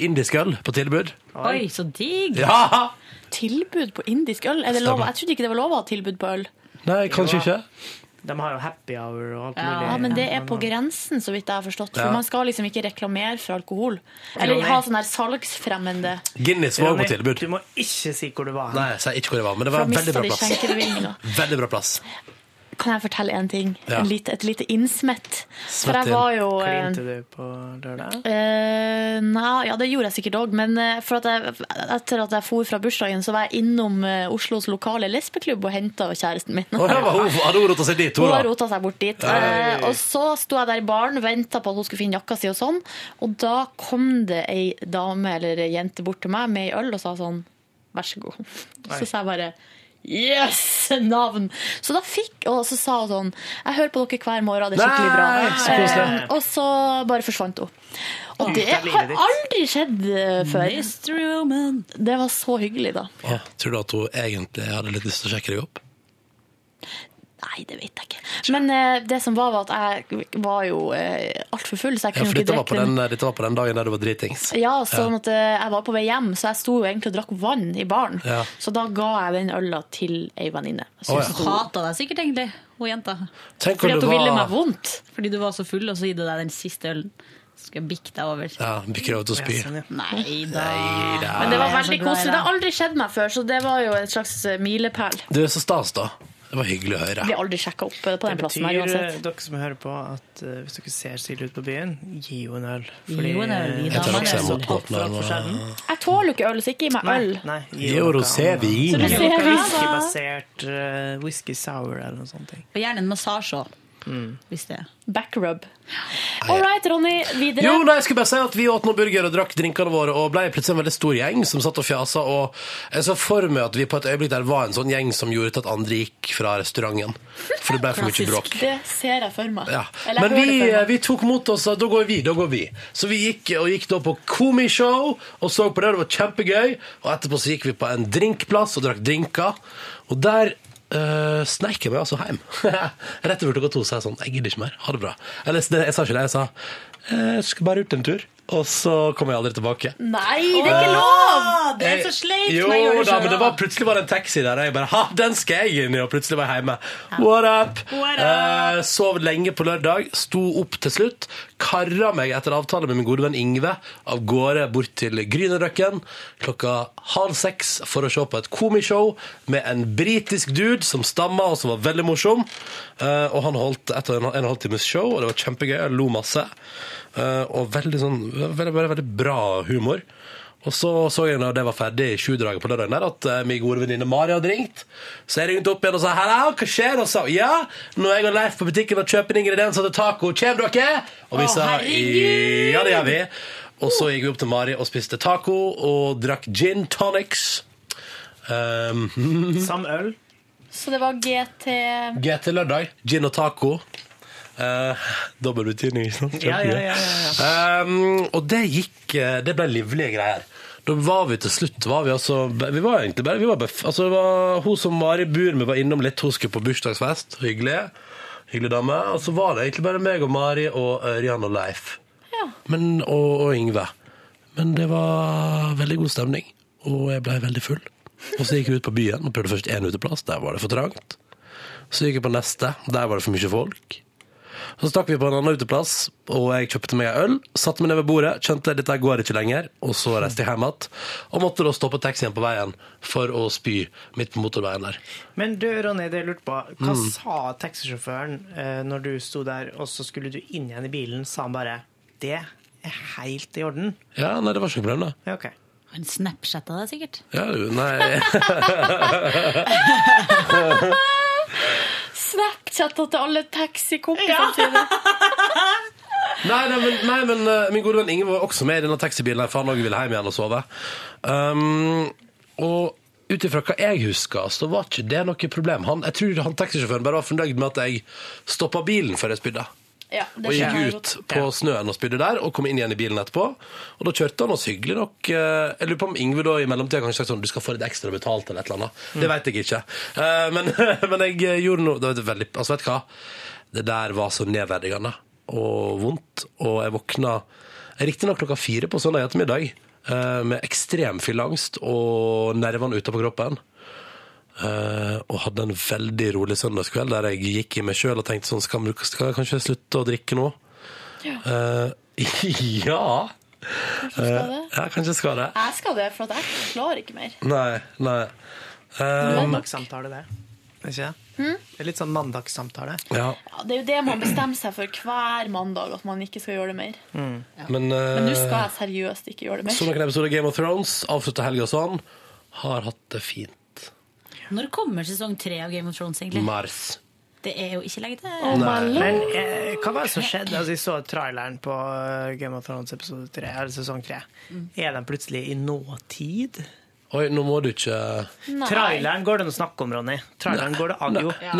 Indisk øl på tilbud. Oi, så digg! Ja! Tilbud på indisk øl? Er det lov? Jeg trodde ikke det var lov å ha tilbud på øl. Nei, kanskje ikke. De har jo happy hour og alt Ja, mulig. men det er på grensen, så vidt jeg har forstått. For Ja. man skal liksom ikke reklamere for alkohol. Eller ha sånn her salgsfremmende Guinness var på tilbud. Du må ikke si hvor du var. Nei, jeg sier ikke hvor jeg var, men det var en veldig bra plass. Veldig bra plass. Kan jeg fortelle en ting? Ja. En lite, et lite innsmett. For jeg var jo eh, Klinte du på lørdag? Uh, nei, ja, det gjorde jeg sikkert òg, men eh, for at jeg, etter at jeg for fra bursdagen, så var jeg innom Oslos lokale lesbeklubb og henta kjæresten min. Oh, ja, hun- Hadde hun rota seg dit, hun Hun har rota seg bort dit. Eh, og så sto jeg der i baren, venta på at hun skulle finne jakka si og sånn, og da kom det ei dame eller ei jente bort til meg med ei øl og sa sånn Vær så god. Så sa jeg bare Yes! Navn! Så da fikk Og så sa hun sånn Jeg hører på dere hver morgen, det er skikkelig bra. Nei, så. Eh, og så bare forsvant hun. Og det har aldri skjedd eh, før. Det var så hyggelig, da. Ja, tror du at hun egentlig hadde litt lyst til å sjekke deg opp? Nei, det vet jeg ikke. Men eh, det som var, var at jeg var jo uh, altfor full, så jeg Ja, for ikke dette var, på den, dette var på den dagen der du var dritings. Ja, sånn at eh, jeg var på vei hjem, så jeg sto jo egentlig og drakk vann i baren. Ja. Så da ga jeg den øla til ei venninne. Ja. hun- Hata deg sikkert, egentlig, hun jenta. Tenk Fordi at hun hun ville meg vondt. Fordi du var så full, og så gitt deg den siste ølen. Så skal jeg bikke deg over. Ja, bikker over til å spy. Nei da. Neida. Men det var veldig koselig. Det har aldri skjedd meg før, så det var jo en slags eh, milepæl. Du er så stas, da. Det var hyggelig å høre. Vi har aldri sjekka opp eh, på den Det plassen her uansett. eh, dere som hører på, at uh, hvis dere ser Silje ut på byen, gi henne en øl. Gi henne en øl, Jeg tar også imot sjelden. Jeg tåler jo ikke øl, så ikke gi meg øl. nei. Så Gi henne rosévin. Whiskybasert uh, whisky sour eller noe sånt. Og gjerne en massasje òg, Mm. hvis det er. Backrub. All right, Ronny. Videre. Jo, nei, jeg skulle bare si at Vi åt noen burger og drakk drinkene våre og ble plutselig en veldig stor gjeng som satt og fjasa. Og jeg så for meg at vi på et øyeblikk der var en sånn gjeng som gjorde til at andre gikk fra restauranten. For det ble for mye bråk. Det ser jeg for meg. Ja. Eller Men vi, for meg. vi tok mot oss Da går vi, da går vi. Så vi gikk, og gikk da på komishow og så på det. Det var kjempegøy. Og etterpå så gikk vi på en drinkplass og drakk drinker. Og der uh, sneik jeg meg altså hjem. Rett over klokka to sa jeg sånn Jeg gidder ikke mer. Ha det bra. Eller jeg sa ikke det. Jeg sa jeg skal bare ut en tur. Og så kom jeg aldri tilbake. Nei, det er ikke lov! Det er så sleipt! Jo men jeg gjør det da, men det var plutselig var det en taxi der, og jeg bare Ha, den skal jeg inn i! Og plutselig var jeg hjemme. What up? What Eh, sov lenge på lørdag, sto opp til slutt. Karra meg etter avtale med min gode venn Ingve av gårde bort til Grünerløkken klokka halv seks for å se på et komishow med en britisk dude som stamma, og som var veldig morsom. Eh, og han holdt et og en, en og en halv times show, og det var kjempegøy. Jeg lo masse. Eh, og veldig sånn veldig, veldig, veldig bra humor. Og så så jeg når det var ferdig i sjudraget på lørdagen der, at uh, min gode venninne Mari hadde ringt. Så jeg ringte opp igjen og sa 'hallo, hva skjer?' Og sa ja, nå er jeg og Leif på butikken og kjøper ingredienser til taco. Kommer dere? Og vi sa ja, det gjør vi. Og så gikk vi opp til Mari og spiste taco og drakk gin tonics. Um, Samme øl. Så det var GT GT lørdag. Gin og taco. Eh, Dobbel betydning, ikke sant? Ja, ja, ja, ja, Um, og det gikk eh, Det ble livlige greier. Da var vi til slutt var Vi altså Vi var egentlig bare vi var altså, det var Hun som Mari bor med, var innom litt. Hun skulle på bursdagsfest. Hyggelig. Hyggelig dame. Og så var det egentlig bare meg og Mari og Ørjan og Leif. Men, og, og Yngve. Men det var veldig god stemning, og jeg ble veldig full. Og så gikk jeg ut på byen og prøvde først én uteplass. Der var det for trangt. Så gikk jeg på neste. Der var det for mye folk. Så stakk vi på en annen uteplass, og jeg kjøpte meg en øl. Satte meg ned ved bordet, skjønte dette går ikke lenger. Og så reiste jeg hjem igjen. Og måtte da stoppe taxien på veien for å spy midt på motorveien der. Men du, Ronny, det jeg lurte på. Hva Mm. sa taxisjåføren eh, når du sto der, og så skulle du inn igjen i bilen? Sa han bare 'Det er helt i orden'? Ja, nei, det var ikke noe problem, det. Ja, ok. Han snapchatta deg sikkert. Ja, nei Snapchatta til alle taxikompisene sine. Nei, nei, men, nei, men eh, min gode venn Inge var også med i denne taxibilen, her, for han også ville hjem igjen og sove. Um, og ut ifra hva jeg husker, så var ikke det noe problem. Han, jeg tror han taxisjåføren bare var fornøyd med at jeg stoppa bilen før jeg spydde. Ja, Og gikk ut på snøen og spydde der, og kom inn igjen i bilen etterpå. Og da kjørte han oss hyggelig nok. eh, Jeg lurer på om Ingve da i mellomtida kanskje sagt sånn du skal få litt ekstra betalt eller et eller annet. Det vet jeg ikke. Eh, Men, men jeg gjorde noe det var veldig, Altså, vet du hva? Det der var så nedverdigende og vondt, og jeg våkna riktignok klokka fire på søndag ettermiddag eh, med ekstrem fylleangst og nervene ute på kroppen. Eh, og hadde en veldig rolig søndagskveld der jeg gikk i meg sjøl og tenkte sånn skal, skal jeg kanskje slutte å drikke nå? Eh, ja. Kanskje skal Eh, det? ja, kanskje jeg skal det. Jeg skal det, for at jeg klarer ikke mer. Nei, nei. Um, Mandagssamtale, det. Er ikke det? Hmm? Det er litt sånn mandagssamtale. ja. Ja, det er jo det man bestemmer seg for hver mandag, at man ikke skal gjøre det mer. Men, Men nå skal jeg seriøst ikke gjøre det så mer. noen episoder av Game of Thrones, avslutter helga sånn. Har hatt det fint. Når kommer sesong tre av Game of Thrones, egentlig? Mars. Det er jo ikke lenge til. Men eh, hva var det som skjedde? Altså, jeg så traileren på eh, Game of Thrones episode 3, eller sesong 3. Mm. Er den plutselig i nåtid? Oi, nå må du ikke Traileren går det an å snakke om, Ronny. Traileren går det an, jo. Ja,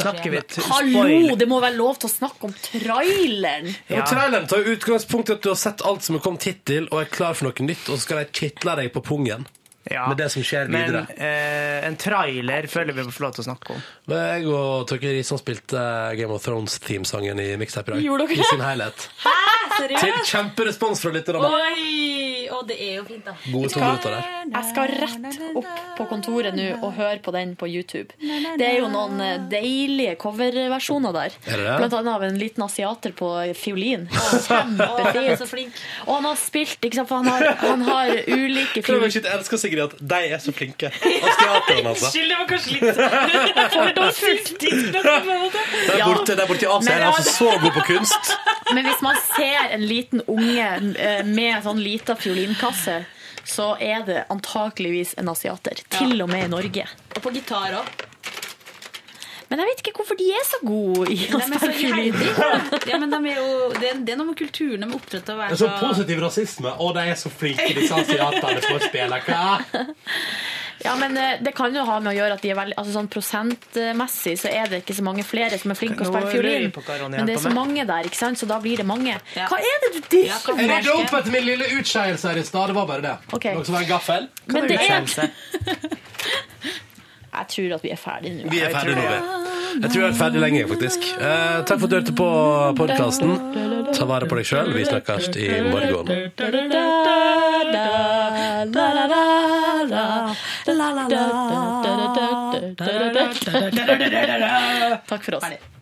Snakker vi Hallo, det må være lov til å snakke om traileren! Ja. Traileren tar utgangspunkt i at du har sett alt som er kommet hittil, og er klar for noe nytt, og så skal de kitle deg på pungen. Ja. Med det som skjer Men videre. eh, en trailer føler vi må få lov til å snakke om. Men jeg og Torkel Risan spilte Game of Thrones-teamsangen i mixtape i dag. Gjorde dere I sin helhet. Hæ, Til kjemperespons fra lytterne. Oi! Og det er jo fint, da. Gode to minutter der. Jeg skal rett opp på kontoret nå og høre på den på YouTube. Det er jo noen eh, deilige coverversjoner der. Er det det? Blant annet av en liten asiater på fiolin. Kjempefint. Og han har spilt, ikke sant, for han har, han har ulike fioliner. Sigrid at de er så flinke. Asiaterne, altså. Unnskyld, det var kanskje litt fordomsfullt. Der borte, der borte i Asia er de altså så gode på kunst. Men hvis man ser en liten unge eh, med sånn lita fiolinkasse, så er det antakeligvis en asiater. Til og med i Norge. Og på gitar òg. Men jeg vet ikke hvorfor de er så gode i å De spille fiolin. Ja, men de er jo, det, er, det er noe med kulturen. De er opptatt av å Det er så positiv rasisme, Å, de er så flinke, disse asiatene, som spiller. spille. Hva? Ja, men eh, Det kan jo ha med å gjøre at de er veldig, altså sånn prosentmessig så er det ikke så mange flere som er flinke å spille fiolin. Men det er så mange der, ikke sant? så da blir det mange. Hva er det du dirker Jeg rydda opp etter min lille utskeielse her i stad. Det var bare det. Okay. Noe som var en gaffel. Men det er Jeg tror at vi er ferdige nå. Vi er ferdige nå, vi. Jeg tror jeg er ferdig lenge, faktisk. Eh, takk for at du hørte på podkasten. Ta vare på deg sjøl. Vi snakkes i morgen. Takk for oss.